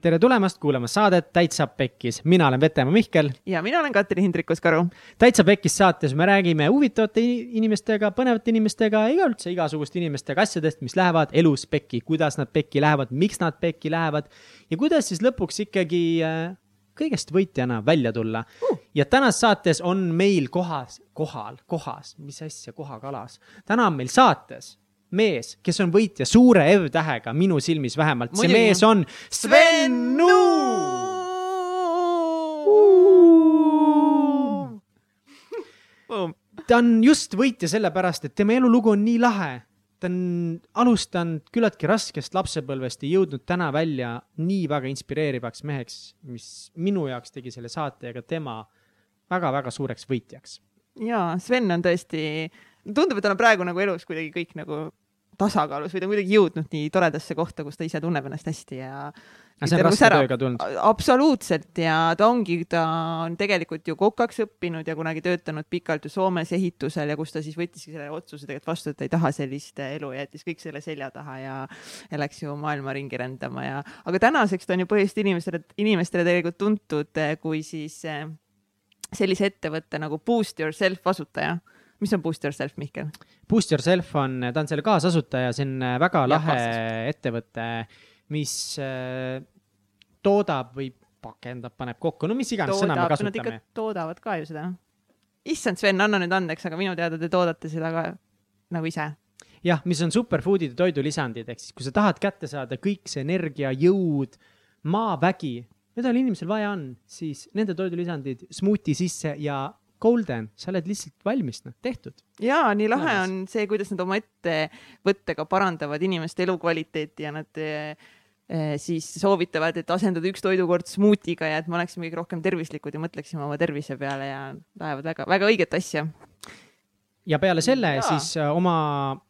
tere tulemast kuulama saadet Täitsa Pekkis, mina olen Vetemaa Mihkel. ja mina olen Katri Hindrikus-Karu. täitsa Pekkis saates me räägime huvitavate inimestega, põnevate inimestega ja üldse igasuguste inimestega asjadest, mis lähevad elus pekki, kuidas nad pekki lähevad, miks nad pekki lähevad ja kuidas siis lõpuks ikkagi äh, kõigest võitjana välja tulla uh.. ja tänases saates on meil kohas, kohal, kohas, mis asja, kohakalas. täna on meil saates mees, kes on võitja suure F-tähega, minu silmis vähemalt, see mees on Sven Nuu. ta on just võitja sellepärast, et tema elulugu on nii lahe. ta on alustanud küllaltki raskest lapsepõlvest ja jõudnud täna välja nii väga inspireerivaks meheks, mis minu jaoks tegi selle saate ja ka tema väga-väga suureks võitjaks. ja Sven on tõesti tundub, et tal on praegu nagu elus kuidagi kõik nagu tasakaalus või ta on kuidagi jõudnud nii toredasse kohta, kus ta ise tunneb ennast hästi ja. absoluutselt ja ta ongi, ta on tegelikult ju kokaks õppinud ja kunagi töötanud pikalt ju Soomes ehitusel ja kus ta siis võttiski selle otsuse tegelikult vastu, et ta ei taha sellist elu, jättis kõik selle selja taha ja, ja läks ju maailma ringi rändama ja, aga tänaseks ta on ju põhiliselt inimestele, inimestele tegelikult tuntud eh, kui siis eh, sellise ettevõtte nagu Boost Yourself asutaja mis on Boost Yourself, Mihkel? Boost Yourself on, ta on selle kaasasutaja, see on äh, väga ja, lahe kaasas. ettevõte, mis äh, toodab või pakendab, paneb kokku, no mis iganes sõna me kasutame. Toodavad ka ju seda. issand, Sven, anna nüüd andeks, aga minu teada te toodate seda ka nagu ise jah, mis on superfood'ide toidulisandid, ehk siis kui sa tahad kätte saada kõik see energia, jõud, maavägi, mida inimesel vaja on, siis nende toidulisandid smuuti sisse ja golden, sa oled lihtsalt valmis, noh, tehtud. ja nii lahe Olemas. on see, kuidas nad oma ettevõttega parandavad inimeste elukvaliteeti ja nad eh, siis soovitavad, et asendada üks toidukord smuutiga ja et me oleksime kõik rohkem tervislikud ja mõtleksime oma tervise peale ja ajavad väga, väga õiget asja. ja peale selle ja. siis äh, oma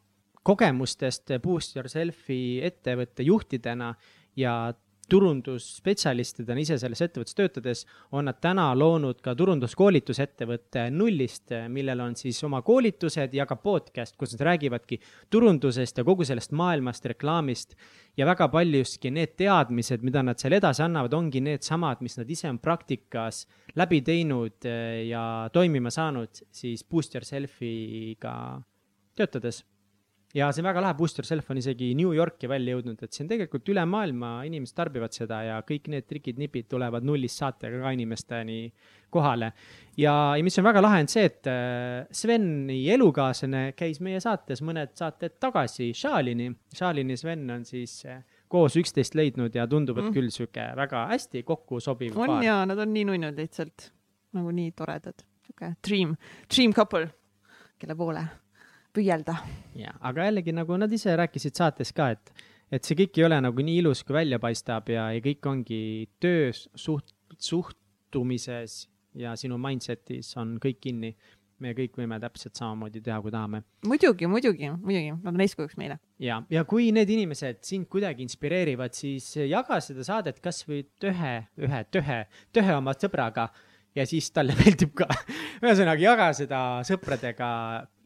kogemustest Boost Yourselfi ettevõtte juhtidena ja turundusspetsialistidena ise selles ettevõttes töötades, on nad täna loonud ka turunduskoolitusettevõtte nullist, millel on siis oma koolitused ja ka podcast, kus nad räägivadki turundusest ja kogu sellest maailmast, reklaamist. ja väga paljuski need teadmised, mida nad seal edasi annavad, ongi needsamad, mis nad ise on praktikas läbi teinud eh, ja toimima saanud siis Boost Yourselfiga töötades ja see on väga lahe, Booster Self on isegi New Yorki välja jõudnud, et see on tegelikult üle maailma, inimesed tarbivad seda ja kõik need trikid-nipid tulevad nullist saatega ka inimesteni kohale. ja, ja mis on väga lahe, on see, et äh, Sveni elukaaslane käis meie saates mõned saated tagasi, Šalini. Šalini Sven on siis äh, koos üksteist leidnud ja tundub, et mm. küll sihuke väga hästi kokku sobiv on paar. jaa, nad on nii nunnud lihtsalt, nagu nii toredad, sihuke dream, dream couple, kelle poole püüelda. ja, aga jällegi nagu nad ise rääkisid saates ka, et, et see kõik ei ole nagu nii ilus, kui välja paistab ja, ja kõik ongi töös, suht-, suhtumises ja sinu mindset'is on kõik kinni. me kõik võime täpselt samamoodi teha, kui tahame. muidugi, muidugi, muidugi, nad on eeskujuks meile. ja, ja kui need inimesed sind kuidagi inspireerivad, siis jaga seda saadet kasvõi ühe, ühe, ühe, ühe oma sõbraga ja siis talle meeldib ka. ühesõnaga, jaga seda sõpradega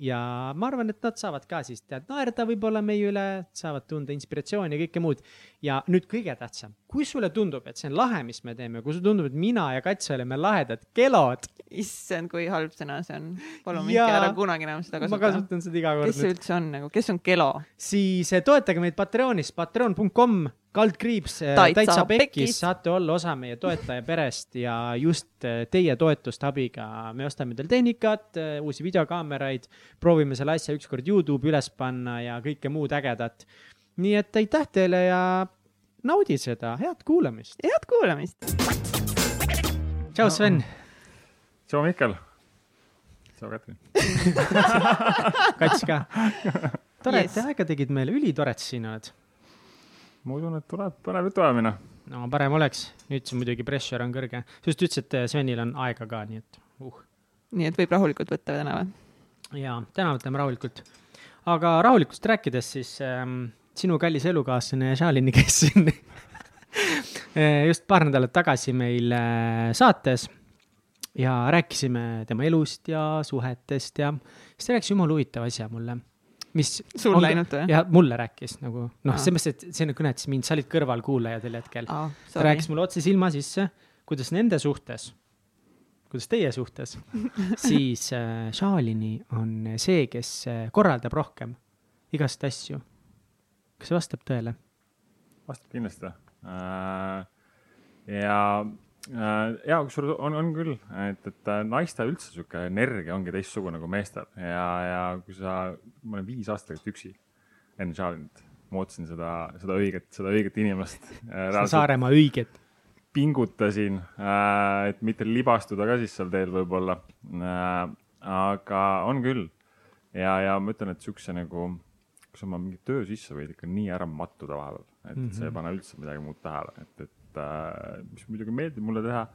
ja ma arvan, et nad saavad ka siis tead naerda võib-olla meie üle, saavad tunda inspiratsiooni ja kõike muud. ja nüüd kõige tähtsam, kui sulle tundub, et see on lahe, mis me teeme, kui sulle tundub, et mina ja Kats oleme lahedad kelod. issand, kui halb sõna see on. palun minge ära kunagi enam seda kasutada. ma kasutan seda iga kord. kes see üldse on nagu, kes on kelo? siis eh, toetage meid Patreonis, patreon.com kaldkriips äh, Taitsa, täitsa pekkis, saate olla osa meie toetaja perest ja just äh, teie toetuste abiga me ostame teil tehnikat, äh, uusi videokaameraid, proovime selle asja ükskord Youtube'i üles panna ja kõike muud ägedat. nii et aitäh teile ja naudi seda, head kuulamist. head kuulamist. tšau, Sven. tšau, Mihkel. tšau, Katrin Kats ka. tore yes., et te aega tegid meile, ülitore, et sa siin oled ma usun, et tuleb põnev jutuajamine. no parem oleks, nüüd see muidugi pressure on kõrge, sa just ütlesid, et Svenil on aega ka, nii et uh. nii et võib rahulikult võtta täna või? jaa, täna võtame rahulikult. aga rahulikust rääkides, siis ähm, sinu kallis elukaaslane Šalini, kes siin just paar nädalat tagasi meil äh, saates ja rääkisime tema elust ja suhetest ja siis ta rääkis jumala huvitava asja mulle mis. sul läinud või? jah, mulle rääkis nagu noh, selles mõttes, et see kõnetas mind, sa olid kõrvalkuulaja sel hetkel. aa, ta rääkis mulle otse silma sisse, kuidas nende suhtes, kuidas teie suhtes, siis äh, Šalini on see, kes äh, korraldab rohkem igast asju. kas see vastab tõele? vastab kindlasti äh,. ja ja kusjuures on, on küll, et, et äh, naiste üldse sihuke energia ongi teistsugune kui meestel ja, ja kui sa, ma olen viis aastat üksi enne Charlinit, ma ootasin seda, seda õiget, seda õiget inimest äh,. Saaremaa õiget. pingutasin äh,, et mitte libastuda ka siis seal teel võib-olla äh,. aga on küll ja, ja ma ütlen, et siukse nagu, kui sa oma mingi töö sisse võid ikka nii ära mattuda vahepeal, et mm -hmm. sa ei pane üldse midagi muud tähele, et, et äh, mis muidugi meeldib mulle teha.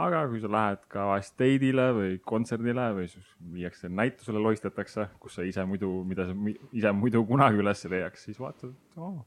aga kui sa lähed ka vahest date'ile või kontserdile või siis viiakse näitusele, loistatakse, kus sa ise muidu, mida sa ise muidu kunagi üles ei leiaks, siis vaatad, oo,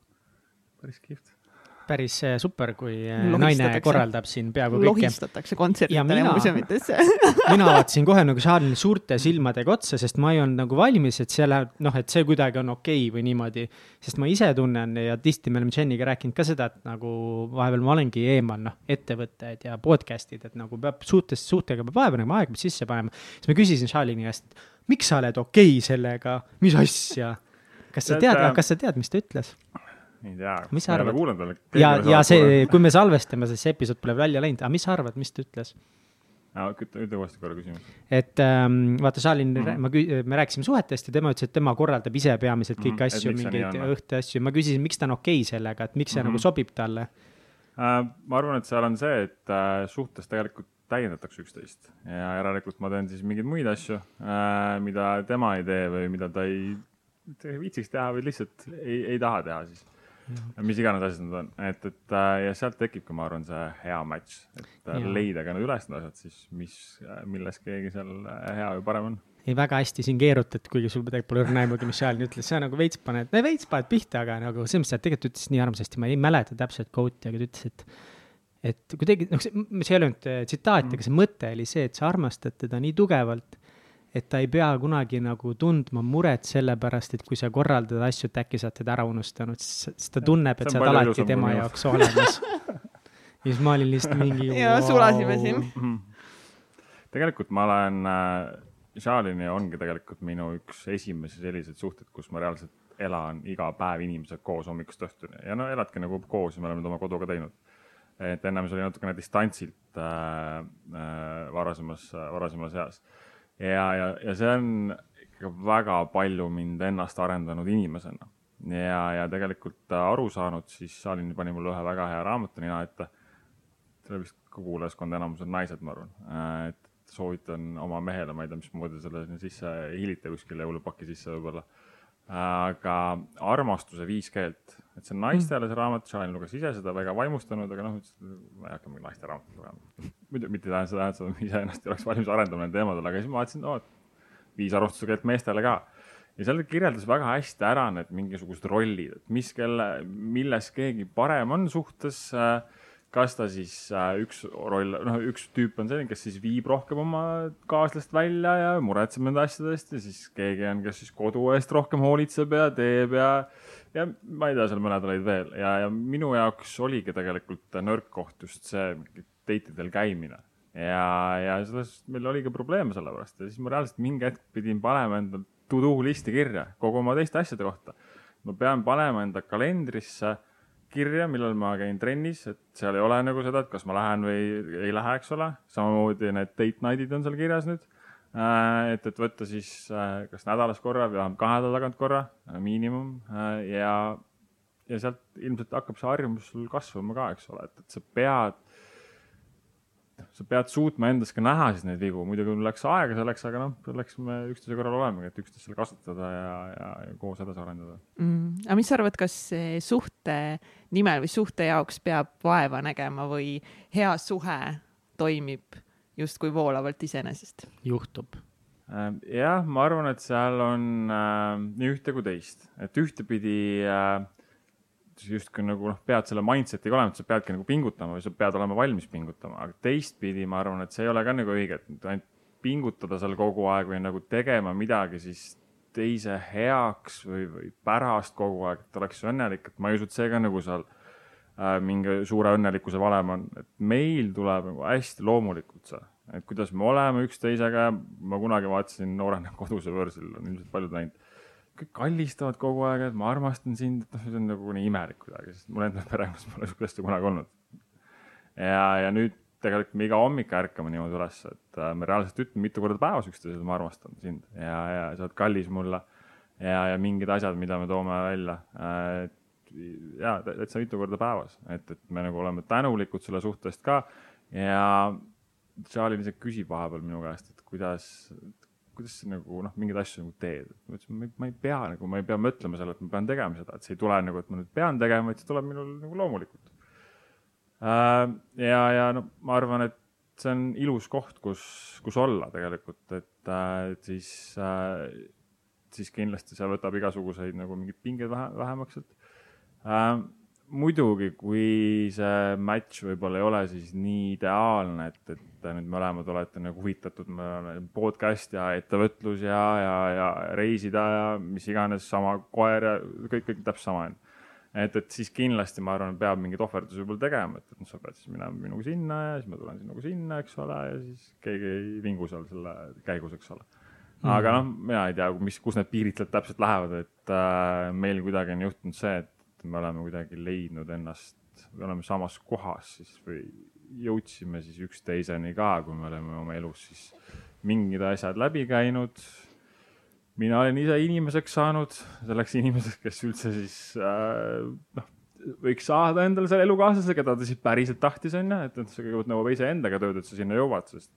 päris kihvt. Päris äh, super, kui äh, Lohistatakse. naine korraldab siin peaaegu kõike. lohistatakse kontsertidele Ja ja mina- muuseumitesse. mina vaatasin kohe nagu Charlie'le suurte silmadega otsa, sest ma ei olnud nagu valmis, et see läheb, noh, et see kuidagi on okei okay või niimoodi. sest ma ise tunnen ja tihti me oleme Jeniga rääkinud ka seda, et nagu vahepeal ma olengi eemal, noh, ettevõtted ja podcast'id, et nagu peab suhtest, suhtega peab vaeva nagu aega sisse panema. siis ma küsisin Charlie'i käest, miks sa oled okei okay sellega, mis asja? kas sa Tead, tead äh,, kas sa tead, mis ta ütles? Ei tea. Mis sa arvad? ja, ja see, kui me salvestame, siis see episood pole välja läinud, aga mis sa arvad, mis ta ütles? ütle, uuesti korra küsimus. et ähm, vaata, Šalin mm. -hmm. ma kü-, me rääkisime suhetest ja tema ütles, et tema korraldab ise peamiselt kõiki mm -hmm. asju, mingeid õhtuasju, ma küsisin, miks ta on okei okay sellega, et miks see mm. -hmm. nagu sobib talle. Äh, ma arvan, et seal on see, et äh, suhtes tegelikult täiendatakse üksteist ja järelikult ma teen siis mingeid muid asju, mida tema ei tee või mida ta ei viitsiks teha või lihtsalt ei, ei taha teha siis. Mis iganes asjad need on, et, et äh, ja sealt tekibki, ma arvan, see hea match, et äh, Jaa. leida ka need üles need asjad siis, mis, milles keegi seal äh, hea või parem on. ei, väga hästi siin keerutad, kuigi sul tegelikult pole õrna aimugi, mis Šalin ütles, sa nagu veits paned, veits paned pihta, aga nagu selles mõttes, et tegelikult ütles nii armsasti, ma ei mäleta täpselt quote'i, aga ta ütles, et et kuidagi, noh, see see ei olnud äh, tsitaat, aga see mõte oli see, et sa armastad teda nii tugevalt, et ta ei pea kunagi nagu tundma muret selle pärast, et kui sa korraldad asju, et äkki sa oled teda ära unustanud, siis ta tunneb, et sa oled alati tema jaoks olemas. ja siis ma olin lihtsalt mingi. Ja sulasime siin. tegelikult ma olen äh,, Charlini ongi tegelikult minu üks esimesi selliseid suhteid, kus ma reaalselt elan iga päev inimesega koos hommikust õhtuni ja no eladki nagu koos ja me oleme oma koduga teinud. et ennem see oli natukene distantsilt äh, äh, varasemas äh,, varasemas eas. ja, ja, ja see on ikka väga palju mind ennast arendanud inimesena ja, ja tegelikult äh, aru saanud, siis Charlini pani mulle ühe väga hea raamatu nina ette selle vist kuulajaskond enamus on naised, ma arvan. et soovitan oma mehele, ma ei tea, mismoodi selle sinna sisse hilite kuskile jõulupaki sisse võib-olla. Aga armastuse viis keelt, et see on naistele see raamat, Shahin luges ise seda väga vaimustanud, aga noh, ma ei hakka mingit naiste raamatut lugema. muidu mitte ei tähenda seda, et sa iseennast ei oleks valmis arendama nendel teemadel, aga siis ma vaatasin, et viis armastuse keelt meestele ka ja seal kirjeldas väga hästi ära need mingisugused rollid, et mis kelle, milles keegi parem on suhtes äh, kas ta siis äh, üks roll, noh, üks tüüp on selline, kes siis viib rohkem oma kaaslast välja ja muretseb nende asjade eest ja siis keegi on, kes siis kodu eest rohkem hoolitseb ja teeb ja ja ma ei tea, seal mõned olid veel. Ja, ja minu jaoks oligi tegelikult nõrk koht just see date idel käimine. Ja, ja sellest meil oligi probleeme sellepärast ja siis ma reaalselt mingi hetk pidin panema endal to do listi kirja kogu oma teiste asjade kohta. ma pean panema enda kalendrisse kirja, millal ma käin trennis, et seal ei ole nagu seda, et kas ma lähen või ei lähe, eks ole. samamoodi need date night'id on seal kirjas nüüd. et, et võtta siis äh, kas nädalas korra või vähemalt kahe nädala tagant korra, miinimum äh, ja, ja sealt ilmselt hakkab see harjumus sul kasvama ka, eks ole, et, et sa pead, sa pead suutma endas ka näha siis neid vigu, muidugi läks aega selleks, aga noh, selleks me üksteise kõrval olemegi, et üksteist seal kasutada ja, ja, ja koos edasi arendada. mm.. aga mis sa arvad, kas suhte nimel või suhte jaoks peab vaeva nägema või hea suhe toimib justkui voolavalt iseenesest? juhtub. Äh, jah, ma arvan, et seal on äh, nii ühte kui teist, et ühtepidi äh, justkui nagu noh, pead selle mindset'iga olema, et sa peadki nagu pingutama või sa pead olema valmis pingutama, aga teistpidi ma arvan, et see ei ole ka nagu õige, et ainult pingutada seal kogu aeg või nagu tegema midagi, siis teise heaks või, või pärast kogu aeg, et oleks õnnelik, et ma ei usu, et see ka nagu seal äh, mingi suure õnnelikkuse valem on, et meil tuleb nagu hästi loomulikult see, et kuidas me oleme üksteisega. ma kunagi vaatasin noorena koduse võõrsil, on ilmselt paljud näinud. Kõik kallistavad kogu aeg, et ma armastan sind, et noh, see on nagu nii imelik kuidagi, sest mul endal perekonnas pole sihukest asja kunagi olnud. ja, ja nüüd tegelikult me iga hommik ärkame niimoodi üles, et äh, me reaalselt ütleme mitu korda päevas üksteisele, ma armastan sind ja, ja sa oled kallis mulle. ja, ja mingid asjad, mida me toome välja äh,. ja täitsa mitu korda päevas, et, et me nagu oleme tänulikud selle suhte eest ka. ja Charlie lihtsalt küsib vahepeal minu käest, et kuidas, kuidas sa nagu noh, mingeid asju nagu teed. ma ütlesin, ma ei pea nagu, ma ei pea mõtlema selle, et ma pean tegema seda, et see ei tule nagu, et ma nüüd pean tegema, vaid see tuleb minul nagu loomulikult Äh, ja, ja no ma arvan, et see on ilus koht, kus, kus olla tegelikult, et äh, siis, äh, siis kindlasti see võtab igasuguseid nagu mingeid pingeid vähe, vähemaks, et muidugi, kui see match võib-olla ei ole siis nii ideaalne, et, et nüüd mõlemad olete nagu huvitatud, me oleme podcast ja ettevõtlus ja, ja, ja reisida ja mis iganes, sama koer ja kõik, kõik täpselt sama on et, et siis kindlasti ma arvan, peab mingeid ohverdusi võib-olla tegema, et, et noh, sa pead siis minema minuga sinna ja siis ma tulen sinuga sinna, eks ole, ja siis keegi ei vingu seal selle käigus, eks ole. aga noh, mina ei tea, mis, kus need piirid sealt täpselt lähevad, et äh, meil kuidagi on juhtunud see, et me oleme kuidagi leidnud ennast, me oleme samas kohas siis või jõudsime siis üksteiseni ka, kui me oleme oma elus siis mingid asjad läbi käinud mina olen ise inimeseks saanud, selleks inimeseks, kes üldse siis äh, noh, võiks saada endale selle elukaaslase, keda ta siis päriselt tahtis, onju, et, et see kõigepealt nõuab iseendaga tööd, et sa sinna jõuad, sest,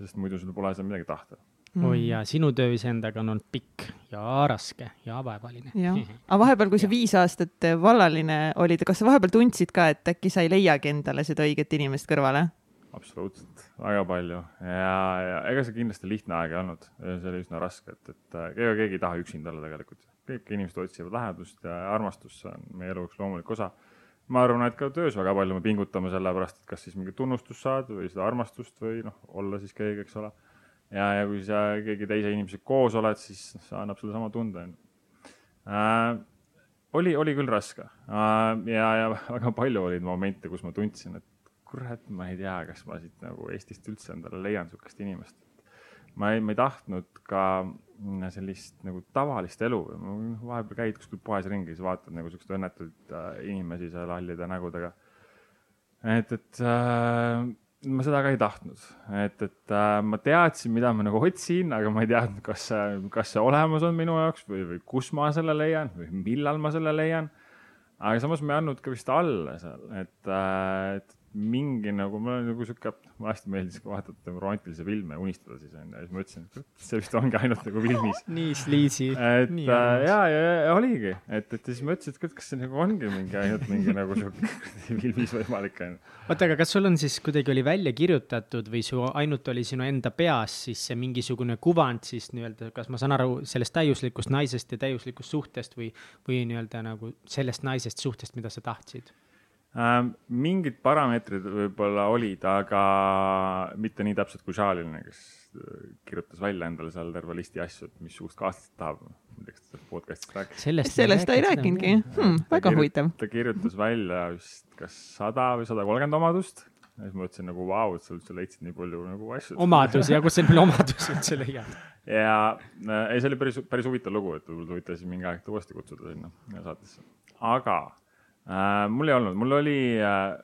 sest muidu sul pole seal midagi tahta. Oi ja sinu töö iseendaga on olnud pikk ja raske ja vaevaline. jah, aga vahepeal, kui sa viis aastat vallaline olid, kas sa vahepeal tundsid ka, et äkki sa ei leiagi endale seda õiget inimest kõrvale? absoluutselt, väga palju ja, ja ega see kindlasti lihtne aeg ei olnud, see oli üsna raske, et, et ega keegi ei taha üksinda olla tegelikult. kõik inimesed otsivad lähedust ja armastust, see on meie elu üks loomulik osa. ma arvan, et ka töös väga palju me pingutame selle pärast, et kas siis mingit tunnustust saad või seda armastust või noh, olla siis keegi, eks ole. Ja, ja kui sa keegi teise inimesega koos oled, siis see annab sulle sama tunde, onju äh, oli, oli küll raske äh, ja, ja väga palju olid momente, kus ma tundsin, et kurat, ma ei tea, kas ma siit nagu Eestist üldse endale leian sihukest inimest. ma ei, ma ei tahtnud ka sellist nagu tavalist elu, vahepeal käid kuskil poes ringi, siis vaatad nagu siukseid õnnetuid äh, inimesi seal hallide nägudega. et, et äh, ma seda ka ei tahtnud, et, et äh, ma teadsin, mida ma nagu otsin, aga ma ei teadnud, kas see, kas see olemas on minu jaoks või, või kus ma selle leian või millal ma selle leian. aga samas ma ei andnud ka vist alla seal, et, äh, et mingi nagu, mul on nagu sihuke, mulle hästi meeldis vaadata nagu romantilisi filme ja unistada siis onju ja siis ma mõtlesin, et see vist ongi ainult nagu filmis. nii sleazy. et nii äh, ja, ja, ja oligi, et, et siis mõtlesin, et kas see nagu ongi mingi ainult mingi nagu sihuke filmis võimalik onju. oota, aga kas sul on siis kuidagi oli välja kirjutatud või su ainult oli sinu enda peas siis see mingisugune kuvand siis nii-öelda, kas ma saan aru sellest täiuslikust naisest ja täiuslikust suhtest või, või nii-öelda nagu sellest naisest suhtest, mida sa tahtsid? Äh,. mingid parameetrid võib-olla olid, aga mitte nii täpselt kui Šaline, kes äh, kirjutas välja endale seal terve listi asju, et missugust kaaslasest tahab. ma ei tea, kas ta podcast'ist rääkis. sellest, sellest ta ei rääkinudki hmm,, väga huvitav. ta kirjutas välja vist kas sada või sada kolmkümmend omadust ja siis ma mõtlesin nagu vau, et sa üldse leidsid nii palju nagu asju. omadusi ja kust sa palju omadusi üldse leiad? ja äh, ei, see oli päris, päris huvitav lugu, et võib-olla huvitav siis mingi aeg ta uuesti kutsuda sinna saatesse. aga äh,? mul ei olnud, mul oli äh,,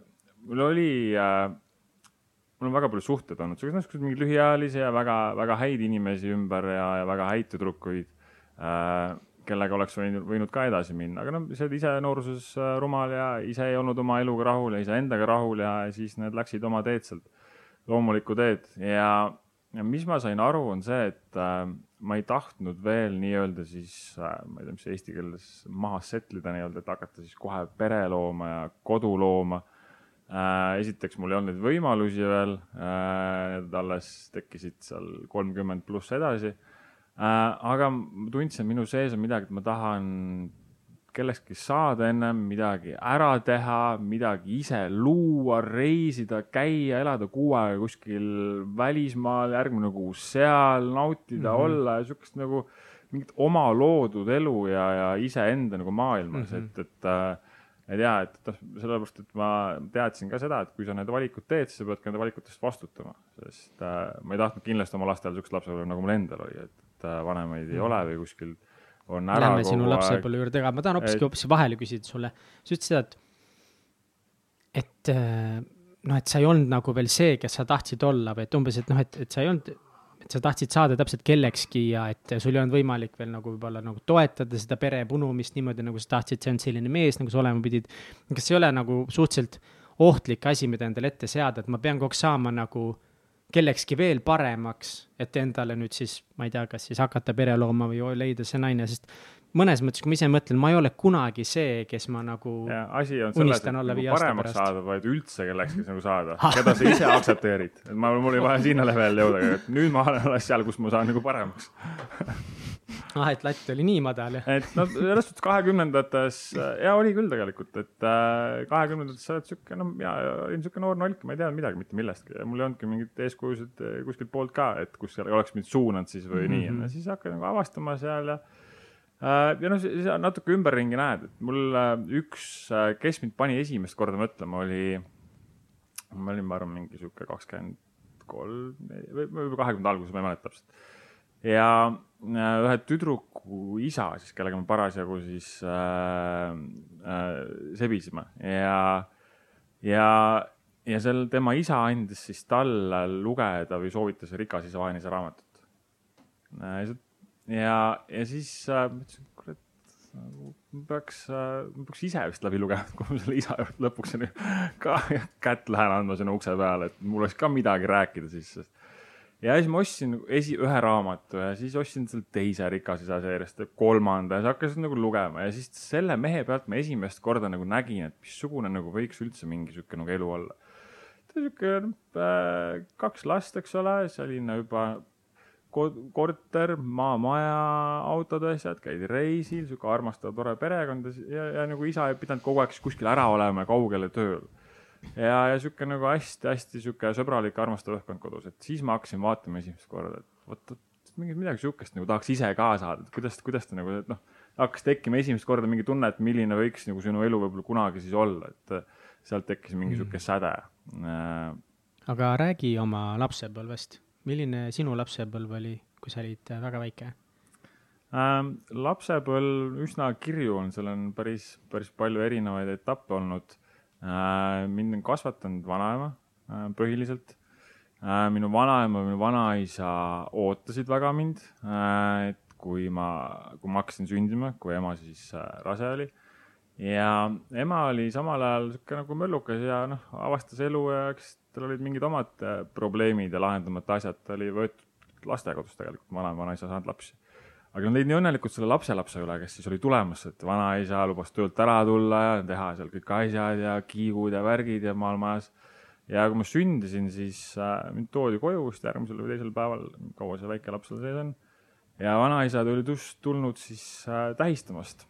mul oli äh,, mul on väga palju suhteid olnud, siukseid mingeid lühiajalisi ja väga-väga häid inimesi ümber ja, ja väga häid tüdrukuid äh,, kellega oleks võinud, võinud ka edasi minna, aga noh, sa oled ise nooruses äh, rumal ja ise ei olnud oma eluga rahul ja iseendaga rahul ja siis need läksid oma teed sealt, loomulikku teed. Ja, ja mis ma sain aru, on see, et äh, ma ei tahtnud veel nii-öelda siis, äh, ma ei tea, mis eesti keeles maha settle ida nii-öelda, et hakata siis kohe pere looma ja kodu looma äh,. esiteks mul ei olnud neid võimalusi veel need alles tekkisid seal kolmkümmend pluss edasi aga ma tundsin, minu sees on midagi, et ma tahan kellestki saada ennem, midagi ära teha, midagi ise luua, reisida, käia, elada kuu aega kuskil välismaal, järgmine kuu seal, nautida mm, -hmm. olla ja siukest nagu mingit oma loodud elu ja, ja iseenda nagu maailmas mm, -hmm. et, et äh, ei tea, et noh, sellepärast, et ma teadsin ka seda, et kui sa need valikud teed, siis sa pead ka nende valikutest vastutama, sest äh, ma ei tahtnud kindlasti oma lastel siukest lapsepõlve, nagu mul endal oli, et äh, vanemaid mm. ei ole või kuskil on ära Lähme sinu lapsepõlve juurde ka, ma tahan hoopiski hoopis et... vahele küsida sulle, sa ütlesid seda, et, et noh, et sa ei olnud nagu veel see, kes sa tahtsid olla või et umbes, et noh, et, et sa ei olnud et sa tahtsid saada täpselt kellekski ja et sul ei olnud võimalik veel nagu võib-olla nagu toetada seda pere punumist niimoodi, nagu sa tahtsid, see on selline mees, nagu sa olema pidid. kas ei ole nagu suhteliselt ohtlik asi, mida endale ette seada, et ma pean kogu aeg saama nagu kellekski veel paremaks, et endale nüüd siis, ma ei tea, kas siis hakata pere looma või leida see naine, sest mõnes mõttes, kui ma ise mõtlen, ma ei ole kunagi see, kes ma nagu ja, asi on selles, et nagu paremaks saada, vaid üldse kellekski nagu saada, keda sa ise aktsepteerid. et ma, mul oli vaja sinna levelile jõuda, et nüüd ma olen alles seal, kus ma saan nagu paremaks ah, et latt oli nii madal, jah? et no selles suhtes kahekümnendates ja oli küll tegelikult, et äh, kahekümnendates sa oled sihuke, no mina olin sihuke noor nalk, ma ei teadnud midagi mitte millestki ja mul ei olnudki mingit eeskujusid äh, kuskilt poolt ka, et kus oleks mind suunanud siis või mm -hmm. nii, siis hakkad nagu avastama seal ja ja noh, sa natuke ümberringi näed, et mul äh, üks, äh, kes mind pani esimest korda mõtlema, oli, ma olin, ma arvan, mingi sihuke kakskümmend kolm või võib-olla kahekümnenda alguses, ma ei mäleta täpselt. ja ühe tüdruku isa siis, kellega me parasjagu siis äh, äh, sebisime ja, ja, ja seal tema isa andis siis talle lugeda või soovitas Rikas isa vaenise raamatut äh, ja, ja siis äh, mõtlesin, kurat, nagu peaks äh,, peaks ise vist läbi lugema, kui ma selle isa juurde lõpuks ka kätt lähen andma sinna ukse peale, et mul oleks ka midagi rääkida siis, ja siis ma ostsin esi, ühe raamatu ja siis ostsin selle teise Rikas isa seeriast kolmanda ja siis hakkasin nagu lugema ja siis selle mehe pealt ma esimest korda nagu nägin, et missugune nagu võiks üldse mingi sihuke nagu elu olla. ta sihuke äh, kaks last, eks ole, selline juba korter, maamaja, autod, asjad, käidi reisil, sihuke armastav, tore perekond ja, ja nagu isa ei pidanud kogu aeg kuskil ära olema ja kaugele tööl. ja, ja sihuke nagu hästi-hästi sihuke sõbralik, armastav õhkkond kodus, et siis ma hakkasin vaatama esimest korda, et vot, mingit midagi sihukest nagu tahaks ise ka saada, et kuidas, kuidas ta nagu, et noh, hakkas tekkima esimest korda mingi tunne, et milline võiks nagu sinu elu võib-olla kunagi siis olla, et sealt tekkis mingi mm. sihuke säde. Äh, aga räägi oma lapsepõlvest milline sinu lapsepõlv oli, kui sa olid äh, väga väike ähm,? lapsepõlv üsna kirju on, seal on päris, päris palju erinevaid etappe olnud äh,. mind on kasvatanud vanaema äh, põhiliselt äh,. minu vanaema, minu vanaisa ootasid väga mind äh,, et kui ma, kui ma hakkasin sündima, kui ema siis äh, rase oli ja ema oli samal ajal sihuke nagu möllukas ja noh, avastas elu ja eks tal olid mingid omad äh, probleemid ja lahendamata asjad, ta oli võetud lastekodust tegelikult, vanaema, vanaisa saanud lapsi. aga nad olid nii õnnelikud selle lapselapse üle, kes siis oli tulemas, et vanaisa lubas töölt ära tulla ja teha seal kõik asjad ja kiigud ja värgid ja maal majas. ja kui ma sündisin, siis äh, mind toodi koju vist järgmisel või teisel päeval, kaua see väike laps seal sees on. ja vanaisa tuli just tulnud siis äh, tähistamast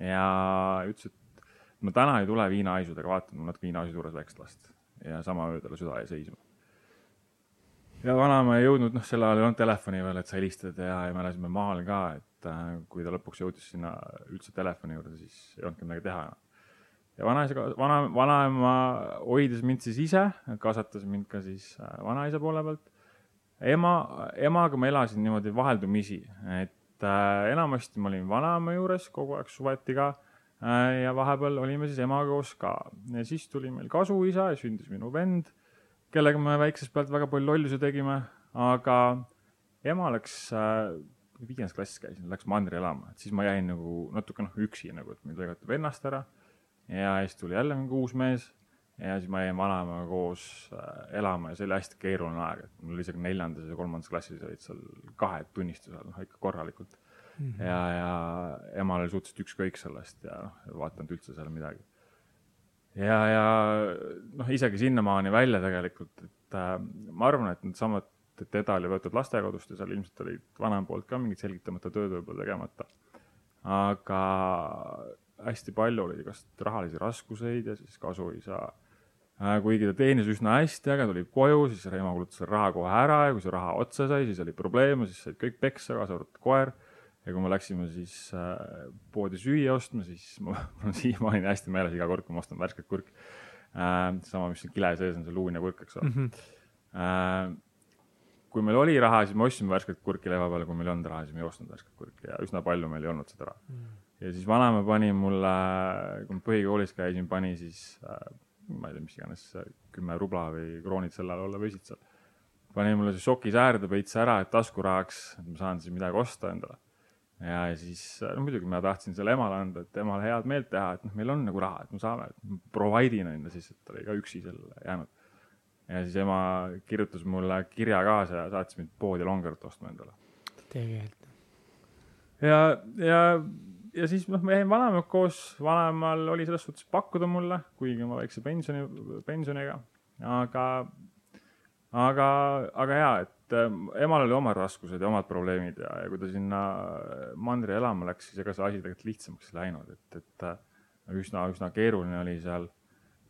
ja ütles, et ma täna ei tule viinahaisudega, vaatan mul natuke viinahaisud juures väikest last ja sama öö talle süda jäi seisma. ja vanaema ei jõudnud, noh, sel ajal ei olnud telefoni veel, et sa helistad ja, ja me elasime maal ka, et äh, kui ta lõpuks jõudis sinna üldse telefoni juurde, siis ei olnudki midagi teha enam. ja vanaisa, vana, vanaema hoidis mind siis ise, kasvatas mind ka siis äh, vanaisa poole pealt. ema, emaga ma elasin niimoodi vaheldumisi, et äh, enamasti ma olin vanaema juures kogu aeg suveti ka ja vahepeal olime siis emaga koos ka. Ja siis tuli meil kasuisa ja sündis minu vend, kellega me väiksest pealt väga palju lollusi tegime, aga ema läks äh,, viiendas klassis käisin, läks mandri elama, et siis ma jäin nagu natuke noh üksi nagu, et meil lõigati vennast ära. Ja siis tuli jälle mingi uus mees ja siis ma jäin vanaemaga koos äh, elama ja see oli hästi keeruline aeg, et mul isegi neljandas ja kolmandas klassis olid seal kahed tunnistusel, noh ikka korralikult mm. -hmm. ja, ja emal oli suhteliselt ükskõik sellest ja noh, vaatanud üldse seal midagi. ja, ja noh, isegi sinnamaani välja tegelikult, et äh, ma arvan, et needsamad, teda oli võetud lastekodust ja seal ilmselt olid vanema poolt ka mingid selgitamata tööd võib-olla tegemata. aga hästi palju oli igast rahalisi raskuseid ja siis kasuisa äh, kuigi ta teenis üsna hästi, aga tuli koju, siis ema kulutas selle raha kohe ära ja kui see raha otsa sai, siis oli probleeme, siis said kõik peksa, kaasa arvatud koer ja kui me läksime siis äh, poodi süüa ostma, siis mul on siiamaani hästi meeles iga kord, kui ma ostan värsket kurki äh,. sama, mis siin kile sees on, see luune kurk, eks ole mm. -hmm. kui meil oli raha, siis me ostsime värsket kurki leiva peale, kui meil ei olnud raha, siis me ei ostnud värsket kurki ja üsna palju meil ei olnud seda raha mm. -hmm. ja siis vanaema pani mulle, kui ma põhikoolis käisin, pani siis ma ei tea, mis iganes, kümme rubla või kroonid sel ajal olla võisid seal. pani mulle see šoki säärde veits ära, et taskurahaks, et ma saan siis midagi osta endale ja siis no muidugi ma tahtsin selle emale anda, et emale head meelt teha, et noh, meil on nagu raha, et me saame, provide in on ju siis, et ta oli ka üksi seal jäänud. ja siis ema kirjutas mulle kirja kaasa ja saatis mind poodi longerut ostma endale. tegelikult. ja, ja, ja siis noh, me jäime vanaemaga koos, vanaemal oli selles suhtes pakkuda mulle, kuigi oma väikse pensioni, pensioniga, aga, aga, aga jaa, et et äh, emal oli omad raskused ja omad probleemid ja, ja kui ta sinna mandri elama läks, siis ega see asi tegelikult lihtsamaks ei läinud, et, et äh, üsna, üsna keeruline oli seal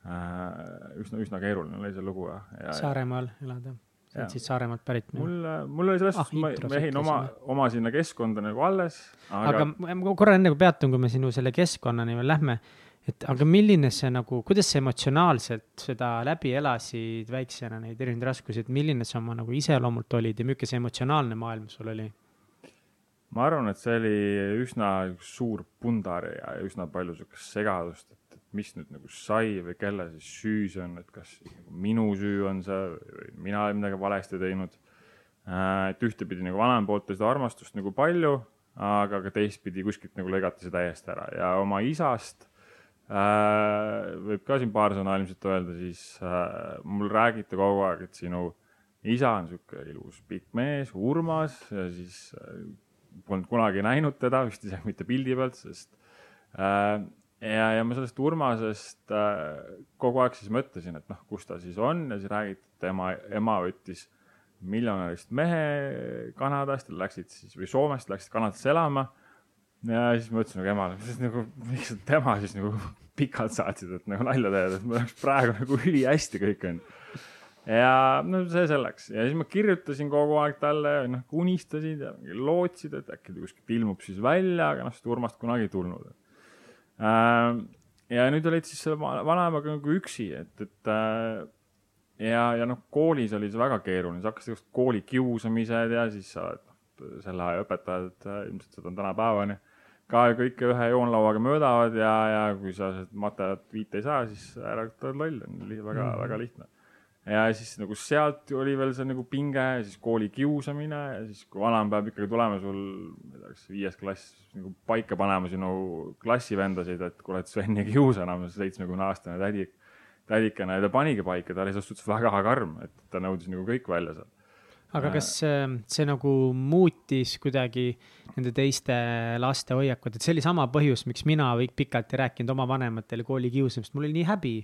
äh,. üsna, üsna keeruline oli see lugu ja, ja. Saaremaal elada, sa oled siis Saaremaalt pärit? mul, mul oli selles ah, suhtes ah,, ma jäin oma, oma sinna keskkonda nagu alles. aga, aga korra enne kui peatun, kui me sinu selle keskkonnani veel lähme et aga milline see nagu, kuidas sa emotsionaalselt seda läbi elasid väiksena, neid erinevaid raskusi, et milline sa oma nagu iseloomult olid ja milline see emotsionaalne maailm sul oli? ma arvan, et see oli üsna suur pundar ja üsna palju sihukest segadust, et, et mis nüüd nagu sai või kelle siis süü see on, et kas nagu minu süü on see või mina olen midagi valesti teinud. Äh, et ühtepidi nagu vanema poolt seda armastust nagu palju, aga ka teistpidi kuskilt nagu lõigati see täiesti ära ja oma isast võib ka siin paar sõna ilmselt öelda, siis äh, mul räägiti kogu aeg, et sinu isa on sihuke ilus pikk mees, Urmas ja siis äh, polnud kunagi näinud teda, vist isegi mitte pildi pealt, sest äh, ja, ja ma sellest Urmasest äh, kogu aeg siis mõtlesin, et noh, kus ta siis on ja siis räägiti, et tema ema võttis miljonärist mehe Kanadast, läksid siis või Soomest läksid Kanadasse elama ja siis ma ütlesin nagu emale, siis nagu, miks tema siis nagu pikalt saatsid, et nagu nalja teed, et mul oleks praegu nagu ülihästi kõik on. ja no see selleks ja siis ma kirjutasin kogu aeg talle ja noh, unistasid ja lootsid, et äkki ta kuskilt ilmub siis välja, aga noh, seda Urmast kunagi ei tulnud äh,. ja nüüd olid siis selle vanaemaga nagu üksi, et, et äh, ja, ja noh, koolis oli see väga keeruline, siis hakkasid kooli kiusamised ja siis sa oled noh, selle aja õpetajad ilmselt seda on tänapäevani ka kõike ühe joonlauaga möödavad ja, ja kui sa matelat viite ei saa, siis ära oled loll, on väga mm., väga lihtne. ja siis nagu sealt oli veel see nagu pinge ja siis kooli kiusamine ja siis, kui vanaema peab ikkagi tulema sul, ma ei tea, kas viies klass nagu paika panema sinu klassivendasid, et kuule, et Sven ei kiusa enam, seitsmekümne aastane tädi, tädikene ja ta panigi paika, ta oli selles suhtes väga karm, et ta nõudis nagu kõik välja seal aga kas see, see nagu muutis kuidagi nende teiste laste hoiakut, et see oli sama põhjus, miks mina pikalt ei rääkinud oma vanematele kooli kiusamisest, mul oli nii häbi.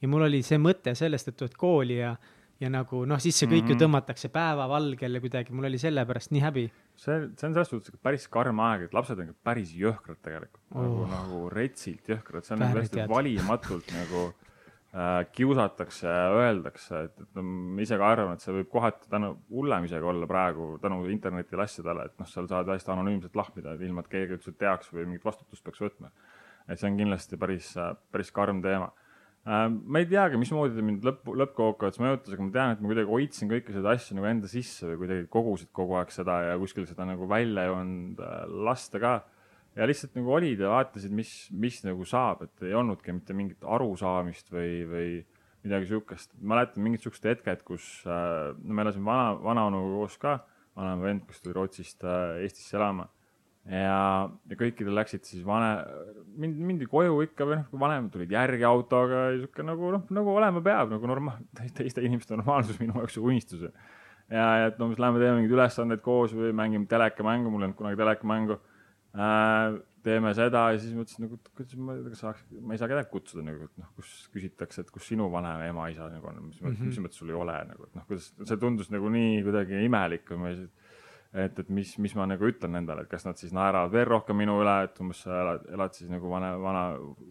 ja mul oli see mõte sellest, et tuled kooli ja, ja nagu noh, siis see kõik mm -hmm. ju mhm. tõmmatakse päevavalgele kuidagi, mul oli selle pärast nii häbi. see, see on selles suhtes päris karm aeg, et lapsed on päris jõhkrad tegelikult oh., nagu, nagu retsilt jõhkrad, see on nagu hästi valimatult nagu Äh, kiusatakse ja öeldakse, et, et no ma ise ka arvan, et see võib kohati tänu hullem isegi olla praegu tänu internetil asjadele, et noh, seal saad hästi anonüümselt lahmida, ilma, et keegi üldse teaks või mingit vastutust peaks võtma. et see on kindlasti päris, päris karm teema. Äh, ma ei teagi, mismoodi ta mind lõpp, lõppkokkuvõttes mõjutas, aga ma tean, et ma kuidagi hoidsin kõiki seda asja nagu enda sisse või kuidagi kogusid kogu aeg seda ja kuskil seda nagu välja ei olnud äh, lasta ka ja lihtsalt nagu olid ja vaatasid, mis, mis nagu saab, et ei olnudki mitte mingit arusaamist või, või midagi sihukest. mäletan mingit sihukest hetket, kus äh, no me elasime vana, vanaonuga koos ka, vanaema vend, kes tuli Rootsist äh, Eestisse elama. ja, ja kõikidel läksid siis vane, mindi, mindi koju ikka või noh, vanemad tulid järgi autoga ja sihuke nagu noh, nagu olema peab nagu normaal-, teiste inimeste normaalsus minu jaoks unistus. ja, ja et no mis lähme teeme mingeid ülesandeid koos või mängime telekamängu, mul ei olnud kunagi telekamängu teeme seda ja siis mõtlesin nagu, kuidas ma saaks, ma ei saa kedagi kutsuda nagu, et noh, kus küsitakse, et kus sinu vanem ema, isa nagu on, mis mm -hmm. mõttes sul ei ole nagu, et noh, kuidas see tundus nagu nii kuidagi imelik, kui ma ei et, et mis, mis ma nagu ütlen nendele, et kas nad siis naeravad veel rohkem minu üle, et umbes sa elad, elad siis nagu vana, vana,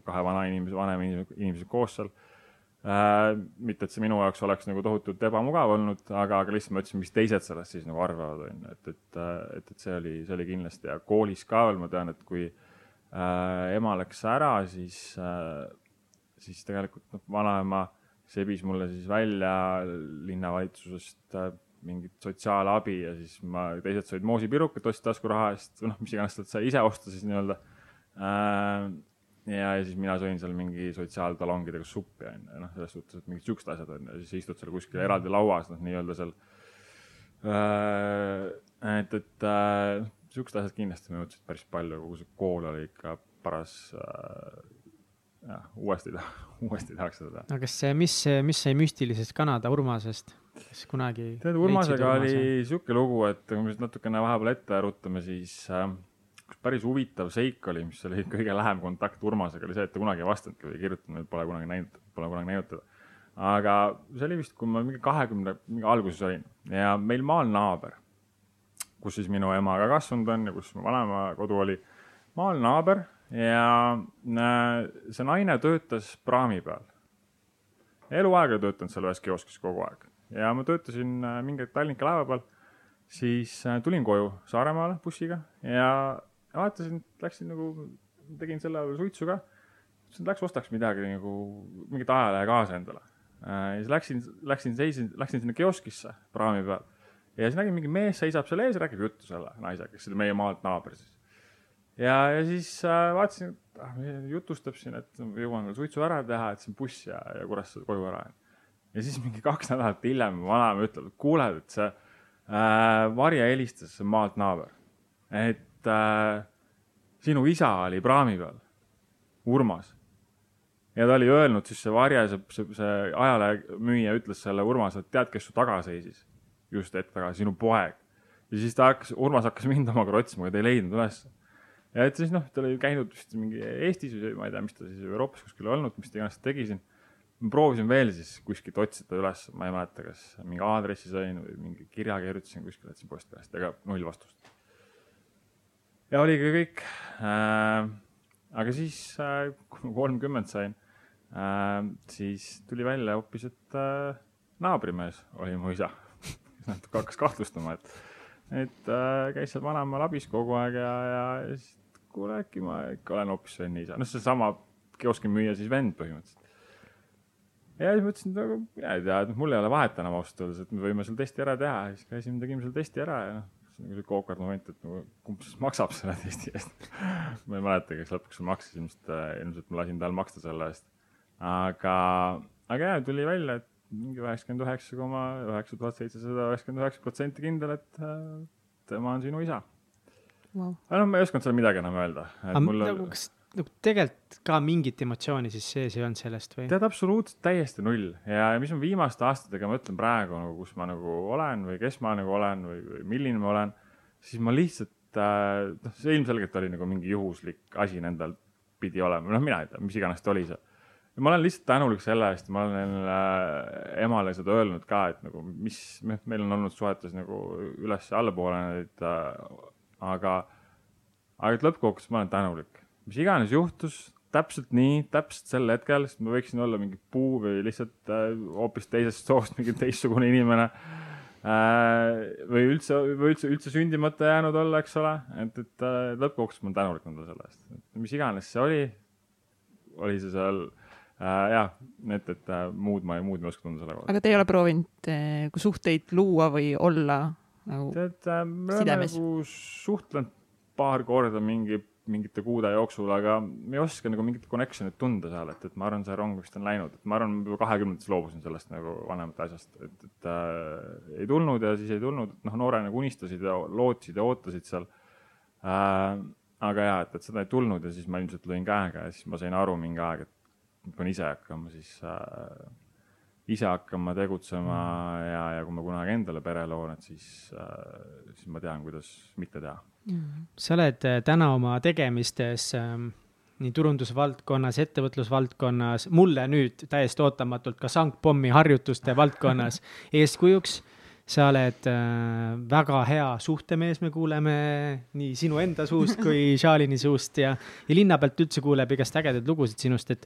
kahe vana inimese, vanema inimese, inimesega koos seal. Äh,. mitte, et see minu jaoks oleks nagu tohutult ebamugav olnud, aga, aga lihtsalt ma ütlesin, mis teised sellest siis nagu arvavad, on ju, et, et, et, et see oli, see oli kindlasti ja koolis ka veel ma tean, et kui äh, ema läks ära, siis äh,, siis tegelikult noh, vanaema sebis mulle siis välja linnavalitsusest äh, mingit sotsiaalabi ja siis ma, teised said moosipirukat, ostsid taskuraha eest või noh, mis iganes sealt sai ise osta siis nii-öelda äh,. Ja, ja siis mina sõin seal mingi sotsiaaltalongidega suppi on ju, noh, selles suhtes, et mingid siuksed asjad on ju, siis istud seal kuskil eraldi lauas, noh, nii-öelda seal äh,. et, et äh, siuksed asjad kindlasti mõjutasid päris palju, kogu see kool oli ikka paras äh, jah, uuesti, uuesti tahaks seda teha. aga kas see, mis, mis sai müstilisest Kanada Urmasest, kes kunagi? tead, Urmasega oli sihuke lugu, et kui me natukene vahepeal ette rutame, siis äh, üks päris huvitav seik oli, mis oli kõige lähem kontakt Urmasega, oli see, et ta kunagi ei vastanudki või ei kirjutanud, pole kunagi näinud, pole kunagi näinud teda. aga see oli vist, kui ma mingi kahekümne, mingi alguses olin ja meil maal naaber, kus siis minu ema ka kasvanud on ja kus mu vanaema kodu oli, maal naaber ja äh, see naine töötas praami peal. eluaeg ei töötanud seal ühes kioskis kogu aeg ja ma töötasin äh, mingi hetk Tallinki laeva peal, siis äh, tulin koju Saaremaale bussiga ja vaatasin, läksin nagu, tegin selle ajal suitsu ka. mõtlesin, et läks ostaks midagi nagu, mingit ajalehe kaasa endale. ja siis läksin, läksin, seisin, läksin sinna kioskisse praami peal ja siis nägin, mingi mees seisab seal ees ja räägib juttu selle naisega, kes oli meie maalt naaber siis ja, ja siis äh, vaatasin, et ah, jutustab siin, et jõuan veel suitsu ära teha, et on buss ja, ja Kuressaare koju ära. ja siis mingi kaks nädalat hiljem vanaema ütleb, et kuule, et see äh, Varje helistas, maalt naaber, et äh, sinu isa oli praami peal, Urmas. ja ta oli öelnud siis see Varje, see, see, see ajalehemüüja ütles selle Urmas, et tead, kes su taga seisis just hetk tagasi, sinu poeg. ja siis ta hakkas, Urmas hakkas mind omakorda otsima, aga ta ei leidnud ülesse ja et siis noh, ta oli käinud vist mingi Eestis või ma ei tea, mis ta siis Euroopas kuskil olnud, mis ta iganes tegi siin. ma proovisin veel siis kuskilt otsida üles, ma ei mäleta, kas mingi aadressi sain või mingi kirja kirjutasin kuskile, jätsin postkast, ega null vastust. Ja oligi kõik äh,. aga siis äh,, kui ma kolmkümmend sain äh,, siis tuli välja hoopis, et äh, naabrimees oli mu isa natuke hakkas kahtlustama, et et äh, käis seal vanaemal abis kogu aeg ja, ja siis kuule, äkki ma ikka olen hoopis Sveni isa, noh, seesama kioskimüüja siis vend põhimõtteliselt. ja siis mõtlesin, et nagu mina ei tea, et mul ei ole vahet enam ausalt öeldes, et me võime selle testi ära teha ja siis käisime, tegime selle testi ära ja noh, see on nagu sihuke awkward moment, et nagu kumb siis maksab selle testi eest ma ei mäleta, kes lõpuks maksis, ilmselt, ilmselt ma lasin tal maksta selle eest. aga, aga jaa, tuli välja, et mingi üheksakümmend üheksa koma üheksa tuhat seitsesada üheksakümmend üheksa protsenti kindel, et tema on sinu isa wow.. aga noh, ma ei osanud selle midagi enam öelda. Mul... Nagu, kas nagu tegelikult ka mingit emotsiooni siis sees ei olnud sellest või? tead, absoluutselt täiesti null ja, ja mis ma viimaste aastatega mõtlen praegu nagu, kus ma nagu olen või kes ma nagu olen või, või milline ma olen, siis ma lihtsalt äh,, noh, see ilmselgelt oli nagu mingi juhuslik asi nendel pidi olema, noh, mina ei tea, mis iganes ta oli see. ma olen lihtsalt tänulik selle eest, ma olen äh, emale seda öelnud ka, et nagu mis, meil on olnud suhetes nagu üles ja allapoole neid äh, aga, aga et lõppkokkuvõttes ma olen tänulik, mis iganes juhtus, täpselt nii, täpselt sel hetkel, sest ma võiksin olla mingi puu või lihtsalt äh, hoopis teisest soost mingi teistsugune inimene äh,. või üldse, või üldse, üldse sündimata jäänud olla, eks ole, et, et äh, lõppkokkuvõttes ma olen tänulik nendele selle eest, mis iganes see oli, oli see seal äh, jah, et, et äh, muud ma, muud ma ei oska tunda selle kohta. aga te ei ole proovinud äh, suhteid luua või olla nagu tead äh,, me oleme nagu suhtlenud paar korda mingi, mingite kuude jooksul, aga me ei oska nagu mingit connection'it tunda seal, et, et ma arvan, see rong vist on läinud, et ma arvan, ma juba kahekümnendates loobusin sellest nagu vanemate asjast, et, et äh, ei tulnud ja siis ei tulnud, et noh, noorena nagu unistasid ja lootsid ja ootasid seal äh,. aga jaa, et, et seda ei tulnud ja siis ma ilmselt lõin käega ja siis ma sain aru mingi aeg, et pean ise hakkama siis äh, ise hakkama tegutsema ja, ja kui ma kunagi endale pere loon, et siis äh,, siis ma tean, kuidas mitte teha. Mm.. sa oled äh, täna oma tegemistes ähm, nii turundusvaldkonnas, ettevõtlusvaldkonnas, mulle nüüd täiesti ootamatult ka sangpommi harjutuste valdkonnas eeskujuks sa oled äh, väga hea suhtemees, me kuuleme nii sinu enda suust kui Shalini suust ja, ja linna pealt üldse kuuleb igast ägedaid lugusid sinust, et,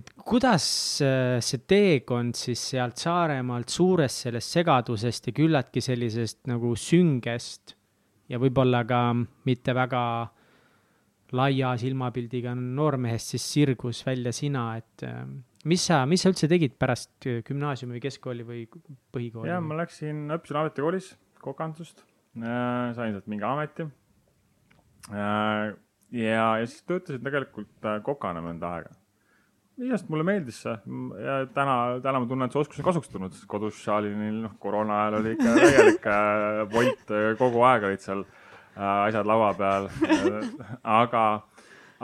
et kuidas äh, see teekond siis sealt Saaremaalt suurest sellest segadusest ja küllaltki sellisest nagu süngest ja võib-olla ka mitte väga laia silmapildiga noormehest siis sirgus välja sina, et äh, mis sa, mis sa üldse tegid pärast gümnaasiumi või keskkooli või põhikooli? ja ma läksin, õppisin ametikoolis kokandust äh,, sain sealt mingi ameti äh,. ja, ja siis töötasin tegelikult äh, kokana mõnda aega. iseenesest mulle meeldis see ja täna, täna ma tunnen, et see oskus on kasuks tulnud, sest kodus Shalinil, noh, koroona ajal oli ikka täielik äh, volt, äh, kogu aeg olid seal äh, asjad laua peal äh,. aga,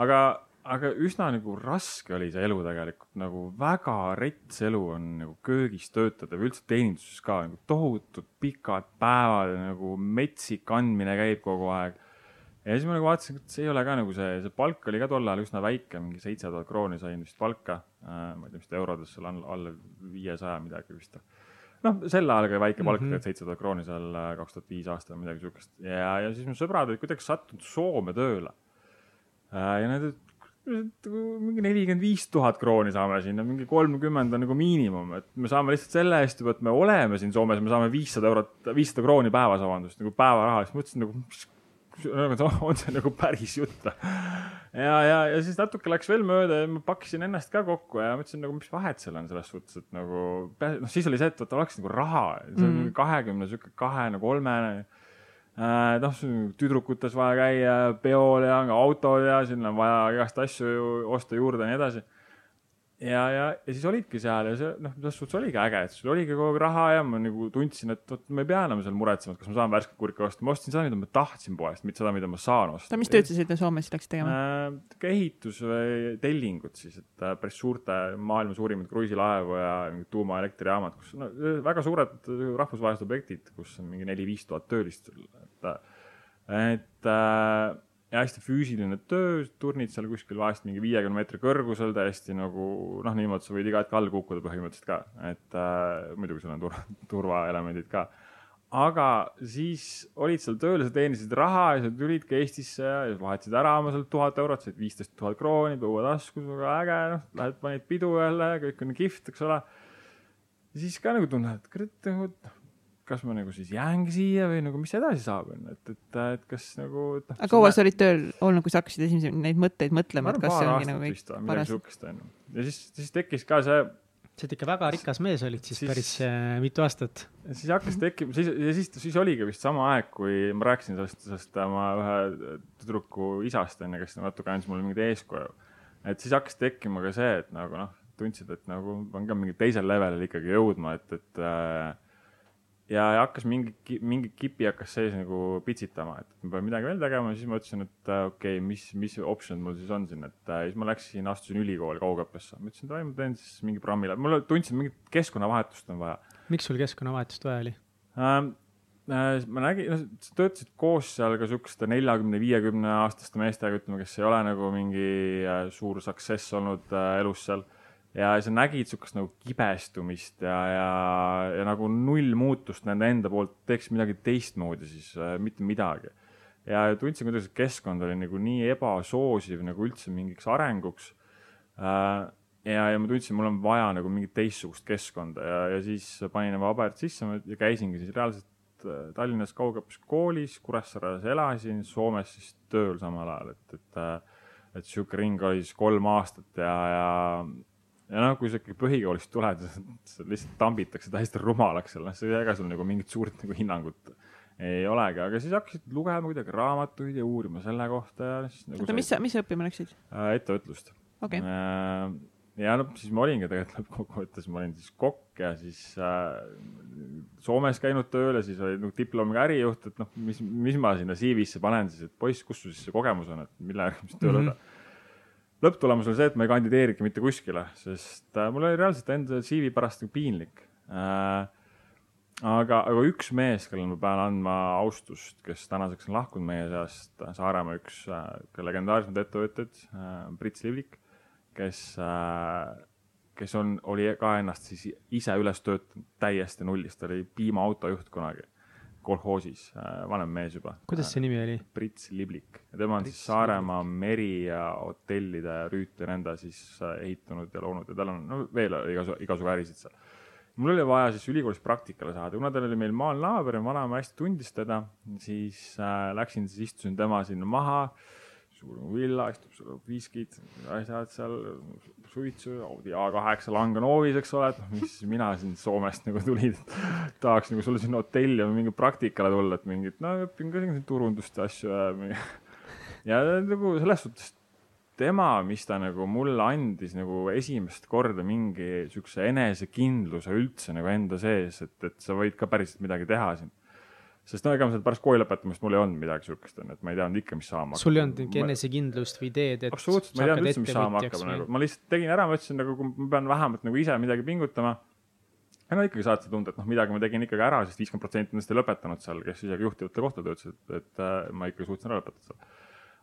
aga aga üsna nagu raske oli see elu tegelikult, nagu väga rets elu on nagu köögis töötada või üldse teeninduses ka nagu tohutud pikad päevad ja nagu metsik andmine käib kogu aeg. ja siis ma nagu vaatasin, et see ei ole ka nagu see, see palk oli ka tol ajal üsna väike, mingi seitse tuhat krooni sain vist palka äh,. ma ei tea, mis ta eurodes seal alla, alla viiesaja midagi vist. noh, sel ajal oli väike palk mm, -hmm. seitse tuhat krooni seal äh, kaks tuhat viis aastal midagi siukest ja, ja siis mu sõbrad olid kuidagi sattunud Soome tööle äh, ja need mingi nelikümmend viis tuhat krooni saame sinna, mingi kolmkümmend on nagu miinimum, et me saame lihtsalt selle eest juba, et me oleme siin Soomes, me saame viissada eurot, viissada krooni päevas, vabandust, nagu päevaraha, siis mõtlesin nagu, nagu, on see nagu päris jutt? Ja, ja, ja siis natuke läks veel mööda ja ma pakkisin ennast ka kokku ja mõtlesin nagu, mis vahet seal on selles suhtes, et nagu, noh, siis oli see, et vaata, oleks nagu raha, see on mm. kahekümne sihuke kahene, kolmene noh, tüdrukutes vaja käia peol ja autol ja sinna on vaja igast asju osta juurde ja nii edasi ja, ja, ja siis olidki seal ja see noh, selles suhtes oligi äge, et sul oligi kogu aeg raha ja ma nagu tundsin, et vot ma ei pea enam seal muretsema, et kas ma saan värsket kurki osta, ma ostsin seda, mida ma tahtsin poest, mitte seda, mida ma saan osta. mis tööd sa sinna Soomes läksid tegema äh,? ehitus või tellingud siis, et äh, päris suurte maailma suurimaid kruiisilaevu ja tuumaelektrijaamad, kus no, väga suured rahvusvahelised objektid, kus on mingi neli-viis tuhat töölist, et, et äh, ja hästi füüsiline töö, turnid seal kuskil vahest mingi viiekümne meetri kõrgusel täiesti nagu noh, niimoodi sa võid iga hetk all kukkuda põhimõtteliselt ka, et äh, muidugi sul on tur turvaelemendid ka. aga siis olid seal tööl, sa teenisid raha ja sa tulidki Eestisse ja vahetasid ära oma seal tuhat eurot, said viisteist tuhat krooni põuetaskus, väga äge, noh, lähed panid pidu jälle, kõik on kihvt, eks ole. siis ka nagu tunned, et kurat, nagu kas ma nagu siis jäängi siia või nagu, mis edasi saab, on ju, et, et, et kas nagu. Noh, aga kaua sa olid tööl olnud, kui sa hakkasid esimesi neid mõtteid mõtlema, et kas see ongi nagu kõik? midagi siukest, on ju. ja siis, siis tekkis ka see. sa oled ikka väga rikas mees olid siis, siis päris äh, mitu aastat. siis hakkas tekkima, siis, ja siis, siis oligi vist sama aeg, kui ma rääkisin sellest, sellest oma ühe tüdruku isast, on ju, kes natuke andis mulle mingit eeskuju. et siis hakkas tekkima ka see, et nagu noh, tundsid, et nagu on ka mingil teisel levelil ikkagi jõudma, et, et äh, ja hakkas mingi, mingi kipi hakkas sees nagu pitsitama, et ma pean midagi veel tegema, siis ma ütlesin, et äh, okei okay,, mis, mis optsioon mul siis on siin, et äh, siis ma läksin, astusin ülikooli kaugõppesse, ma ütlesin, et ma teen siis mingi programmi läbi, mulle tundsin, mingit keskkonnavahetust on vaja. miks sul keskkonnavahetust vaja oli ähm,? Äh, ma nägin, noh, sa töötasid koos seal ka siukeste neljakümne, viiekümne aastaste meestega, ütleme, kes ei ole nagu mingi suur success olnud äh, elus seal ja sa nägid sihukest nagu kibestumist ja, ja, ja nagu null muutust nende enda poolt, teeks midagi teistmoodi, siis äh, mitte midagi. ja tundsin, kuidas keskkond oli nagu nii ebasoosiv nagu üldse mingiks arenguks äh,. ja, ja ma tundsin, mul on vaja nagu mingit teistsugust keskkonda ja, ja siis panin oma paberid sisse ja käisingi siis reaalselt äh, Tallinnas kaugõppes koolis, Kuressaares elasin, Soomes siis tööl samal ajal, et, et, äh, et sihuke ring oli siis kolm aastat ja, ja ja noh, kui sa ikka põhikoolist tuled, lihtsalt tambitakse täiesti rumalaks seal, noh, ega sul nagu mingit suurt nagu hinnangut ei olegi, aga siis hakkasid lugema kuidagi raamatuid ja uurima selle kohta ja siis nagu. oota, mis sa, mis sa õppima läksid äh,? ettevõtlust okay.. Äh, ja noh, siis ma olingi tegelikult lõppkokkuvõttes, ma olin siis kokk ja siis äh, Soomes käinud tööl ja siis oli nagu diplomiga ärijuht, et noh, mis, mis ma sinna CV-sse panen siis, et poiss, kus sul siis see kogemus on, et mille järgi tööle võtta mm -hmm lõpptulemus oli see, et ma ei kandideerinudki mitte kuskile, sest äh, mul oli reaalselt enda CV pärast nagu piinlik äh,. aga, aga üks mees, kellele ma pean andma austust, kes tänaseks on lahkunud meie seast, Saaremaa üks äh, legendaarsemaid ettevõtteid Priit Slivlik, kes kes on, oli ka ennast siis ise üles töötanud täiesti nullist, ta oli piimaautojuht kunagi kolhoosis, äh, vanem mees juba. kuidas see nimi oli? Prits Liblik ja tema on Prits siis Saaremaa meri ja hotellide rüütel enda siis äh, ehitanud ja loonud ja tal on no, veel igasugu, igasugu ärisid seal. mul oli vaja siis ülikoolis praktikale saada, kuna ta oli meil maal naaber ja vanaema hästi tundis teda, siis äh, läksin siis istusin tema sinna maha äh, suur villa, istub seal viskid, asjad seal, suitsu, Audi A8 Langanoovis, eks ole, et noh, mis mina siin Soomest nagu tulin, et tahaks nagu sulle sinna hotelli või mingi praktikale tulla, et mingit, no õpin ka siin turundust ja asju ja, ja nagu selles suhtes tema, mis ta nagu mulle andis nagu esimest korda mingi siukse enesekindluse üldse nagu enda sees, et, et sa võid ka päriselt midagi teha siin sest no ega ma seal pärast kooli lõpetamist mul ei olnud midagi siukest, onju, et ma ei teadnud ikka, mis saama hakkab. sul ei olnud mingi enesekindlust või ideed, et. absoluutselt, ma ei teadnud üldse, mis saama hakkab nagu, ma lihtsalt tegin ära, mõtlesin nagu, kui ma pean vähemalt nagu ise midagi pingutama. ja no ikkagi saad sa tunda, et noh, midagi ma tegin ikkagi ära, sest viiskümmend protsenti nendest ei lõpetanud seal, kes isegi juhtivatel kohtadel töötasid, et, et äh, ma ikka suutsin ära lõpetada seal.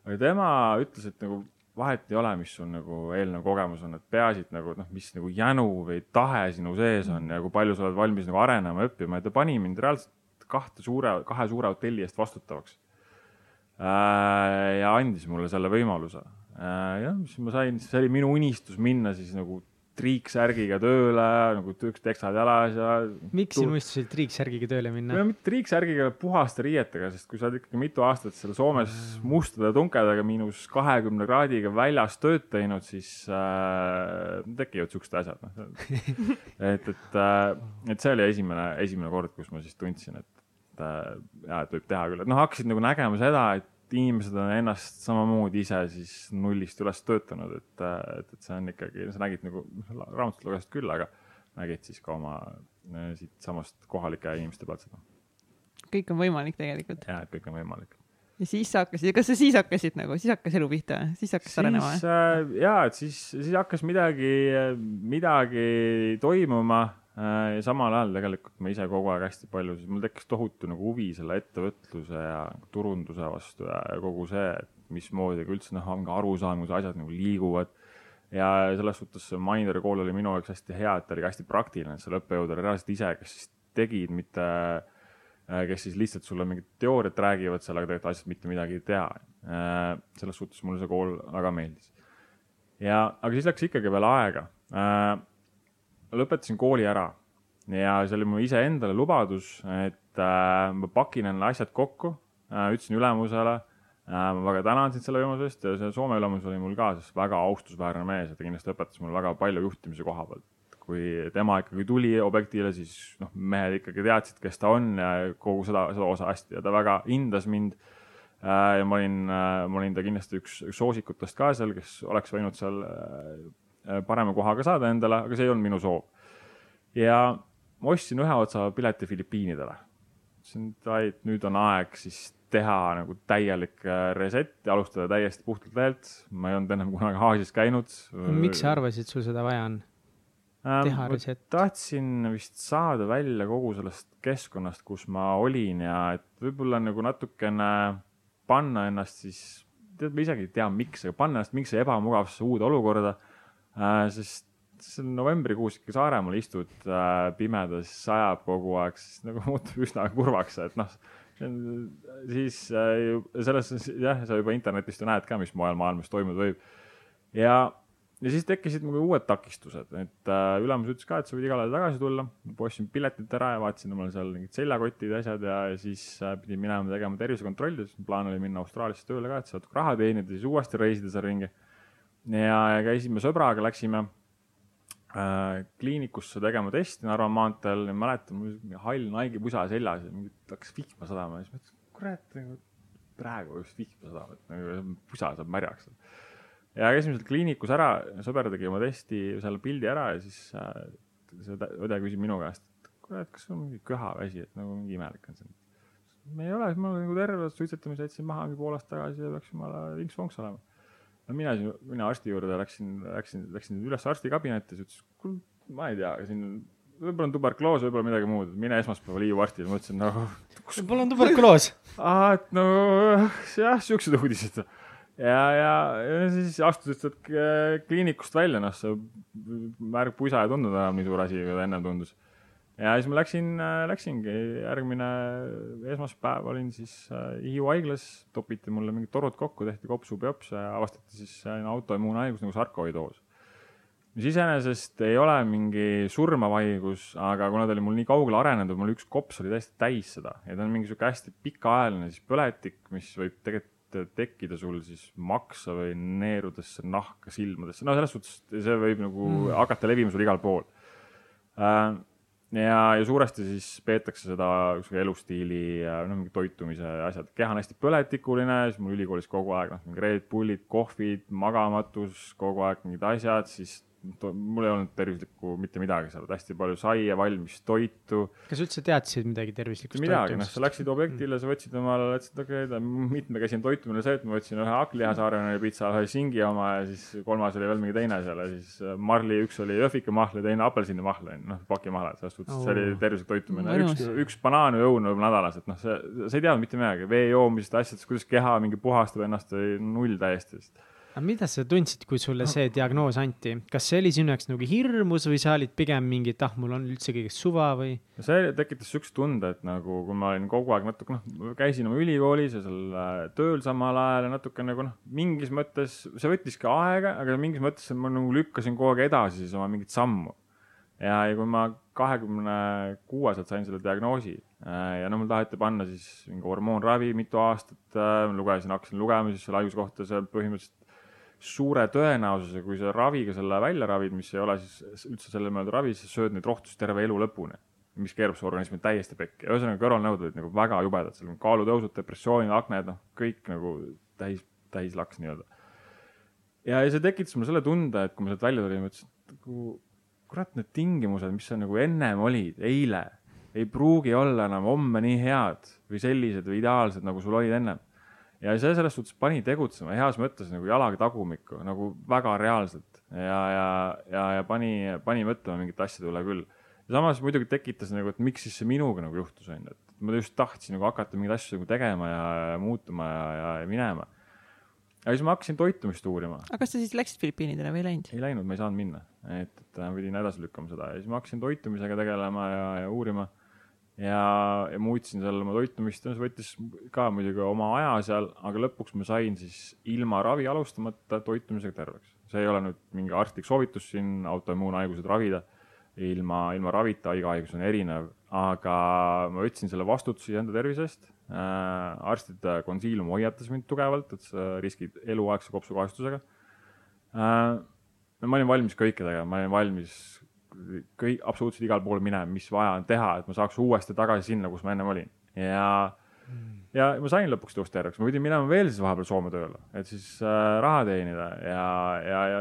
aga tema ütles, et nagu vahet ei ole, mis sul nagu eelnev kogemus on, et peaasi, et nagu noh, mis nagu jänu või tahe sinu sees on ja kui palju sa oled valmis nagu arenema, õppima ja ta pani mind reaalselt kahte suure, kahe suure hotelli eest vastutavaks. Äh, ja andis mulle selle võimaluse. Äh, jah, siis ma sain, see oli minu unistus minna siis nagu triiksärgiga tööle, nagu üks teksad jalas ja. miks sinu unistus oli triiksärgiga tööle minna? no mitte triiksärgiga, puhaste riietega, sest kui sa oled ikkagi mitu aastat seal Soomes mustade tunkedega miinus kahekümne kraadiga väljas tööd teinud, siis äh, tekivad siuksed asjad, noh. et, et äh,, et see oli esimene, esimene kord, kus ma siis tundsin, et et äh, ja, et võib teha küll, et noh, hakkasid nagu nägema seda, et inimesed on ennast samamoodi ise siis nullist üles töötanud, et, äh, et, et see on ikkagi, sa nägid nagu, raamatut lugesid küll, aga nägid siis ka oma äh, siitsamast kohalike inimeste pealt seda. kõik on võimalik tegelikult. ja, et kõik on võimalik. ja siis sa hakkasid, kas sa siis hakkasid nagu, siis hakkas elu pihta, siis hakkas arenema äh,? ja, et siis, siis hakkas midagi, midagi toimuma ja samal ajal tegelikult ma ise kogu aeg hästi palju, siis mul tekkis tohutu nagu huvi selle ettevõtluse ja turunduse vastu ja kogu see, et mismoodi ka üldse noh, on ka arusaam, kuidas asjad nagu liiguvad. ja selles suhtes see Maineri kool oli minu jaoks hästi hea, et ta oli hästi praktiline, et seal õppejõud oli reaalselt ise, kes siis tegid, mitte äh, kes siis lihtsalt sulle mingit teooriat räägivad seal, aga tegelikult asjad mitte midagi ei tea. Äh, selles suhtes mulle see kool väga meeldis. ja, aga siis läks ikkagi veel aega lõpetasin kooli ära ja see oli mu iseendale lubadus, et äh, ma pakin endale asjad kokku äh,, ütlesin ülemusele äh,. ma väga tänan sind selle võimaluse eest ja see Soome ülemus oli mul ka siis väga austusväärne mees ja ta kindlasti õpetas mulle väga palju juhtimise koha pealt. kui tema ikkagi tuli objektile, siis noh, mehed ikkagi teadsid, kes ta on ja kogu seda, seda osa hästi ja ta väga hindas mind äh,. ja ma olin äh,, ma olin ta kindlasti üks, üks soosikutest ka seal, kes oleks võinud seal Äh, parema koha ka saada endale, aga see ei olnud minu soov. ja ma ostsin ühe otsa pileti Filipiinidele. ütlesin, et nüüd on aeg siis teha nagu täielik äh, reset ja alustada täiesti puhtalt lehelt. ma ei olnud ennem kunagi Aasias käinud. miks sa arvasid, sul seda vaja on? Ähm, teha reset? tahtsin vist saada välja kogu sellest keskkonnast, kus ma olin ja et võib-olla nagu natukene panna ennast siis, tead, ma isegi ei tea, miks, aga panna ennast mingisse ebamugavasse uude olukorda äh,. Sest see on novembrikuus ikka Saaremaal istud äh, pimedas, sajab kogu aeg, siis nagu muutub üsna kurvaks, et noh, siis äh, selles jah, sa juba internetist ju näed ka, mis mujal maailmas toimuda võib. ja, ja siis tekkisid mul uued takistused, et äh, ülemus ütles ka, et sa võid igale tagasi tulla. ma ostsin piletid ära ja vaatasin omale seal mingid seljakotid ja asjad ja, ja siis äh, pidin minema tegema tervisekontrolli, sest plaan oli minna Austraaliasse tööle ka, et saada raha teenida, siis uuesti reisida seal ringi ja käisime sõbraga, läksime äh, kliinikusse tegema testi Narva maanteel ja mäletan, mul oli hall Nike'i pusa seljas ja hakkas vihma sadama ja siis mõtlesin, kurat, praegu just vihma sadama, et nagu pusa saab märjaks. ja käisime seal kliinikus ära, sõber tegi oma testi, selle pildi ära ja siis äh, see õde küsib minu käest, et kurat, kas sul on mingi köhaväsi, et nagu mingi imelik on see. ei ole, ma olen nagu terve, suitsetamise jätsin maha mingi pool aastat tagasi ja peaks jumala vinks-vonks olema no mina, mina arsti juurde läksin, läksin, läksin üles arsti kabinetti, siis ütles, kuule, ma ei tea, siin võib-olla on tuberkuloos, võib-olla midagi muud, mine esmaspäeval Hiiu arstile, ma ütlesin no. võib-olla on tuberkuloos aa, et no jah, siuksed uudised. ja, ja, ja siis astusid sealt kliinikust välja, noh, see märg pusa ei tundunud enam nii suur asi, kui ta enne tundus. Ja siis ma läksin, äh, läksingi, järgmine esmaspäev olin siis äh, Hiiu haiglas, topiti mulle mingid torud kokku, tehti kopsubiopsia ja avastati siis autoimmuunhaigus nagu sarkoidoos mis iseenesest ei ole mingi surmav haigus, aga kuna ta oli mul nii kaugele arenenud, mul üks kops oli täiesti täis seda ja ta on mingi sihuke hästi pikaajaline siis põletik, mis võib tegelikult tekkida sul siis maksa või neerudesse, nahka, silmadesse, no selles suhtes see võib nagu mm. hakata levima sul igal pool äh,. Ja, ja suuresti siis peetakse seda elustiili ja noh, mingi toitumise asjad, keha on hästi põletikuline, siis mul ülikoolis kogu aeg noh, mingi Red Bullid, kohvid, magamatus, kogu aeg mingid asjad, siis mul ei olnud tervislikku mitte midagi seal, hästi palju saia, valmis toitu. kas üldse teadsid midagi tervislikust midagi, noh, sa läksid objektile sa võtsid omale, ütlesid, okei okay,, mitmekesine toitumine, see, et ma võtsin ühe hakklihasaarene pitsa, ühe singi oma ja siis kolmas oli veel mingi teine seal ja siis äh, marli, üks oli jõhvikamahl ja teine apelsinimahla, noh, pakimahlad, selles suhtes oh., see oli tervislik toitumine, üks, üks banaan või õun võib nädalas, et noh, see, sa ei teadnud mitte midagi, vee joomisest, asjadest, kuidas keha mingi puhastab ennast või null täiesti aga mida sa tundsid, kui sulle see diagnoos anti, kas see oli sinu jaoks nagu hirmus või sa olid pigem mingi, et ah, mul on üldse kõigest suva või? see tekitas siukest tunde, et nagu, kui ma olin kogu aeg natuke noh, käisin oma ülikoolis ja seal äh, tööl samal ajal ja natuke nagu noh, mingis mõttes see võttis ka aega, aga mingis mõttes ma nagu lükkasin kogu aeg edasi siis oma mingit sammu. ja, ja kui ma kahekümne kuueselt sain selle diagnoosi äh, ja no mul taheti panna siis mingi hormoonravi mitu aastat, äh, lugesin, hakkasin lugema siis selle haiguse kohta, see põhimõtteliselt suure tõenäosusega, kui sa raviga selle välja ravid, mis ei ole siis üldse selle mõeldud ravi, siis sööd neid rohtusid terve elu lõpuni, mis keerab su organismi täiesti pekki. ühesõnaga kõrvalnõud olid nagu väga jubedad, seal on kaalutõusud, depressioonid, akned, noh, kõik nagu täis, täis laks nii-öelda. ja, ja see tekitas mulle selle tunde, et kui ma sealt välja tulin, ma ütlesin, et nagu kurat, need tingimused, mis seal nagu ennem olid, eile, ei pruugi olla enam homme nii head või sellised või ideaalsed, nagu sul olid ennem ja see selles suhtes pani tegutsema heas mõttes nagu jalaga tagumikku nagu väga reaalselt ja, ja, ja, ja pani, pani mõtlema mingite asjade üle küll. ja samas muidugi tekitas nagu, et miks siis see minuga nagu juhtus, onju, et ma just tahtsin nagu hakata mingeid asju nagu tegema ja, ja muutuma ja, ja, ja minema. ja siis ma hakkasin toitumist uurima. aga kas sa siis läksid Filipiinidele või ei läinud? ei läinud, ma ei saanud minna, et, et pidin edasi lükkama seda ja siis ma hakkasin toitumisega tegelema ja, ja uurima ja, ja muutsin seal oma toitumist, see võttis ka muidugi oma aja seal, aga lõpuks ma sain siis ilma ravi alustamata toitumisega terveks. see ei ole nüüd mingi arstlik soovitus siin autoimmuunhaigused ravida, ilma, ilma ravita, iga haigus on erinev, aga ma võtsin selle vastutuse enda tervise eest äh,. arstide konsiilium hoiatas mind tugevalt, et sa riskid eluaegse kopsukahjustusega äh,. ma olin valmis kõike tegema, ma olin valmis kõik, absoluutselt igal pool minema, mis vaja on teha, et ma saaks uuesti tagasi sinna, kus ma ennem olin. ja mm., ja ma sain lõpuks tõusta terveks, ma pidin minema veel siis vahepeal Soome tööle, et siis äh, raha teenida ja, ja, ja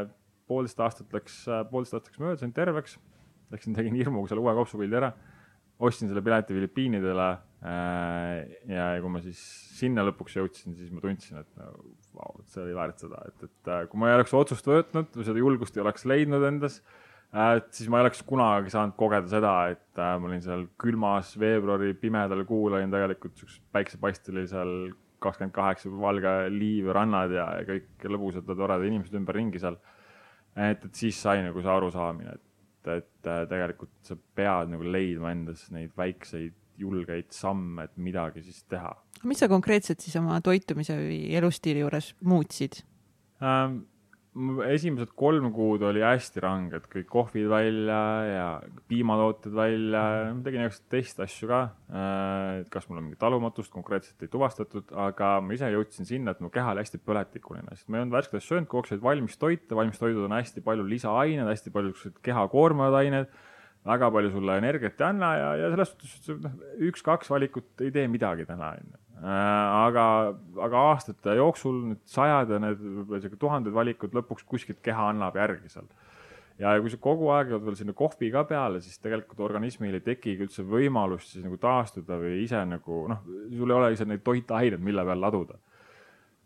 poolteist aastat läks äh,, poolteist aastat läks mööda, sain terveks. Läksin, tegin hirmuga selle uue kopsupildi ära, ostsin selle pileti Filipiinidele äh,. ja, ja kui ma siis sinna lõpuks jõudsin, siis ma tundsin, et no, vau, see oli väärt seda, et, et äh, kui ma ei oleks otsust võtnud või seda julgust ei oleks leidnud endas Äh, et siis ma ei oleks kunagi saanud kogeda seda, et äh, ma olin seal külmas veebruari pimedal kuul olin tegelikult siukses päiksepaistel oli seal kakskümmend kaheksa valge liiv ja rannad ja, ja kõik lõbusad ja toredad inimesed ümberringi seal. et, et siis sai nagu see arusaamine, et, et äh, tegelikult sa pead nagu leidma endas neid väikseid julgeid samme, et midagi siis teha. mis sa konkreetselt siis oma toitumise või elustiili juures muutsid ähm,? Esimesed kolm kuud oli hästi ranged, kõik kohvid välja ja piimatooted välja, tegin igasuguseid testasju ka. Äh, kas mul on mingit talumatust konkreetselt ei tuvastatud, aga ma ise jõudsin sinna, et mu keha oli hästi põletikuline, sest ma ei olnud värsket asja söönud, kogu aeg said valmis toite, valmis toidud on hästi palju lisaained, hästi palju siuksed keha koormavad ained väga palju sulle energiat ei anna ja, ja selles suhtes noh, üks-kaks valikut ei tee midagi täna onju aga, aga aastate jooksul need sajad ja need võib-olla isegi tuhanded valikud lõpuks kuskilt keha annab järgi seal. ja kui sa kogu aeg oled veel sinna kohvi ka peale, siis tegelikult organismil ei tekigi üldse võimalust siis nagu taastuda või ise nagu noh, sul ei ole ise neid toitaineid, mille peal laduda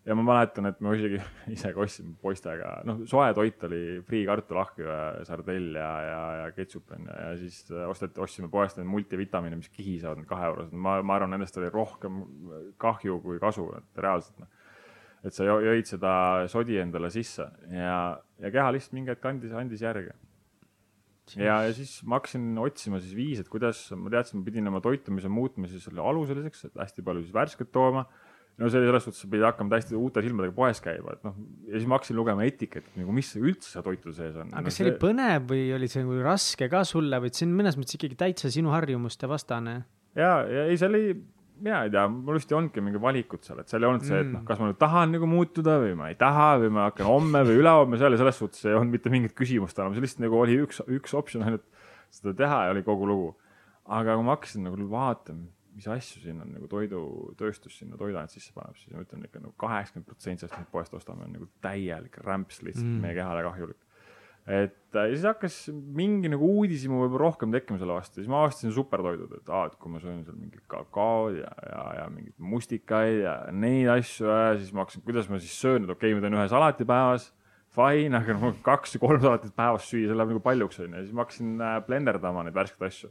ja ma mäletan, et ma isegi ise ka ostsin poistega, noh, soe toit oli friikartul, ahju ja sardell ja, ja, ja ketšup on ju, ja siis äh, osteti, ostsime poest neid multivitamiine, mis kihisavad, need kahe eurosed, ma, ma arvan, nendest oli rohkem kahju kui kasu, et reaalselt noh. et sa jõid seda sodi endale sisse ja, ja keha lihtsalt mingi hetk andis, andis järgi ja, ja siis ma hakkasin otsima siis viise, et kuidas, ma teadsin, ma pidin oma toitumise muutma siis selle aluseliseks, et hästi palju siis värsket tooma. No see oli selles suhtes, sa pidid hakkama täiesti uute silmadega poes käima, et noh, ja siis ma hakkasin lugema etiketti, nagu mis üldse seal toitude sees on. aga no, kas see oli põnev või oli see nagu raske ka sulle või et see on mõnes mõttes ikkagi täitsa sinu harjumuste vastane? ja, ja ei, see oli, mina ei tea, mul vist ei olnudki mingit valikut seal, et seal ei olnud see, et noh, Mm. kas ma nüüd tahan nagu muutuda või ma ei taha või ma hakkan homme või ülehomme seal ja selles suhtes ei olnud mitte mingit küsimust enam, see lihtsalt nagu oli üks, üks optsioon ainult seda teha ja oli kogu lugu. aga kui ma hakkasin nagu vaatama, mis asju siin on nagu toidutööstus sinna toiduainet sisse paneb, siis ma ütlen ikka nagu kaheksakümmend protsenti sellest, mis poest ostame, on nagu täielik rämps lihtsalt Mm. meie kehale kahjulik et äh, ja siis hakkas mingi nagu uudishimu võib-olla rohkem tekkima selle vastu, siis ma avastasin supertoidud, et aa, et kui ma söön seal mingit kakaod ja, ja, ja mingeid mustikaid ja neid asju ja siis ma hakkasin, kuidas ma siis söön, et okei okay,, ma teen ühe salati päevas. Fine, aga no kaks või kolm salatit päevas süüa, see läheb nagu paljuks onju ja siis ma hakkasin äh, blenderdama neid värskeid asju.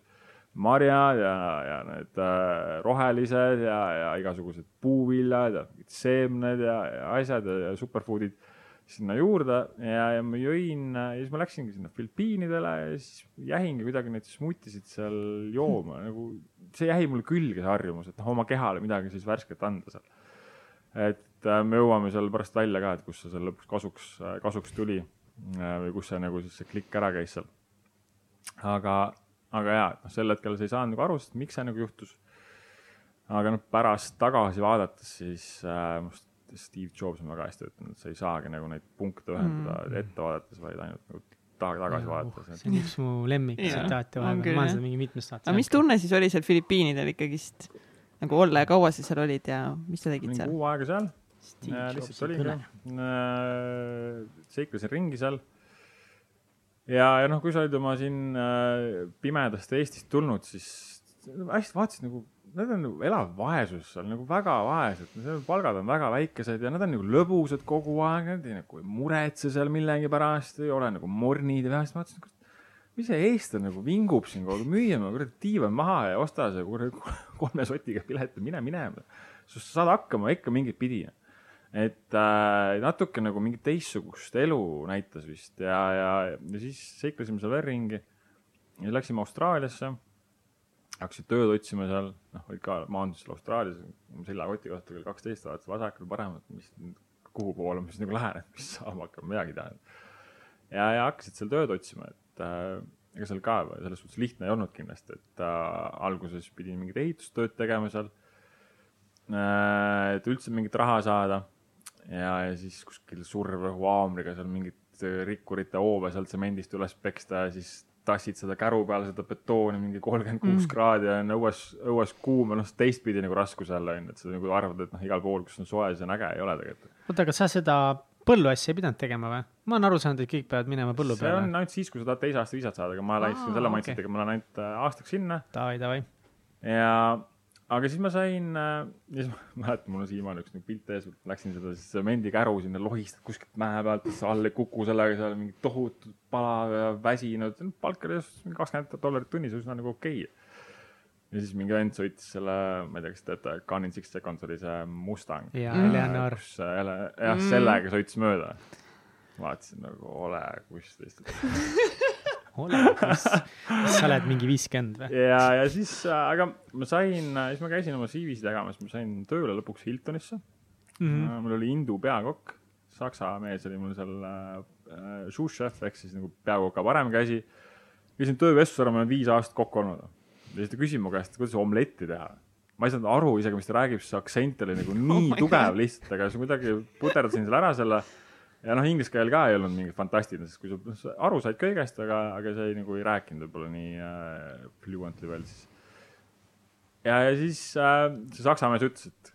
Marjad ja, ja need äh, rohelised ja, ja igasugused puuviljad ja seemned ja, ja asjad ja, ja superfood'id sinna juurde ja, ja ma jõin ja siis ma läksingi sinna Filipiinidele ja siis jäingi kuidagi neid smuutisid seal jooma nagu see jäi mulle külge, see harjumus, et noh, oma kehale midagi siis värsket anda seal. et äh, me jõuame seal pärast välja ka, et kus see seal lõpuks kasuks, kasuks tuli äh, või kus see nagu siis see klikk ära käis seal. aga, aga jaa, et noh, sel hetkel sa ei saanud nagu aru, sest miks see nagu juhtus. aga noh, pärast tagasi vaadates siis äh, must Steve Jobs on väga hästi ütelnud, sa ei saagi nagu neid punkte ühendada mm. ette vaadates, vaid ainult nagu taga, tagasi vaadates. see on üks mu lemmiktsitaate vahepeal, ma olen seda mingi mitmest saatest. aga mis tunne siis oli seal Filipiinidel ikkagist nagu olla ja kaua sa seal olid ja mis sa tegid mingi seal? kuu aega seal, Steve äh, lihtsalt olin kõne. seal, seiklesin ringi seal. Ja, ja noh, kui sa olid oma siin äh, pimedast Eestist tulnud, siis hästi vaatasid nagu, nad on nagu elav vaesus seal nagu väga vaesed, palgad on väga väikesed ja nad on nagu lõbusad kogu aeg, nad ei nagu ei muretse seal millegipärast, ei ole nagu mornid ja siis ma mõtlesin, mis see eestlane nagu vingub siin kogu aeg, müüa oma kuradi diivan maha ja osta see kuradi kolme sotiga pilet ja mine minema. sa saad hakkama ikka mingit pidi. Et äh, natuke nagu mingit teistsugust elu näitas vist ja, ja, ja siis seiklesime seal veel ringi. ja läksime Austraaliasse. hakkasid tööd otsima seal, noh, olid ka maandusid seal Austraalias, seljakoti kohta kell kaksteist, vaatasid vasakule paremat, mis, kuhu poole ma siis nagu lähen, et mis saama hakkab, midagi ei tähenda. ja, ja hakkasid seal tööd otsima, et äh, ega seal ka selles suhtes lihtne ei olnud kindlasti, et äh, alguses pidin mingit ehitustööd tegema seal äh,. et üldse mingit raha saada ja, ja siis kuskil survehaamriga seal mingit äh, rikkurite hoove sealt tsemendist üles peksta ja siis tassid seda käru peale seda betooni mingi kolmkümmend kuus kraadi ja on õues, õues kuum ja noh, teistpidi nagu raskus jälle on et sa nagu arvad, et noh, igal pool, kus on soe, see on äge, ei ole tegelikult. oota, aga sa seda põlluasja ei pidanud tegema või? ma olen aru saanud, et kõik peavad minema põllu see peale. on ainult siis, kui sa tahad teise aasta viisat saada, aga ma läksin selle okei. mindset'iga, ma lähen ainult äh, aastaks sinna Davai, davai. ja, aga siis ma sain äh,, siis ma mäletan, mul on siiamaani üks nagu pilt ees, läksin seda siis semendikäru sinna lohistad kuskilt mäe pealt, sa all ei kuku sellega seal mingi tohutud palav ja väsinud, palk oli mingi kakskümmend dollarit tunnis, üsna nagu okei okay. ja siis mingi vend sõitis selle, ma ei tea, kas te teate, Gone in six seconds oli see Mustang. Jaa. Eleanor. kus äh, jälle, jah, sellega sõitis mööda. vaatasin nagu, ole kuss lihtsalt ole, kas, kas sa oled mingi viiskümmend või? ja, ja siis, aga ma sain, siis ma käisin oma CV-sid jagamas, ma sain tööle lõpuks Hiltonisse mm. -hmm. mul oli Indu peakokk, saksa mees oli mul seal äh, sous-chef ehk siis nagu peakoka parem käsi. käisin töövestlusele, ma olen viis aastat kokk olnud. ja siis ta küsis mu käest, kuidas omletti teha. ma ei saanud aru isegi, mis ta räägib, see aktsent oli nagu nii my tugev God. lihtsalt, aga siis kuidagi puterdasin selle ära selle ja noh, inglise keel ka ei olnud mingi fantastiline, sest kui sa noh, sa aru said kõigest, aga, aga sa ei nagu ei rääkinud võib-olla nii äh, fluently veel siis. ja, ja siis äh, see saksa mees ütles, et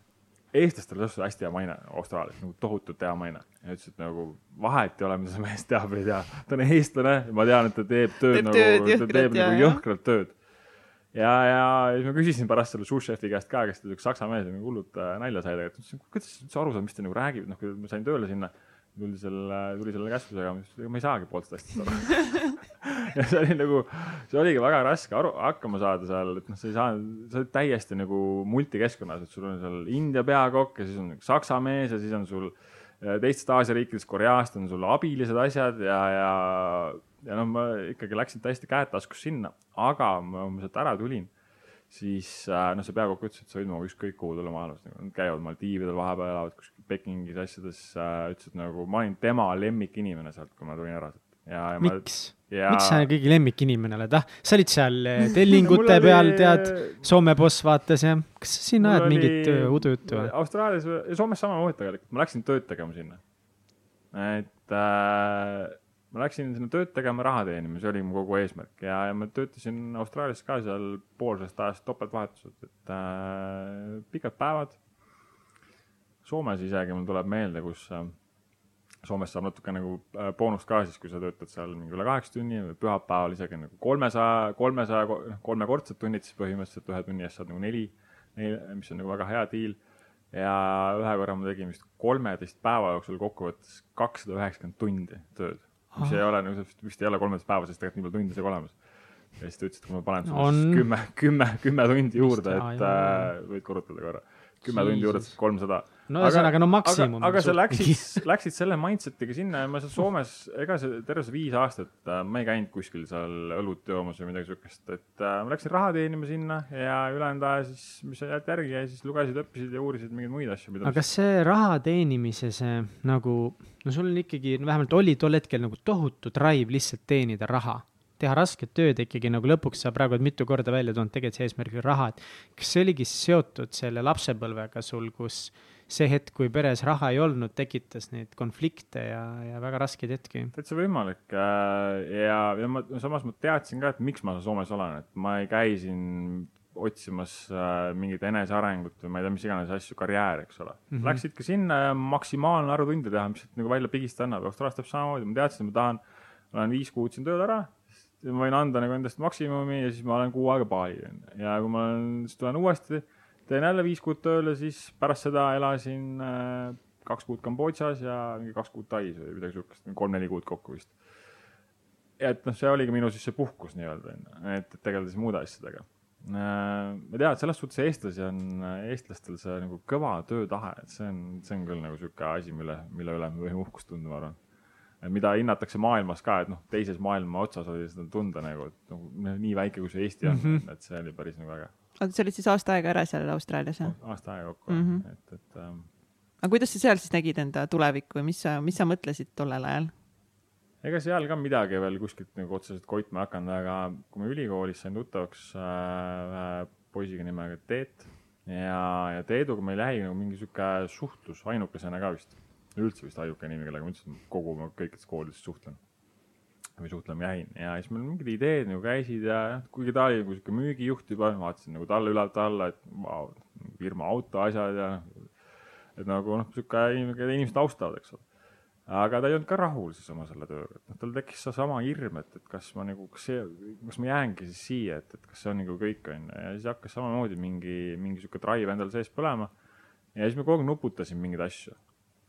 eestlastel on hästi hea maine Austraalias, nagu tohutult hea maine. ja ütles, et nagu vahet ei ole, mida see mees teab või ei tea. ta on eestlane ja ma tean, et ta teeb tööd Teeb nagu, ta jõhkralt teeb ja, nagu jõhkralt tööd. ja, ja siis ma küsisin pärast selle sous-chef'i käest ka, kes ta üks saksa mees ja nagu hullult äh, nalja sai tegelikult. ütlesin, kuidas sa üldse aru saad, mis ta nagu räägib, noh, kui ma sain tööle sinna tuldi selle, tuli selle käsklusega, ma ei saagi poolest asjast aru. Ja see oli nagu, see oligi väga raske aru, hakkama saada seal, et noh, sa ei saa, sa oled täiesti nagu multikeskkonnas, et sul on seal India peakokk ja siis on saksa mees ja siis on sul teistest Aasia riikidest, Koreast on sul abilised asjad ja, ja, ja noh, ma ikkagi läksin täiesti käed taskus sinna, aga ma, ma sealt ära tulin siis äh, noh, see peakokk ütles, et sa võid minuga ükskõik kuhu tulla maailmas, nad käivad Maldiividel vahepeal, elavad kuskil Pekingis asjades äh,, ütles, et nagu ma olin tema lemmikinimene sealt, kui ma tulin ära sealt. ja, ja miks ja..., miks sa kõigi lemmikinimene oled, ah, sa olid seal äh, tellingute oli... peal, tead, Soome boss vaatas ja kas sa siin ajad oli... mingit äh, udujuttu või? Austraalias ja Soomes samamoodi tegelikult, ma läksin tööd tegema sinna. et äh, ma läksin sinna tööd tegema, raha teenima, see oli mu kogu eesmärk ja, ja ma töötasin Austraalias ka seal pool sellest ajast topeltvahetused, et äh, pikad päevad. Soomes isegi mul tuleb meelde, kus äh, Soomes saab natuke nagu äh, boonust ka siis, kui sa töötad seal mingi üle kaheksa tunni või pühapäeval isegi nagu kolmesaja, kolmesaja, noh kolmekordsed tunnid, siis põhimõtteliselt ühe tunni eest saad nagu neli, neli, mis on nagu väga hea diil. Ja ühe korra ma tegin vist kolmeteist päeva jooksul kokkuvõttes kakssada üheksakümmend tundi tööd. Mis ei ole nagu, vist ei ole kolmeteist päeva, sest tegelikult nii palju tunde isegi olemas. ja siis ta ütles, et kui ma panen sulle on... kümme, kümme, kümme tundi juurde, et äh, võid korrutada korra. Kümme tundi juurde, kolmsada. no ühesõnaga, no maksimum. aga, aga sa läksid, läksid selle mindset'iga sinna ja ma seal Soomes, ega see terve see viis aastat äh,, ma ei käinud kuskil seal õlut joomas või midagi siukest, et äh, ma läksin raha teenima sinna ja ülejäänud aja siis, mis jäid järgi ja siis lugesid, õppisid ja uurisid mingeid muid asju. aga kas see raha teenimise, see nagu no sul on ikkagi, no vähemalt oli tol hetkel nagu tohutu drive lihtsalt teenida raha. Teha rasket tööd ikkagi nagu lõpuks sa praegu oled mitu korda välja toonud, tegelikult see eesmärk oli raha, et kas see oligi seotud selle lapsepõlvega sul, kus see hetk, kui peres raha ei olnud, tekitas neid konflikte ja, ja väga raskeid hetki. täitsa võimalik äh, ja, ja ma samas ma teadsin ka, et miks ma Soomes olen, et ma ei käi siin otsimas äh, mingit enesearengut või ma ei tea, mis iganes asju, karjääri, eks ole mm. -hmm. Läksid ka sinna ja maksimaalne arv tunde teha, mis nagu välja pigist annab. Austraalias täpselt samamoodi, ma teadsin, et ma tahan, olen viis kuud siin tööl ära, ma võin anda nagu endast maksimumi ja siis ma olen kuu aega Bali onju. ja kui ma olen, siis tulen uuesti, teen jälle viis kuud tööle, siis pärast seda elasin äh, kaks kuud Kambodžas ja mingi kaks kuud Tais või midagi siukest, kolm-neli kuud kokku vist. et noh, see oligi minu siis see puhkus nii-öelda onju, et tegeleda siis muude asjadega Äh, ma tean, et selles suhtes eestlasi on, eestlastel see nagu kõva töötahe, et see on, see on küll nagu sihuke asi, mille, mille üle me võime uhkust tunda, ma arvan. Mida hinnatakse maailmas ka, et noh, teises maailma otsas oli seda tunda nagu, et nagu nii väike, kui see Eesti on mm, -hmm. et see oli päris nagu äge. oota, sa olid siis aasta aega ära seal Austraalias, jah? aasta aega kokku mm, -hmm. et, et ähm.... aga kuidas sa seal siis nägid enda tulevikku ja mis sa, mis sa mõtlesid tollel ajal? ega seal ka midagi veel kuskilt nagu otseselt koitma hakanud, aga kui ma ülikoolis sain tuttavaks äh, ühe poisiga nimega Teet ja, ja Teeduga meil jäi nagu mingi sihuke suhtlus ainukesena ka vist, üldse vist ainuke nimi, kellega ma üldse kogu ma kõikides koolides suhtlen või suhtlema jäin ja siis meil mingid ideed nagu käisid ja noh, kuigi ta oli nagu sihuke müügijuht juba, vaatasin nagu talle ülalt alla, et vau, firma auto asjad ja et nagu noh, sihuke inimene, inimesed austavad, eks ole aga ta ei olnud ka rahul siis oma selle tööga, et noh, tal tekkis seesama hirm, et, et kas ma nagu, kas see, kas ma jäängi siis siia, et, et kas see on nagu kõik on ju ja siis hakkas samamoodi mingi, mingi sihuke drive endal sees põlema. ja siis me kogu aeg nuputasime mingeid asju.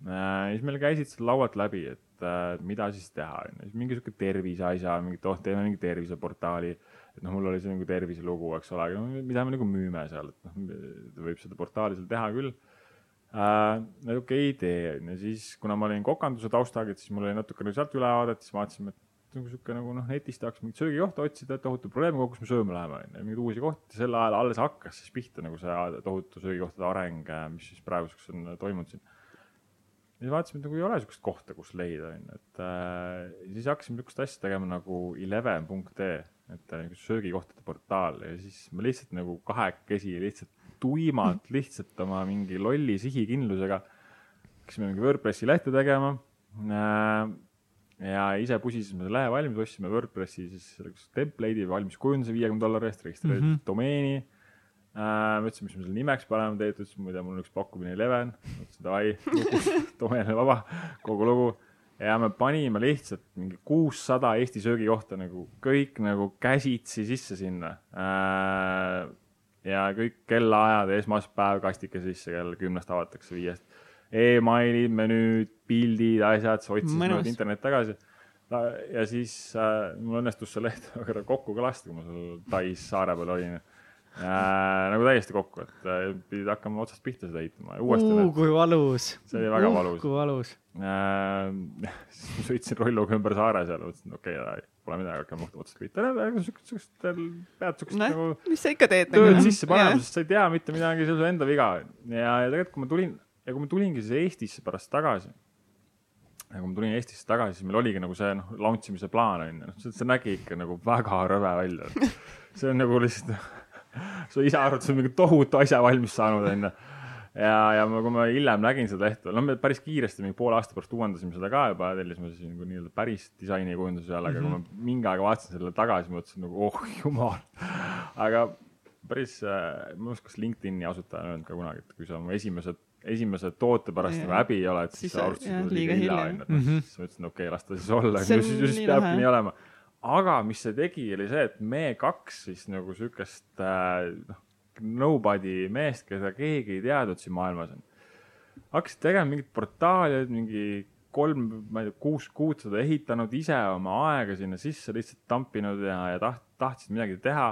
Ja siis meil käisid seal laualt läbi, et äh, mida siis teha, on ju, siis mingi sihuke terviseasja, mingi, oh, teeme mingi terviseportaali. et noh, mul oli see nagu terviselugu, eks ole, aga mida me nagu müüme seal, et noh, võib seda portaali seal teha küll äh,. niisugune idee on ju, siis kuna ma olin kokanduse taustaga, et siis mul oli natukene sealt ülevaadet, siis vaatasime, et nagu sihuke nagu noh, netist tahaks mingit söögikohta otsida, tohutu probleem, kus me sööma läheme, on ju, mingeid uusi kohti, sel ajal alles hakkas siis pihta nagu see tohutu söögikohtade areng, mis siis praeguseks on toimunud siin. Siis vaatasime, et nagu ei ole sihukest kohta, kus leida, on ju, et äh, siis hakkasime sihukest asja tegema nagu eleven.ee, et äh, söögikohtade portaal ja siis me lihtsalt nagu kahekesi lihtsalt tuimalt lihtsalt oma mingi lolli sihikindlusega hakkasime mingi Wordpressi lehte tegema. Äh, ja ise pusisime selle lehe valmis, ostsime Wordpressi siis template'i valmis kujunduse viiekümne dollari eest, registreeritud mm -hmm. domeeni äh,. mõtlesime, mis me selle nimeks paneme, Teet ütles, ma ei tea, mul on üks pakkumine Eleven, mõtlesin davai, domeen on vaba, kogu lugu. ja me panime lihtsalt mingi kuussada Eesti söögikohta nagu kõik nagu käsitsi sisse sinna äh, ja kõik kellaajad, esmaspäev kastike sisse, kell kümnest avatakse, viiest. emailid, menüüd, pildid, asjad, Mõnus. nagu internet tagasi. ja siis äh, mul õnnestus see leht korra kokku ka lasta, kui ma seal Tais saare peal olin äh,. nagu täiesti kokku, et äh, pidid hakkama otsast pihta seda ehitama uh, kui valus. see oli väga valus kui valus. äh. sõitsin rolluga ümber saare seal, mõtlesin, okei okay,, pole midagi, hakkame otsast pihta. siukest, siukest, pead siukest Noh, nagu mis sa ikka teed? tööd sisse panema, sest sa ei tea mitte midagi, see on su enda viga. ja, ja tegelikult, kui ma tulin ja kui ma tulingi siis Eestisse pärast tagasi. ja kui ma tulin Eestisse tagasi, siis meil oligi nagu see noh, launch imise plaan on ju, see, see nägi ikka nagu väga rõve välja. see on nagu lihtsalt, su isa arvates on mingi tohutu asja valmis saanud on ju ja, ja ma, kui ma hiljem nägin seda lehte, no me päris kiiresti, mingi poole aasta pärast uuendasime seda ka juba, tellisime siis nagu nii-öelda päris disaini kujunduse jälle, aga kui ma mingi aeg vaatasin sellele tagasi, mõtlesin nagu oh jumal. aga päris äh,, ma ei usu, kas LinkedIni asutaja on öelnud ka kunagi, et kui sa oma esimese, esimese toote pärast nagu häbi oled, siis Siis sa alustasid liiga hilja. onju, et noh, siis ma ütlesin, okei okay,, las ta siis olla, ju siis, peabki nii olema. Aga mis see tegi, oli see, et me kaks siis nagu siukest äh, noh, nobody meest, keda keegi ei teadnud siin maailmas on, hakkasid tegema mingit portaali, mingi kolm, ma ei tea, kuus kuud seda ehitanud, ise oma aega sinna sisse lihtsalt tampinud ja, ja taht-, tahtsid midagi teha.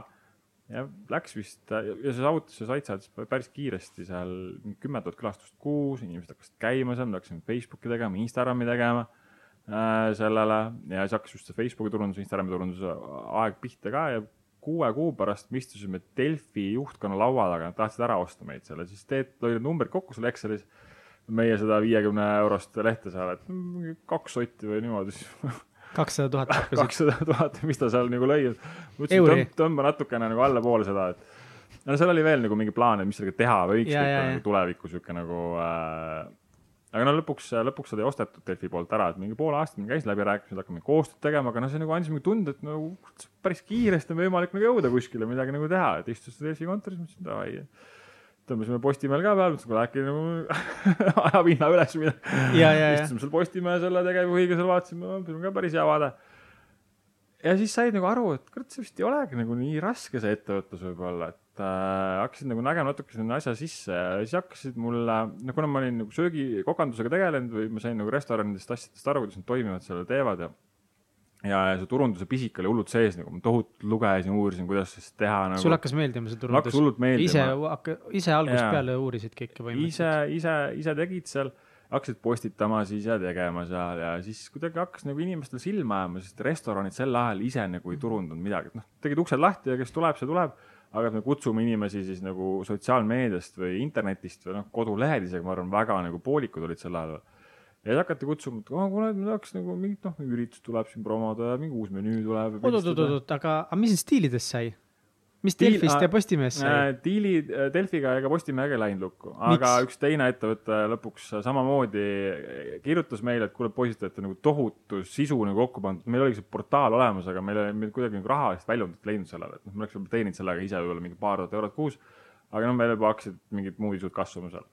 ja läks vist ja ja see saavutas, see sait saatis päris kiiresti seal kümme tuhat külastust kuus, inimesed hakkasid käima seal, me hakkasime Facebooki tegema, Instagrami tegema sellele ja siis hakkas just see Facebooki turundus, Instagrami turunduse aeg pihta ka ja kuue kuu pärast me istusime Delfi juhtkonna laua taga, nad tahtsid ära osta meid selle, siis teed, lõid numbrid kokku seal Excelis meie seda viiekümne eurost lehte seal, et kaks sotti või niimoodi, siis kakssada tuhat kakssada tuhat, mis ta seal nagu lõi. Mõtlesin, tõmba natukene nagu allapoole seda, et no seal oli veel nagu mingi plaan, et mis sellega teha võiks Ja, ja, nagu ja. tulevikus sihuke nagu äh,. Aga no lõpuks, lõpuks seda ei ostetud Delfi poolt ära, et mingi poole aastat käis läbirääkimised, hakkame koostööd tegema, aga noh, see nagu andis mingi tunde, et nagu päris kiiresti on võimalik nagu jõuda kuskile midagi nagu teha, et istusin Delfi kontoris, mõtlesin davai. tõmbasime Postimehel ka peale, mõtlesin, kuule äkki nagu ajab hinna üles midagi. ja, ja, ja. istusime seal Postimehe selle tegevjuhiga seal vaatasime, see on ka päris hea vaade. ja siis said nagu aru, et kurat, see vist ei olegi nagu nii raske see ettevõtlus võib-olla, et äh, hakkasid nagu nägema natuke sinna asja sisse ja siis hakkasid mulle, no kuna ma olin nagu söögikokandusega tegelenud või ma sain nagu restoranidest asjadest aru, kuidas nad toimivad seal teevad ja ja, ja see turunduse pisik oli hullult sees nagu, ma tohutult lugesin, uurisin, kuidas siis teha nagu. sul hakkas meeldima see mul hakkas turundus? hullult ise meeldima., ise algusest Jaa. peale uurisid kõike ise põhimõtteliselt?, ise, ise tegid seal, hakkasid postitama siis ja tegema seal ja siis kuidagi hakkas nagu inimestel silma jääma, sest restoranid sel ajal ise nagu ei turundanud midagi, et noh, tegid uksed lahti ja kes tuleb, see tuleb. Aga et me kutsume inimesi siis nagu sotsiaalmeediast või internetist või noh, kodulehed isegi, ma arvan, väga nagu poolikud olid sel ajal. ja siis hakati kutsuma, et oh, kuule, me tahaks nagu mingit noh, üritus tuleb siin promoda ja mingi uus menüü tuleb. oot-oot-oot, aga, aga mis stiilidest sai? Mis Delfist ja Postimehest sai? Äh, diili äh, Delfiga ega Postimehega ei läinud lukku, aga Miks? üks teine ettevõte lõpuks samamoodi kirjutas meile, et kuule, poisid, te olete nagu tohutu sisu nagu kokku pandud, meil oligi see portaal olemas, aga meil oli meil kuidagi nagu rahalist väljundit leidnud sellele, et noh, me oleks teeninud sellega ise võib-olla mingi paar tuhat eurot kuus. aga noh, meil juba hakkasid mingid muud isud kasvama seal.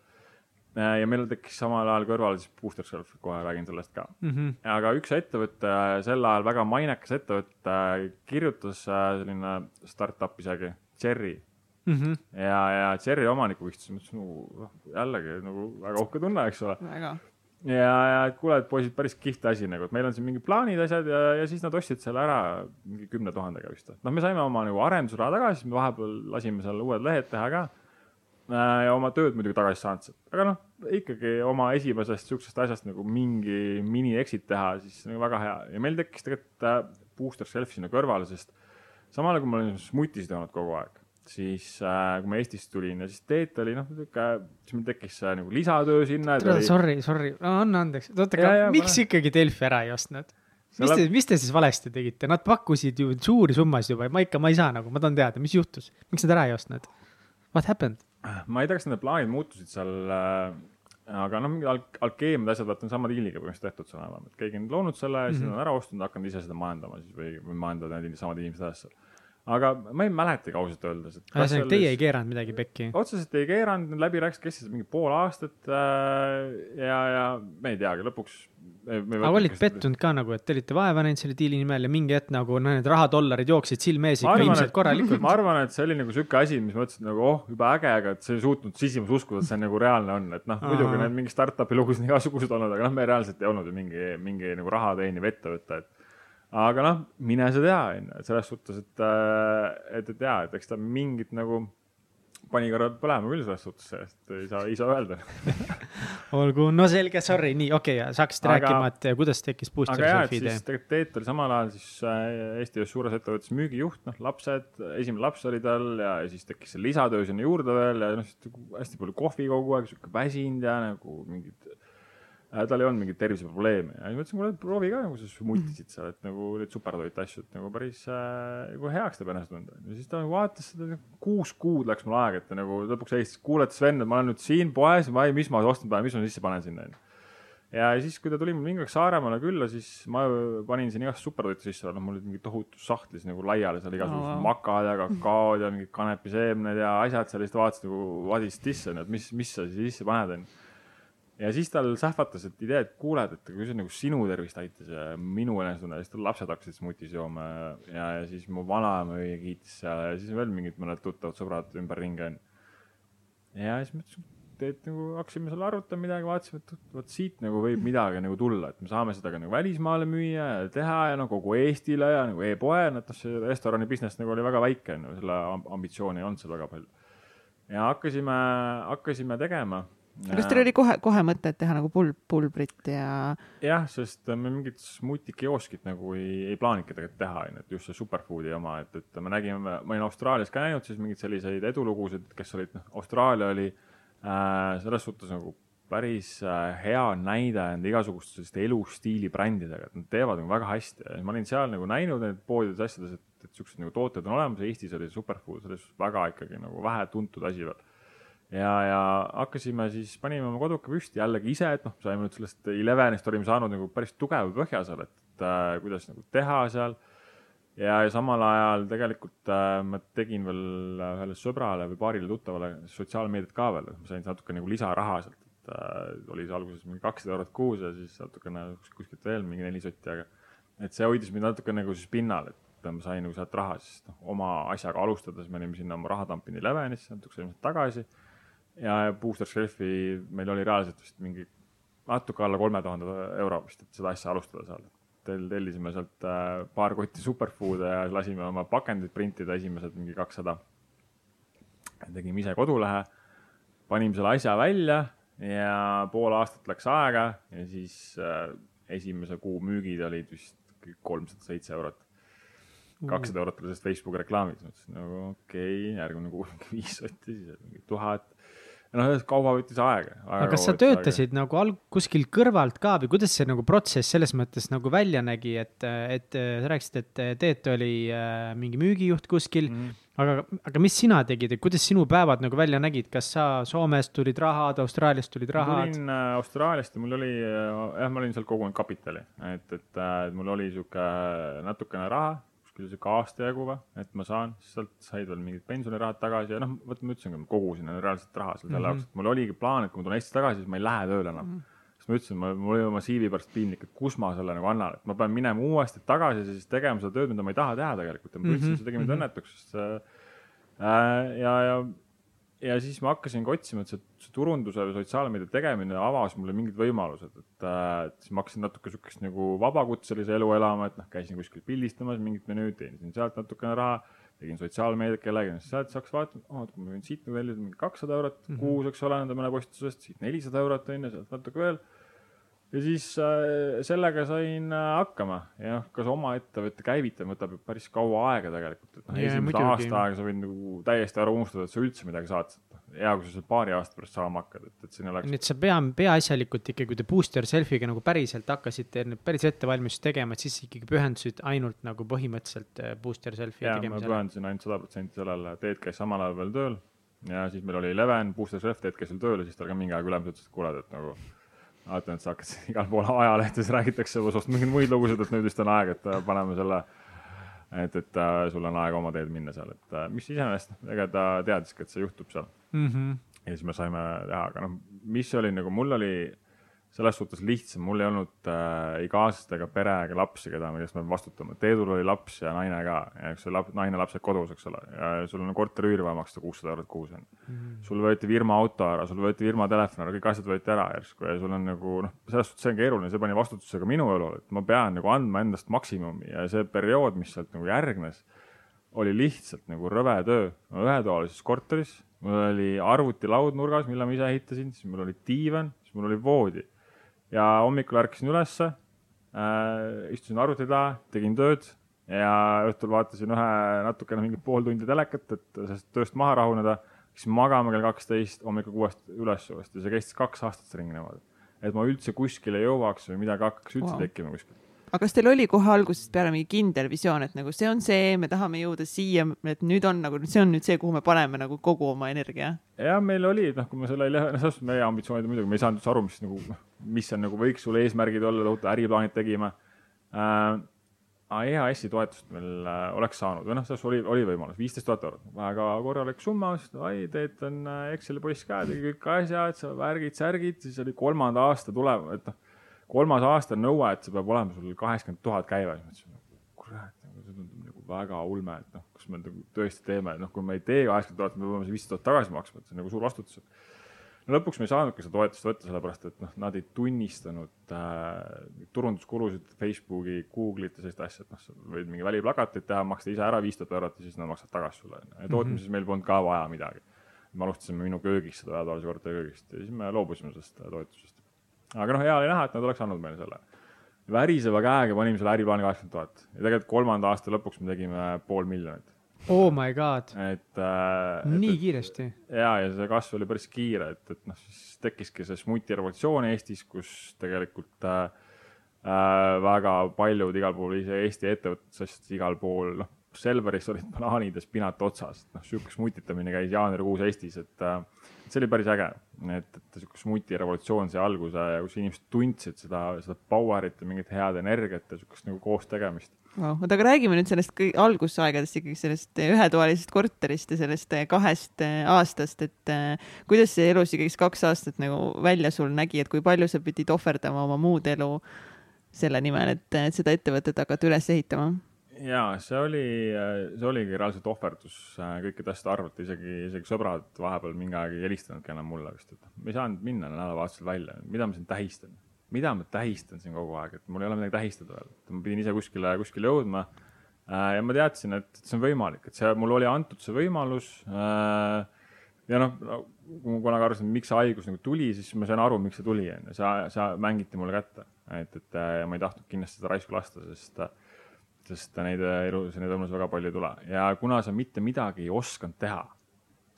Ja meil tekkis samal ajal kõrval siis Booster Self, kohe räägin sellest ka Mhm. aga üks ettevõte, sel ajal väga mainekas ettevõte, kirjutas äh, selline startup isegi, Cherry Mhm. ja, ja Cherry omanikuga istusin, mõtlesin nagu noh, jällegi nagu väga uhke tunne, eks ole. ja, ja et kuule, et poisid, päris kihvt asi nagu, et meil on siin mingid plaanid, asjad ja, ja siis nad ostsid selle ära mingi kümne tuhandega vist. noh, me saime oma nagu arendusraha tagasi, siis me vahepeal lasime seal uued lehed teha ka. Ja oma tööd muidugi tagasi saanud aga noh, ikkagi oma esimesest siuksest asjast nagu mingi mini exit teha, siis nagu väga hea ja meil tekkis tegelikult äh, booster self sinna kõrvale, sest samal ajal kui ma olin smutisid olnud kogu aeg, siis äh, kui ma Eestist tulin ja siis Teet oli noh, niisugune, siis meil tekkis äh, nagu lisatöö sinna. Sorry, sorry, anna andeks, oota, aga miks pane. ikkagi Delfi ära ei ostnud? mis te, mis te siis valesti tegite, nad pakkusid ju suuri summasid juba, ma ikka, ma ei saa nagu, ma tahan teada, mis juhtus, miks nad ära ei ostnud? What happened? Ma ei tea, kas nende plaanid muutusid seal äh,, aga noh, mingid alk-, alkeemiad, asjad, vaata on sama diiliga põhimõtteliselt tehtud seal enam-vähem, et keegi on loonud selle ja siis Mhm. on ära ostnud, hakanud ise seda majandama siis või, või majandavad need samad inimesed edasi seal. Aga ma ei mäletagi ausalt öeldes, et. ühesõnaga, teie ei keeranud midagi pekki? otseselt ei keeranud, läbi rääkis, kestis mingi pool aastat äh, ja, ja me ei teagi, lõpuks. aga olid pettunud ka nagu, et te olite vaeva näinud selle diili nimel ja mingi hetk nagu noh, need rahadollarid jooksid silme ees ikka ilmselt korralikult. ma arvan, et see oli nagu sihuke asi, mis ma mõtlesin nagu oh, juba äge, aga et sa ei suutnud sisimas uskuda, et see nagu reaalne on, et noh, muidugi need mingi startup'i lugusid on igasugused olnud, aga noh, me reaalselt ei olnud ju mingi, mingi nagu raha teeniv ettevõte, et aga noh, mine sa tea, on ju, et selles suhtes, et, äh, et, et jaa, et eks ta mingit nagu pani korra põlema küll selles suhtes, et ei saa, ei saa öelda olgu, no selge, sorry, nii okei okay,, sa hakkasid rääkima, et kuidas tekkis Booster Selfie idee? tegelikult Teet oli samal ajal siis äh, Eesti ühes suures ettevõttes müügijuht, noh, lapsed, esimene laps oli tal ja, siis tekkis see lisatöö sinna juurde veel ja noh, hästi palju kohvi kogu aeg, sihuke väsinud ja nagu mingid tal ei olnud mingeid terviseprobleeme ja siis mõtlesin, kuule proovi ka nagu sa mutisid seal, et nagu neid supertoite asju, et nagu päris äh, nagu heaks teeb ennast tunda. ja siis ta nagu vaatas seda, kuus kuud läks mul aega, et ta nagu lõpuks helistas, kuule, et Sven, et ma olen nüüd siin poes, ma ei, mis ma ostnud pean, mis ma sisse panen sinna onju ja siis, kui ta tuli mul mingi aeg Saaremaale külla, siis ma panin siin igast supertoitu sisse, noh, mul olid mingid tohutus sahtlis nagu laiali seal igasugused oh, wow. makad ja kakaod ja mingid kanepiseemned ja asjad seal, siis ta vaatas nagu vadisid sisse, et mis, mis sa siis sisse paned, onju ja siis tal sähvatas, et idee, et kuuled, et kui see nagu sinu tervist aitas ja minu enesetunne, siis tal lapsed hakkasid smuutis jooma ja, ja siis mu vanaema õie kiitis seal ja siis veel mingid mõned tuttavad sõbrad ümberringi on. ja siis mõtlesin, et nagu hakkasime seal arutama midagi, vaatasime, et vot siit nagu võib midagi nagu tulla, et me saame seda ka nagu välismaale müüa ja teha ja no kogu Eestile ja nagu e-poe, et noh, see restorani business nagu oli väga väike, ju, selle ambitsiooni ei olnud seal väga palju. ja hakkasime, hakkasime tegema kas teil oli kohe, kohe mõte, et teha nagu pulb, pulbrit ja? jah, sest me mingit smuutikioskit nagu ei, ei plaaninudki tegelikult teha, onju, et just see superfoodi oma, et, et me nägime, ma olin Austraalias ka näinud siis mingeid selliseid edulugusid, kes olid, noh, Austraalia oli äh, selles suhtes nagu päris äh, hea näide enda igasuguste selliste elustiili brändidega, et nad teevad nagu väga hästi. Ma olin seal nagu näinud neid poodides asjades, et, et siuksed nagu tooted on olemas, Eestis oli superfood selles väga ikkagi nagu vähetuntud asi veel ja, ja hakkasime siis, panime oma koduka püsti jällegi ise, et noh, saime nüüd sellest Elevenist olime saanud nagu päris tugeva põhja seal, et äh, kuidas nagu teha seal. ja, ja samal ajal tegelikult äh, ma tegin veel ühele sõbrale või paarile tuttavale sotsiaalmeediat ka veel, ma sain natuke nagu lisaraha sealt, et äh, oli see alguses mingi kakssada eurot kuus ja siis natukene kuskilt veel mingi neli sotti, aga et see hoidis mind natuke nagu siis pinnal, et ma sain nagu sealt raha siis noh, oma asjaga alustades, me olime sinna oma raha tampinud Elevenisse natuke saime tagasi ja Booster Shelfi meil oli reaalselt vist mingi natuke alla kolme tuhande euro vist, et seda asja alustada. Tel-, tellisime sealt äh, paar kotti superfood'e ja lasime oma pakendid printida, esimesed mingi kakssada. tegime ise kodulehe, panime selle asja välja ja pool aastat läks aega ja siis äh, esimese kuu müügid olid vist kolmsada seitse eurot kakssada eurot oli sellest Facebooki reklaamist, mõtlesin nagu okei okay,, järgmine kuu mingi viis sotti, siis mingi tuhat noh, kaua võttis aega. aga kas sa töötasid aega. nagu alg-, kuskil kõrvalt ka või kuidas see nagu protsess selles mõttes nagu välja nägi, et, et sa rääkisid, et Teet oli äh, mingi müügijuht kuskil mm. aga, aga mis sina tegid, et kuidas sinu päevad nagu välja nägid, kas sa Soomest tulid rahad, Austraaliast tulid rahad? ma tulin äh, Austraaliast ja mul oli äh,, jah, ma olin seal kogunud kapitali, et, et äh, mul oli sihuke natukene raha kuskil sihuke aasta jagu või, et ma saan, sealt said veel mingid pensionirahad tagasi ja noh, vot ma ütlesingi, ma kogusin reaalselt raha seal selle mhm. jaoks mm -hmm., et mul oligi plaan, et kui ma tulen Eestisse tagasi, siis ma ei lähe tööle enam mm. -hmm siis ma ütlesin, mul oli oma CV pärast piinlik, et kus ma selle nagu annan, et ma pean minema uuesti tagasi ja siis tegema seda tööd, mida ma ei taha teha tegelikult ja ma ütlesin mm, -hmm. see tegi mind -hmm. õnnetuks, sest äh, ja, ja ja siis ma hakkasingi otsima, et see, see turunduse või sotsiaalmeedia tegemine avas mulle mingid võimalused, et, äh, et siis ma hakkasin natuke sihukest nagu vabakutselise elu elama, et noh, käisin kuskil pildistamas mingit menüüd, teenisin sealt natukene raha, tegin sotsiaalmeediat kellelegi, siis sealt saaks vaadata, oh, et ma võin siit tellida mingi kakssada eurot mm -hmm. kuus, eks ole, nende mõne postitusest, siit nelisada eurot on ju, sealt natuke veel ja siis äh, sellega sain äh, hakkama ja noh, kas oma ettevõtte käivitamine võtab ju päris kaua aega tegelikult, et noh, esimesed aasta aega sa võid nagu täiesti ära unustada, et sa üldse midagi saad. hea, kui sa seal paari aasta pärast saama hakkad, et, et siin oleks. nii et sa pea, peaasjalikult ikkagi, kui te booster selfie'ga nagu päriselt hakkasite päris ettevalmistusi tegema, et siis ikkagi pühendusid ainult nagu põhimõtteliselt äh, booster selfie tegemisele? ma pühendusin ainult sada protsenti sellele, Teet käis samal ajal veel tööl ja siis meil oli Eleven, booster self, Teet käis veel tööl ja siis tal ka mingi aeg ülemus ütles, et kuule, et nagu vaatan, et sa hakkad igal pool ajalehtedes räägitakse sinust mingeid muid lugusid, et nüüd vist on aeg, et äh, paneme selle et, et äh, sul on aega oma teed minna seal, et äh, mis iseenesest, ega ta teadiski, et see juhtub seal mm. -hmm. ja siis me saime teha, aga noh, mis oli nagu mul oli selles suhtes lihtsam, mul ei olnud äh, ei kaaslast ega pere ega lapsi, keda, millest me peame vastutama. Teedul oli laps ja naine ka eks lap, naine, laps jäid kodus, eks ole, ja sul on korteriüüri vaja maksta kuussada eurot kuus on mm. -hmm. sul võeti firma auto ära, sul võeti firma telefon ära, kõik asjad võeti ära järsku ja sul on nagu noh, selles suhtes see on keeruline, see pani vastutuse ka minu õlul, et ma pean nagu andma endast maksimumi ja see periood, mis sealt nagu järgnes, oli lihtsalt nagu rõve töö. ühetoalises korteris, mul oli arvutilaud nurgas, mille ma ise ehitasin, siis mul oli diivan, siis mul oli voodi ja hommikul ärkasin ülesse äh,, istusin arvuti taha, tegin tööd ja õhtul vaatasin ühe natukene mingi pool tundi telekat, et sellest tööst maha rahuneda. siis magama kell kaksteist, hommikul kuuest üles uuesti, see kestis kaks aastat see ring niimoodi. et ma üldse kuskile jõuaks või midagi hakkaks üldse wow. tekkima kuskil aga kas teil oli kohe algusest peale mingi kindel visioon, et nagu see on see, me tahame jõuda siia, et nüüd on nagu, see on nüüd see, kuhu me paneme nagu kogu oma energia? ja meil oli, noh, kui me selle, selles suhtes meie ambitsioonid muidugi, me ei saanud üldse aru, mis nagu, noh, mis on nagu võiks sul eesmärgid olla, tohutu äriplaanid tegime äh,. EAS-i toetust meil äh, oleks saanud või noh, selles oli, oli võimalus, viisteist tuhat eurot, väga korralik summa, davai, teed on äh, Exceli poiss ka, tegi kõik asjad, värgid, särgid, siis oli kolmanda aasta tulem, et noh kolmas aasta nõue, et see peab olema sul kaheksakümmend tuhat käive, siis mõtlesin, kurat, nagu see tundub nagu väga ulme, et noh, kas me nagu tõesti teeme, noh, kui me ei tee kaheksakümmend tuhat, me peame see viisteist tuhat tagasi maksma, et see on nagu suur vastutus. no lõpuks me ei saanudki seda toetust võtta, sellepärast et noh, nad ei tunnistanud äh, turunduskulusid Facebooki, Google'it ja sellist asja, et noh, sa võid mingi väliplakateid teha, maksta ise ära viis tuhat eurot ja siis nad maksavad tagasi sulle. ja tootmises mm -hmm. meil polnud ka vaja midagi. me alustasime minu köögist, seda ühetoalise korteri köögist ja siis me loobusime sellest toetusest aga noh, hea oli näha, et nad oleks andnud meile selle. väriseva käega panime selle äriplaani kaheksakümmend tuhat ja tegelikult kolmanda aasta lõpuks me tegime pool miljonit. Oh my god. et äh,. nii et, kiiresti. ja, ja see kasv oli päris kiire, et, et noh, siis tekkiski see smuti revolutsioon Eestis, kus tegelikult äh, äh, väga paljud igal pool, Eesti ettevõtted, sest igal pool, noh, Selveris olid banaanid ja spinat otsas, noh, sihuke smutitamine käis jaanuarikuus Eestis, et äh, see oli päris äge, et, et sihuke smutirevolutsioon sai alguse kus inimesed tundsid seda, seda power'it ja mingit head energiat ja sihukest nagu koos tegemist. Wow.. oota, aga räägime nüüd sellest algusaegadest ikkagi sellest ühetoalisest korterist ja sellest kahest äh, aastast, et kuidas see elus ikkagi kaks aastat nagu välja sul nägi, et kui palju sa pidid ohverdama oma muud elu selle nimel, et seda ettevõtet hakata üles ehitama? Ja see oli, see oligi reaalselt ohverdus äh, kõikide asjade arvelt, isegi, isegi sõbrad vahepeal mingi aeg ei helistanudki enam mulle vist, et me ei saanud minna nädalavahetusel välja, mida ma siin tähistan, mida ma tähistan siin kogu aeg, et mul ei ole midagi tähistada veel, et ma pidin ise kuskile, kuskile jõudma. Äh, ja ma teadsin, et see on võimalik, et see, mul oli antud see võimalus. Äh, ja noh, kui ma kunagi arvasin, miks see haigus nagu tuli, siis ma sain aru, miks see tuli, on ju, see, see mängiti mulle kätte, et, et ma ei tahtnud kindlasti seda raisku lasta, sest sest neid elus, neid võimalusi väga palju ei tule ja kuna sa mitte midagi ei osanud teha,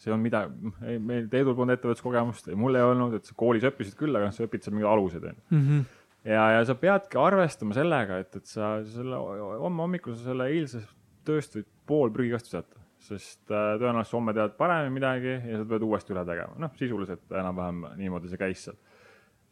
see on mida, meil Teedul polnud ettevõtluskogemust, mul ei olnud, et sa koolis õppisid küll, aga noh, sa õpid seal mingid alused onju mm. -hmm. ja, ja sa peadki arvestama sellega, et, et sa selle homme hommikul sa selle eilse tööst võid pool prügikasti visata, sest äh, tõenäoliselt homme tead paremini midagi ja sa pead uuesti üle tegema, noh sisuliselt enam-vähem niimoodi see käis seal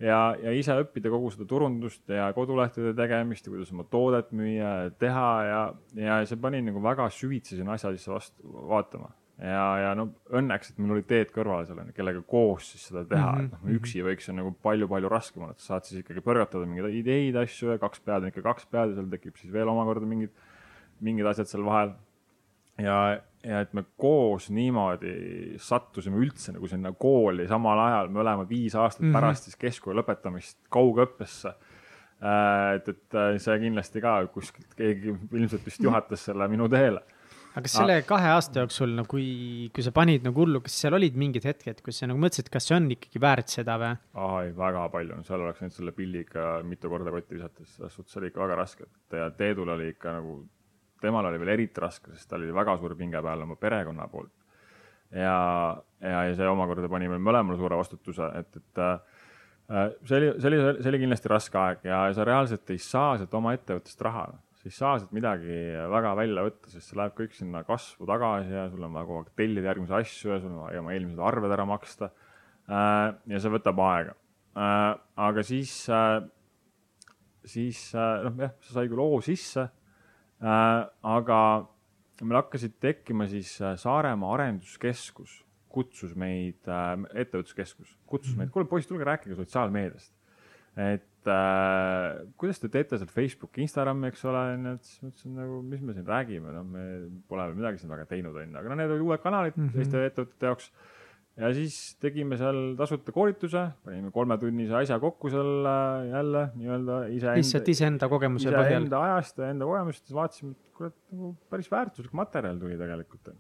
ja, ja ise õppida kogu seda turundust ja kodulehtede tegemist ja kuidas oma toodet müüa ja teha ja, ja see pani nagu väga süvitsi sinna asja sisse vastu vaatama. ja, ja no õnneks, et mul oli teed kõrvale seal, kellega koos siis seda teha mm, -hmm. et noh, mhm. üksi võiks see nagu palju-palju raskem olla, et sa saad siis ikkagi põrgatada mingeid ideid, asju ja kaks pead on ikka kaks pead ja seal tekib siis veel omakorda mingid, mingid asjad seal vahel. ja ja et me koos niimoodi sattusime üldse nagu sinna kooli samal ajal, me oleme viis aastat mm -hmm. pärast siis keskkooli lõpetamist kaugõppesse. Äh, et, et äh, see kindlasti ka kuskilt keegi ilmselt vist juhatas selle minu teele. aga kas selle kahe aasta jooksul, no kui, kui sa panid nagu hullu, kas seal olid mingid hetked, kus sa nagu mõtlesid, kas see on ikkagi väärt seda või? aa ei, väga palju, seal oleks võinud selle pilliga mitu korda kotti visata, selles suhtes oli ikka väga raske, et ja Teedul oli ikka nagu temal oli veel eriti raske, sest tal oli väga suur pinge peal oma perekonna poolt. ja, ja, ja see omakorda pani meil mõlemale suure vastutuse, et, et äh, see oli, see oli, see oli kindlasti raske aeg ja sa reaalselt ei saa sealt oma ettevõttest raha sa ei saa sealt midagi väga välja võtta, sest see läheb kõik sinna kasvu tagasi ja sul on vaja kogu aeg tellida järgmisi asju ja sul on vaja oma eelmised arved ära maksta. Äh, ja see võtab aega. Äh, aga siis, siis noh, jah, see sai küll hoo sisse. Aga meil hakkasid tekkima siis äh, Saaremaa Arenduskeskus, kutsus meid äh,, ettevõtluskeskus, kutsus meid, kuule poiss, tulge rääkige sotsiaalmeediast. et äh, kuidas te teete seal Facebooki, Instagrami, eks ole, onju, siis ma ütlesin nagu, mis me siin räägime, noh, me pole veel midagi siin väga teinud, onju, aga no need olid uued kanalid mm -hmm. Eesti ettevõtete jaoks ja siis tegime seal tasuta koolituse, panime kolmetunnise asja kokku seal äh, jälle nii-öelda iseenda. lihtsalt iseenda kogemuse ise põhjal. Enda ajast ja enda kogemust, siis vaatasime, et kurat, nagu päris väärtuslik materjal tuli tegelikult.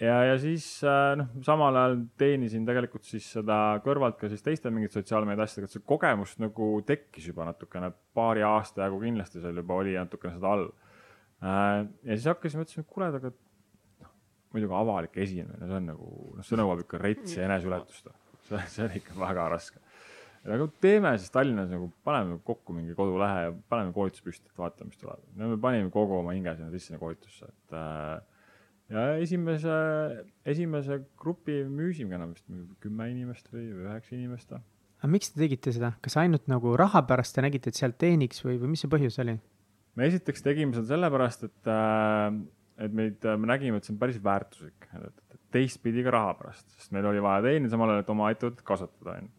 ja, ja siis äh, noh, samal ajal teenisin tegelikult siis seda kõrvalt ka siis teiste mingite sotsiaalmeedia asjadega, et see kogemus nagu tekkis juba natukene, paari aasta jagu kindlasti seal juba oli natukene seda all. Äh, ja siis hakkasime, ütlesime, et kuule, aga muidugi avalik esinemine, see on nagu, noh, see nõuab ikka retsi eneseületust. see, see on ikka väga raske. aga teeme siis Tallinnas nagu, paneme kokku mingi kodulehe ja paneme koolituse püsti, et vaatame, mis tuleb. no me panime kogu oma hinge sinna sisse koolitusse, et äh, ja esimese, esimese grupi müüsimegi enam vist kümme inimest või üheksa inimest. aga miks te tegite seda, kas ainult nagu raha pärast te nägite, et sealt teeniks või, või mis see põhjus oli? me esiteks tegime seda sellepärast, et äh, et meid, me nägime, et see on päris väärtuslik, et teistpidi ka raha pärast, sest meil oli vaja teenida samal ajal, et oma ettevõtet kasvatada, onju.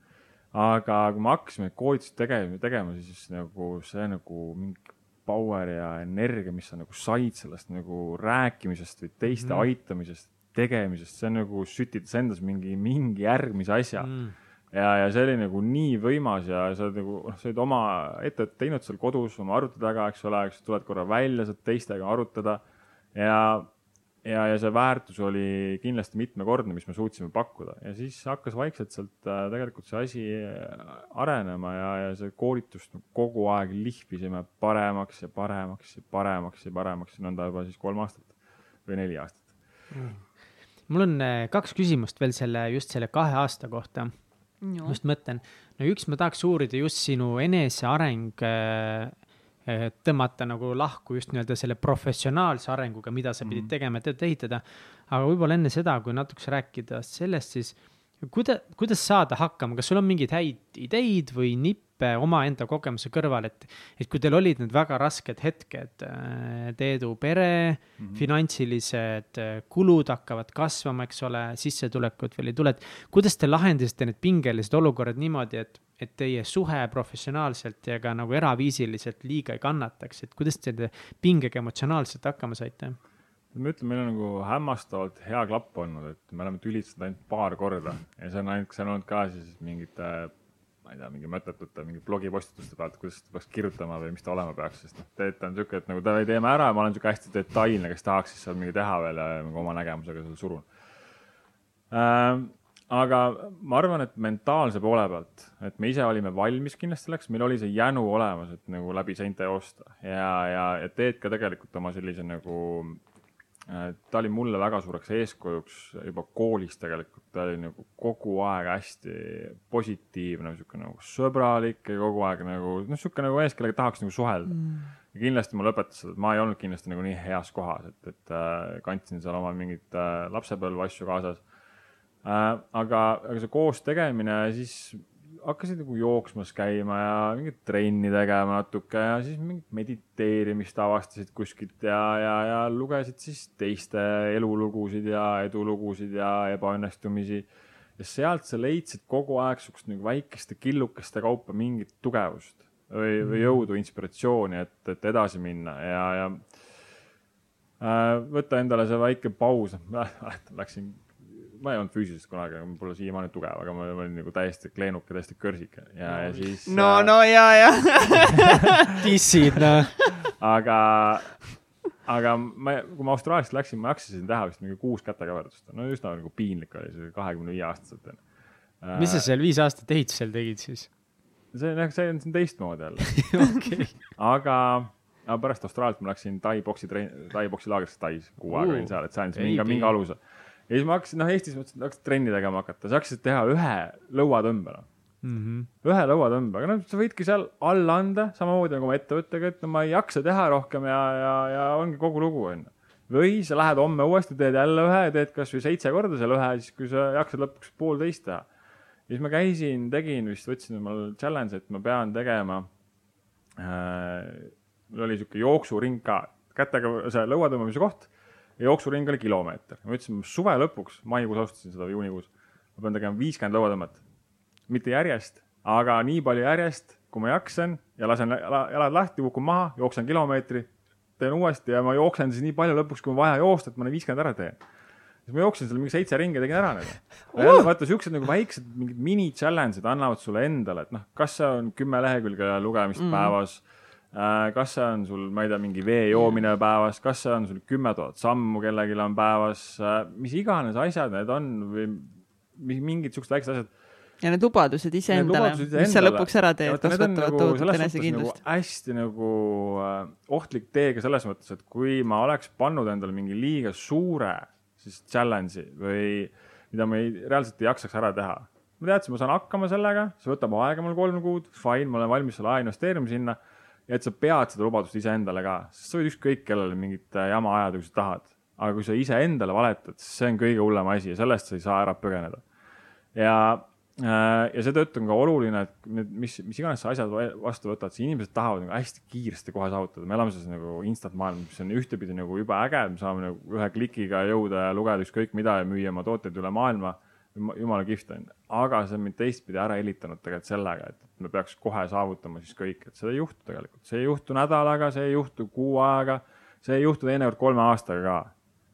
aga kui me hakkasime koolitust tegema, tegema, siis nagu see nagu mingi power ja energia, mis sa nagu said sellest nagu rääkimisest või teiste mm. aitamisest, tegemisest, see on nagu sütitas endas mingi, mingi järgmise asja mm. ja, ja see oli nagu nii võimas ja sa oled nagu, noh, sa oled oma ettevõtet teinud seal kodus oma arvuti taga, eks ole, eks tuled korra välja, saad teistega arutada ja, ja, ja see väärtus oli kindlasti mitmekordne, mis me suutsime pakkuda. Ja siis hakkas vaikselt sealt äh, tegelikult see asi äh, arenema ja, ja see koolitust kogu aeg lihvisime paremaks ja paremaks ja paremaks ja paremaks. Nõnda juba siis kolm aastat või neli aastat. Mm.. mul on äh, kaks küsimust veel selle, just selle kahe aasta kohta. just mõtlen, no üks, ma tahaks uurida just sinu eneseareng tõmmata nagu lahku just nii-öelda selle professionaalse arenguga, mida sa pidid mm. tegema, et ehitada. aga võib-olla enne seda, kui natukese rääkida sellest, siis kuida-, kuidas saada hakkama, kas sul on mingeid häid ideid või nippe omaenda kogemuse kõrval, et, et kui teil olid need väga rasked hetked, äh, Teedu pere mm, -hmm. finantsilised äh, kulud hakkavad kasvama, eks ole, sissetulekud veel ei tule, et kuidas te lahendasite need pingelised olukorrad niimoodi, et et teie suhe professionaalselt ja ka nagu eraviisiliselt liiga ei kannataks, et kuidas te selle pingega emotsionaalselt hakkama saite? Ma ütlen, meil on nagu hämmastavalt hea klapp olnud, et me oleme tülitsenud ainult paar korda. Ja see on ainult, see on olnud ka siis mingite, ma ei tea, mingi mõttetute, mingi blogipostituste pealt, kuidas ta peaks kirjutama või mis ta olema peaks, sest noh, Teet on sihuke, et nagu davai, teeme ära ma olen sihuke hästi detailne, kes tahaks siis seal midagi teha veel nagu oma nägemusega seal surun. Ähm, aga ma arvan, et mentaalse poole pealt, et me ise olime valmis kindlasti selleks, meil oli see jänu olemas, et nagu läbi seinte joosta. Ja, ja, ja Teet ka tegelikult oma sellise nagu ta oli mulle väga suureks eeskujuks juba koolis tegelikult, ta oli nagu kogu aeg hästi positiivne, sihuke nagu sõbralik ja kogu aeg nagu noh, sihuke nagu mees, kellega tahaks nagu suhelda mm. ja kindlasti mulle õpetas seda, et ma ei olnud kindlasti nagu nii heas kohas, et, et äh, kandsin seal oma mingeid äh, lapsepõlve asju kaasas äh,. aga, aga see koos tegemine, siis hakkasid nagu jooksmas käima ja mingit trenni tegema natuke ja siis mingit mediteerimist avastasid kuskilt ja, ja, ja lugesid siis teiste elulugusid ja edulugusid ja ebaõnnestumisi. ja sealt sa leidsid kogu aeg siukest nagu väikeste killukeste kaupa mingit tugevust või, või mm. jõudu, inspiratsiooni, et, et edasi minna ja, ja äh, võtta endale see väike paus, läksin ma ei olnud füüsiliselt kunagi, ma pole siiamaani tugev, aga ma olin nagu täiesti kleenuk ja täiesti kõrsik ja, ja siis. no äh,, no ja, ja dissid, noh. aga, aga ma, kui ma Austraaliasse läksin, ma jaksasin teha vist mingi kuus kätekõverdust, no üsna nagu piinlik oli see kahekümne viie aastaselt äh,. mis sa seal viis aastat ehitusel tegid siis? see on jah, see on teistmoodi jälle okay. aga aga pärast Austraaliat ma läksin Tai boksi trein-, Tai boksi laagrisse Tais, kuu aega olin seal, et see andis mingi, mingi aluse ja siis ma hakkasin, noh, Eestis mõtlesin, et hakkasin trenni tegema hakata, sa hakkasid teha ühe lõuatõmbe, noh mm -hmm.. ühe lõuatõmbe, aga noh, sa võidki seal alla anda, samamoodi nagu oma ettevõttega, et no ma ei jaksa teha rohkem ja, ja, ja ongi kogu lugu, onju. või sa lähed homme uuesti, teed jälle ühe teed kasvõi seitse korda selle ühe, siis kui sa jaksad lõpuks poolteist teha. siis ma käisin, tegin vist, võtsin omal challenge, et ma pean tegema äh, mul oli sihuke jooksuring ka, kätega see lõua tõmbamise koht ja jooksuring oli kilomeeter. ma ütlesin, suve lõpuks, maikuus alustasin seda juunikuus, ma pean tegema viiskümmend lõuatõmmet. mitte järjest, aga nii palju järjest, kui ma jaksan ja lasen jalad lahti, kukun maha, jooksen kilomeetri, teen uuesti ja ma jooksen siis nii palju lõpuks, kui on vaja joosta, et ma need viiskümmend ära teen siis ma jooksin seal mingi seitse ringi ja tegin ära need uh!. vaata siuksed nagu väiksed mingid mini challenge'id annavad sulle endale, et noh, kas see on kümme lehekülge lugemist mm. päevas. Kas see on sul, ma ei tea, mingi vee joomine päevas, kas see on sul kümme tuhat sammu kellelgi on päevas äh,, mis iganes asjad need on või mingid siuksed väiksed asjad ja need lubadused iseendale, mis sa lõpuks ära teed, kasvatavad nagu, tohutut enesekindlust nagu. hästi nagu äh, ohtlik tee ka selles mõttes, et kui ma oleks pannud endale mingi liiga suure siis challenge'i või mida ma ei, reaalselt ei jaksaks ära teha. ma teadsin, ma saan hakkama sellega, see võtab aega mul kolm kuud, fine, ma olen valmis selle aja investeerima sinna. Ja et sa pead seda lubadust iseendale ka, sest sa võid ükskõik kellele mingit äh, jama ajada, kui sa tahad. aga kui sa iseendale valetad, siis see on kõige hullem asi ja sellest sa ei saa ära põgeneda. ja Äh, ja seetõttu on ka oluline, et mis, mis iganes sa asjad vastu võtad, siis inimesed tahavad nagu hästi kiiresti kohe saavutada, me elame selles nagu instant maailmas, mis on ühtepidi nagu jube äge, me saame nagu ühe klikiga jõuda ja lugeda ükskõik mida ja müüa oma tooteid üle maailma. Jumala kihvt on, aga see on mind teistpidi ära helitanud tegelikult sellega, et me peaks kohe saavutama siis kõik, et seda ei juhtu tegelikult, see ei juhtu nädalaga, see ei juhtu kuu ajaga, see ei juhtu teinekord kolme aastaga ka.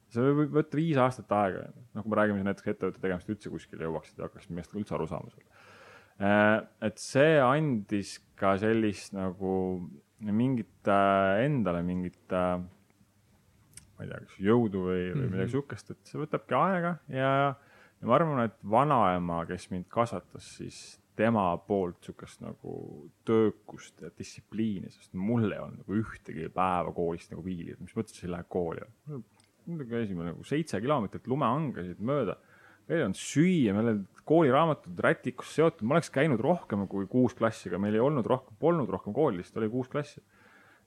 See võib võtta viis aastat aega, noh, kui me räägime näiteks ettevõtte tegemist üldse kuskile jõuaksid ja hakkaksid millestki üldse aru saama seal. Äh, et see andis ka sellist nagu mingit äh, endale mingit, äh, ma ei tea, kas jõudu või, või midagi mhm. sihukest, et see võtabki aega ja, ja ma arvan, et vanaema, kes mind kasvatas, siis tema poolt sihukest nagu töökust ja distsipliini, sest mul ei olnud nagu ühtegi päeva koolist nagu viili, et mis mõttes ei lähe kooli käisime nagu seitse kilomeetrit lumehangesid mööda. meil ei olnud süüa, meil olid kooliraamatud rätikus seotud, ma oleks käinud rohkem kui kuus klassi, aga meil ei olnud rohkem, polnud rohkem kooli, lihtsalt oli kuus klassi.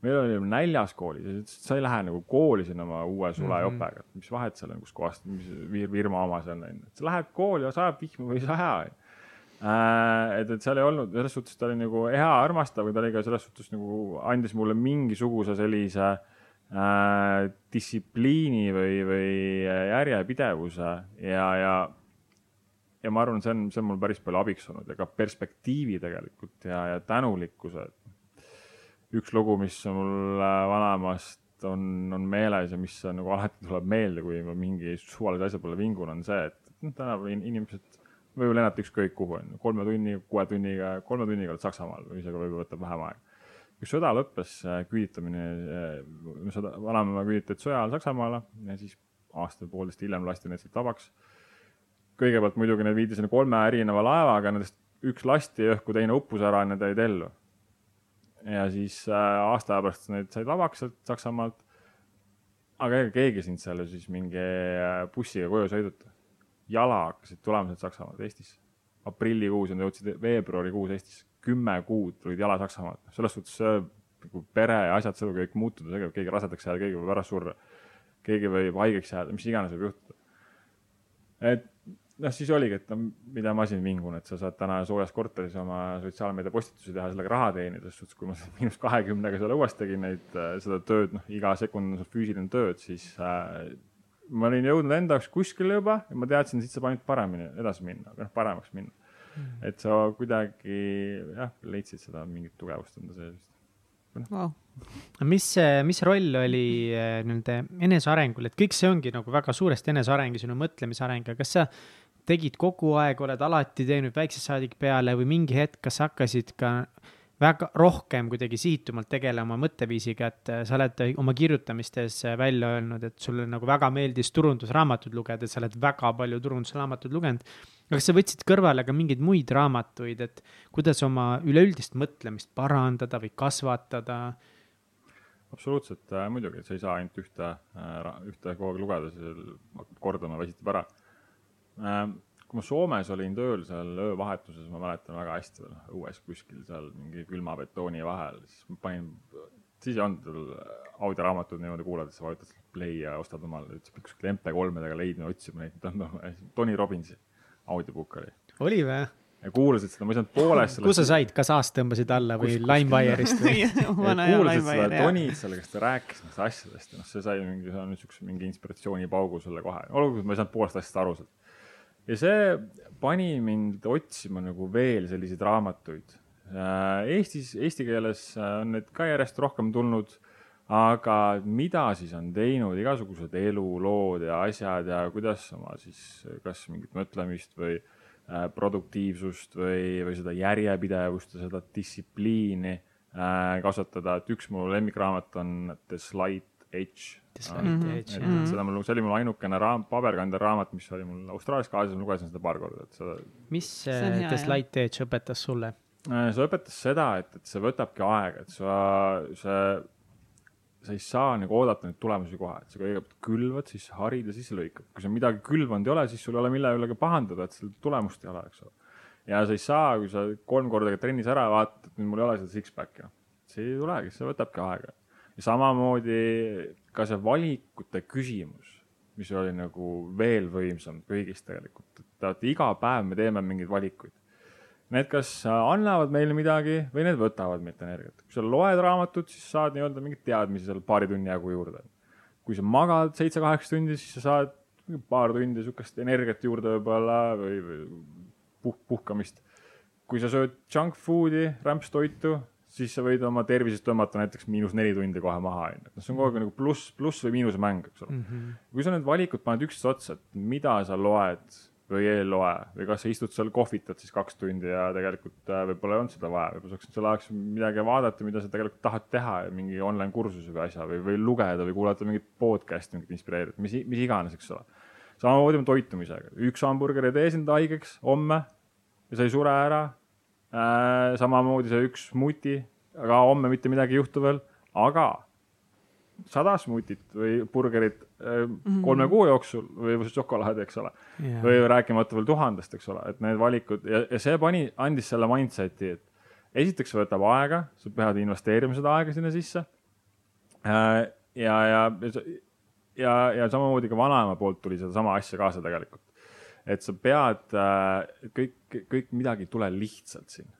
Meil oli näljas koolis, sa ei lähe nagu kooli sinna oma uue sulajopega, et mis vahet seal on, kuskohast, mis firma oma see on, onju. sa lähed kooli ja sajab vihma või ei saja, äh, et, et seal ei olnud, selles suhtes ta oli nagu hea, armastav, aga ta oli ka selles suhtes nagu andis mulle mingisuguse sellise äh, äh, distsipliini või, või järjepidevuse ja, ja, ja ma arvan, see on, see on mul päris palju abiks olnud ja ka perspektiivi tegelikult ja, ja tänulikkuse. Üks lugu, mis mul äh, vanaemast on, on meeles ja mis on, nagu alati tuleb meelde, kui ma mingi suvalise asja peale vingun, on see, et noh, tänapäeval inimesed võivad lennata ükskõik kuhu, on ju, kolme tunni, kuue tunniga, kolme tunniga oled Saksamaal või isegi võib-olla võtab vähem aega kui sõda lõppes, äh, küüditamine, äh, sõda, vanaema küüditati sõja ajal Saksamaale ja siis aasta-poolteist hiljem lasti need sealt vabaks. kõigepealt muidugi need viidi sinna kolme erineva laevaga, nendest üks lasti õhku, teine uppus ära ja need jäid ellu. Ja siis äh, aasta aja pärast need said vabaks sealt Saksamaalt. aga ega keegi sind seal siis mingi äh, bussiga koju sõiduta. jala hakkasid tulema sealt Saksamaalt Eestisse. aprillikuus ja nad jõudsid veebruarikuus Eestisse kümme kuud tulid jala Saksamaalt, selles suhtes nagu pere ja asjad, see võib kõik muutuda, keegi rasedaks jääda, keegi võib ära surra, keegi võib haigeks jääda, mis iganes võib juhtuda. et noh, siis oligi, et no mida ma siin vingun, et sa saad täna soojas korteris oma sotsiaalmeedia postitusi teha, sellega raha teenida, selles suhtes, kui ma miinus kahekümnega seal õues tegin neid, äh, seda tööd, noh, iga sekund on sul füüsiline tööd, siis äh, ma olin jõudnud enda jaoks kuskile juba ja ma teadsin, siit saab ainult paremini edasi minna, noh, paremaks minna. Mm. et sa kuidagi jah, leidsid seda mingit tugevust enda sees wow.. mis, mis roll oli eh, nende enesearengul, et kõik see ongi nagu väga suuresti eneseareng ja sinu mõtlemisareng, aga kas sa tegid kogu aeg, oled alati teinud väiksest saadik peale või mingi hetk, kas hakkasid ka väga rohkem kuidagi sihitumalt tegelema mõtteviisiga, et äh, sa oled oma kirjutamistes äh, välja öelnud, et sulle nagu väga meeldis turundusraamatuid lugeda, sa oled väga palju turundusraamatuid lugenud. kas sa võtsid kõrvale ka mingeid muid raamatuid, et kuidas oma üleüldist mõtlemist parandada või kasvatada? absoluutselt äh,, muidugi, sa ei saa ainult ühte äh,, ühte kogu aeg lugeda, siis hakkab kordama, väsitab ära kui ma Soomes olin tööl seal öövahetuses, ma mäletan väga hästi veel õues kuskil seal mingi külma betooni vahel, siis ma panin, siis ei olnud veel audioraamatut niimoodi kuulata, sa vajutad play ja ostad omale, ütles kuskil MP3-dega leidma, otsima neid, Tony Robbinsi audiobook oli. oli või? ja kuulasid seda, ma ei saanud poolest kus sa said, kas aast tõmbasid alla või Limewire'ist või? kuulasid seda. Tonit seal, kes ta rääkis nendest asjadest ja noh, see sai mingi, see on siukse mingi inspiratsioonipaugu sulle kohe, olgugi et ma ei saanud poolest asjast aru sealt. Ja see pani mind otsima nagu veel selliseid raamatuid. Eestis, eesti keeles äh, on need ka järjest rohkem tulnud, aga mida siis on teinud igasugused elulood ja asjad ja kuidas oma siis kas mingit mõtlemist või äh, produktiivsust või, või seda järjepidevust ja seda distsipliini äh, kasvatada, et üks mu lemmikraamat on The Slight Edge. Edge, et, jah. et seda mul, see oli mul ainukene raam, paberkandel raamat, mis oli mul Austraalias kaasas, ma lugesin seda paar korda, et seda mis See on hea, The Edge õpetas sulle? Äh, see õpetas seda, et, et see võtabki aega, et sa, see, sa ei saa nagu oodata neid tulemusi kohe, et sa kõigepealt külvad, siis harid ja siis lõikad. kui sa midagi külvanud ei ole, siis sul ei ole mille üle ka pahandada, et seal tulemust ei ole, eks ole. ja sa ei saa, kui sa kolm korda trennis ära, vaatad, et nüüd mul ei ole seda six-pack'i, noh. see ei tulegi, see võtabki aega. Ja samamoodi ka see valikute küsimus, mis oli nagu veel võimsam kõigist tegelikult, et iga päev me teeme mingeid valikuid need kas annavad meile midagi või need võtavad meilt energiat. kui sa loed raamatut, siis saad nii-öelda mingeid teadmisi seal paari tunni jagu juurde. kui sa magad seitse-kaheksa tundi, siis sa saad paar tundi sihukest energiat juurde võib-olla või, või puh-, puhkamist. kui sa sööd junk food'i, rämpstoitu, siis sa võid oma tervisest tõmmata näiteks miinus neli tundi kohe maha, onju. noh, see on kogu aeg nagu pluss, pluss või miinuse mäng, eks ole. kui sa need valikud paned üksteise otsa, et mida sa loed või ei loe või kas sa istud seal kohvitad siis kaks tundi ja tegelikult äh, võib-olla ei olnud seda vaja, võib-olla saaks selle ajaks midagi vaadata, mida sa tegelikult tahad teha, mingi online kursuse või asja või, või lugeda või kuulata mingit podcast'i, mingit inspireerivat, mis, mis iganes, eks ole. samamoodi on toitumisega, üks hamburger ei tee sind haigeks homme ja sa ei sure ära. Samamoodi see üks smuuti, aga homme mitte midagi ei juhtu veel, aga sada smuutit või burgerit äh, kolme kuu jooksul või šokolaadi, eks ole või rääkimata veel tuhandest, eks ole, et need valikud ja, ja see pani, andis selle mindset'i, et esiteks see võtab aega, sa pead investeerima seda aega sinna sisse. ja, ja, ja, ja samamoodi ka vanaema poolt tuli sedasama asja kaasa tegelikult. Et sa pead äh, kõik, kõik midagi ei tule lihtsalt siin.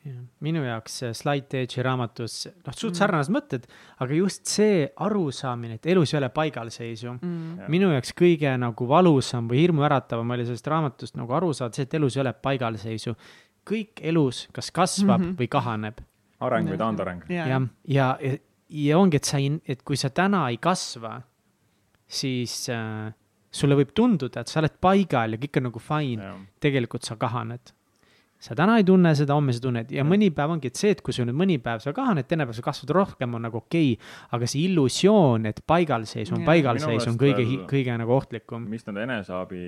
Jah. minu jaoks Slight Edge'i raamatus, noh, Mm. suht sarnased mõtted, aga just see arusaamine, et elus ei ole paigalseisu mm.. Minu jaoks kõige nagu valusam või hirmuäratavam oli sellest raamatust nagu aru saada see, et elus ei ole paigalseisu. kõik elus kas kasvab mm. -hmm. või kahaneb. areng või taandareng. ja, jah, ja, ja, ja ongi, et sa ei, et kui sa täna ei kasva, siis äh, sulle võib tunduda, et sa oled paigal ja kõik on nagu fine, tegelikult sa kahaned. sa täna ei tunne seda, homme sa tunned. Ja mõni päev ongi, et see, et kui sul nüüd mõni päev sa kahaned, teine päev sa kasvad rohkem, on nagu okei. Okay,, aga see illusioon, et paigalseis on paigalseis, on kõige kõige nagu ohtlikum. mis need eneseabi,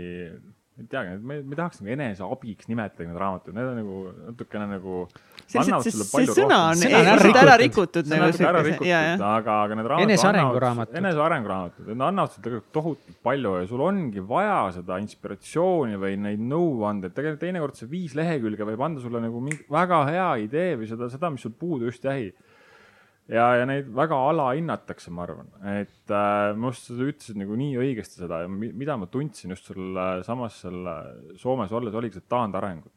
ei teagi, ma ei ma tahaks nagu eneseabiks nimetada neid raamatuid, need on nagu natukene nagu. sõna on Sõna ära rikutud. see on nagu ära rikutud, aga, aga need raamatud. Enesearenguraamatud. enesearenguraamatud, need annavad sulle tegelikult tohutult palju ja sul ongi vaja seda inspiratsiooni või neid nõuandeid, tegelikult teinekord see viis lehekülge võib anda sulle nagu mingi väga hea idee või seda, seda, mis sul puudu just jäi ja, ja neid väga alahinnatakse, ma arvan, et äh, minu arust sa ütlesid nagu nii õigesti seda ja mi- mida ma tundsin just selle samas selle Soomes olles oligi see taandarengut.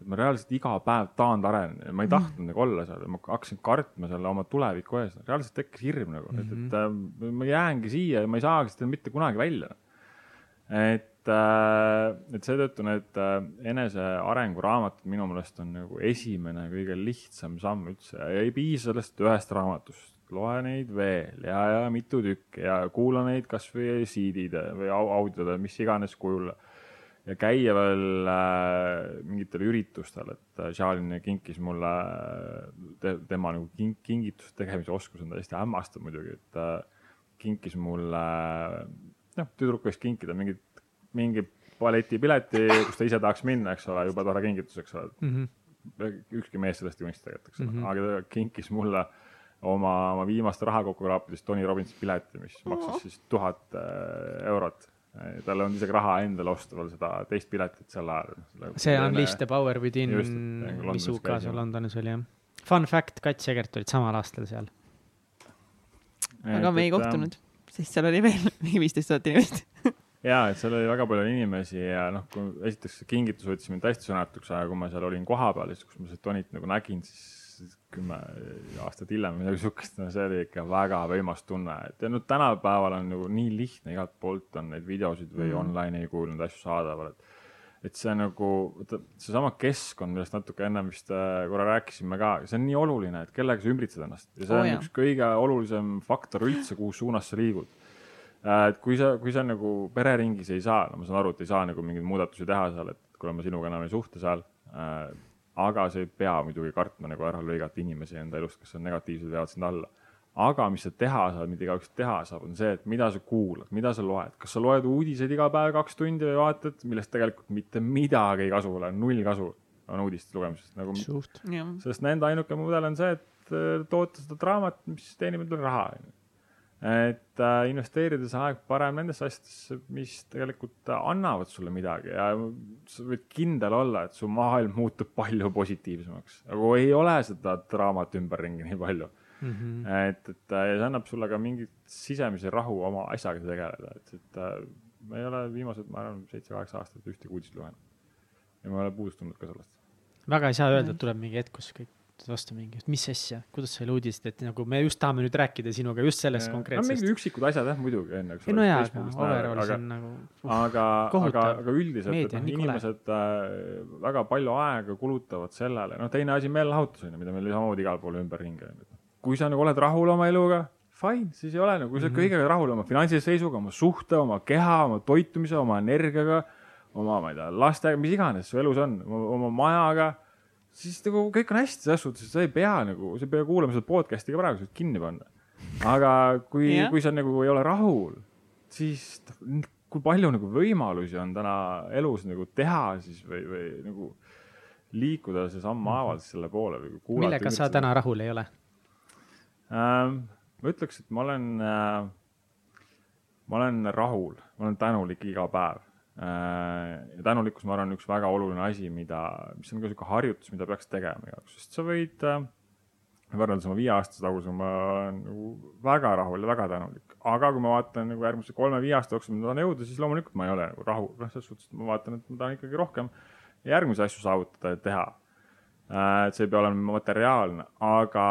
et ma reaalselt iga päev taandarenen ja ma ei tahtnud nagu olla seal ma hakkasin kartma selle oma tuleviku ees, reaalselt tekkis hirm nagu, et, et äh, ma jäängi siia ja ma ei saagi siit mitte kunagi välja. et, et seetõttu need äh, enesearenguraamatud minu meelest on nagu esimene kõige lihtsam samm üldse ei piisa sellest ühest raamatust, loe neid veel ja, ja mitu tükki ja kuula neid kasvõi CD-de või au- audiode, mis iganes kujul. ja käia veel äh, mingitel üritustel, et äh, Charlene kinkis mulle te,, tema nagu king, kingituste tegemise oskus on täiesti hämmastav muidugi, et äh, kinkis mulle, noh, tüdruk võiks kinkida mingit, mingi balletipileti, kus ta ise tahaks minna, eks ole, jube tore kingitus, eks ole Mm -hmm. ükski mees sellest ei unista tegelikult, eks ole mm, -hmm. aga ta kinkis mulle oma, oma viimaste rahakokkukraapidest Tony Robbinsi pileti, mis maksis siis tuhat äh, eurot. tal ei olnud isegi raha endale osta veel seda teist piletit sel ajal. see Unleash the Power Within et, mis UK-s käisime. Londonis oli jah. Fun fact, Kats Egert olid samal aastal seal. aga me ei kohtunud, sest seal oli veel viisteist tuhat inimest. ja, et seal oli väga palju inimesi ja noh, kui esiteks see kingitus võttis mind hästi sõnatuks, aga kui ma seal olin kohapeal, siis kus ma seda Tonit nagu nägin, siis kümme aastat hiljem midagi siukest, no see oli ikka väga võimas tunne, et ja nüüd tänapäeval on ju nii lihtne, igalt poolt on neid videosid või mm. online'i kuulnud asju saadaval, et et see nagu, seesama keskkond, millest natuke ennem vist äh, korra rääkisime ka, see on nii oluline, et kellega sa ümbritsed ennast ja see oh, on jah. üks kõige olulisem faktor üldse, kuhu suunas sa liigud et kui sa, kui sa nagu pereringis ei saa, no ma saan aru, et ei saa nagu mingeid muudatusi teha seal, et kuna ma sinuga enam ei suhtle seal äh,. aga sa ei pea muidugi kartma nagu ära lõigata inimesi enda elust, kes on negatiivsed, veavad sind alla. aga mis sa teha saad, mida igaüks teha saab, on see, et mida sa kuulad, mida sa loed, kas sa loed uudiseid iga päev kaks tundi või vaatad, millest tegelikult mitte midagi ei kasu ole, null kasu on uudiste lugemisest nagu. sest nende ainuke mudel on see, et äh, toota seda draamat, mis teenib endale raha et äh, investeerida see aeg parem nendesse asjadesse, mis tegelikult annavad sulle midagi ja sa võid kindel olla, et su maailm muutub palju positiivsemaks, aga ei ole seda draamat ümberringi nii palju mm. -hmm. et, et äh, ja see annab sulle ka mingit sisemise rahu oma asjaga tegeleda, et, et äh, ma ei ole viimased, ma arvan, seitse-kaheksa aastat ühtegi uudist lugenud. ja ma ei ole puudust tundnud ka sellest. väga ei saa öelda, et tuleb mingi hetk, kus kõik vastu mingi, mis asja, kuidas sa selle uudist, et nagu me just tahame nüüd rääkida sinuga just sellest konkreetsest. no mingid üksikud asjad jah, muidugi on, eks ole. no jaa, aga overall see on nagu uh,. aga, aga, aga üldiselt, et noh, inimesed äh, väga palju aega kulutavad sellele, noh, teine asi meelelahutus on ju, mida meil samamoodi igal pool ümberringi on. kui sa nagu oled rahul oma eluga, fine, siis ei ole nagu, kui sa oled mm -hmm. kõigega rahul oma finantsilise seisuga, oma suhte, oma keha, oma toitumise, oma energiaga, oma, ma ei tea, lastega, mis iganes su elus on, oma majaga siis nagu kõik on hästi selles suhtes, et sa ei pea nagu, sa ei pea kuulama seda podcast'i ka praegu, sa võid kinni panna. aga kui yeah., kui sa nagu ei ole rahul, siis kui palju nagu võimalusi on täna elus nagu teha siis või, või nagu liikuda see sammhaaval siis selle poole või kuulata. millega sa täna rahul ei ole ähm,? ma ütleks, et ma olen äh,, ma olen rahul, ma olen tänulik iga päev ja tänulikkus, ma arvan, üks väga oluline asi, mida, mis on ka sihuke harjutus, mida peaks tegema igaüks, sest sa võid äh, võrreldes oma viieaastase tagusega, ma olen nagu väga rahul ja väga tänulik. aga kui ma vaatan nagu järgmise kolme-viie aasta jooksul, ma tahan jõuda, siis loomulikult ma ei ole nagu rahul, noh, selles suhtes, et ma vaatan, et ma tahan ikkagi rohkem järgmisi asju saavutada ja teha. Äh, et see ei pea olema materiaalne, aga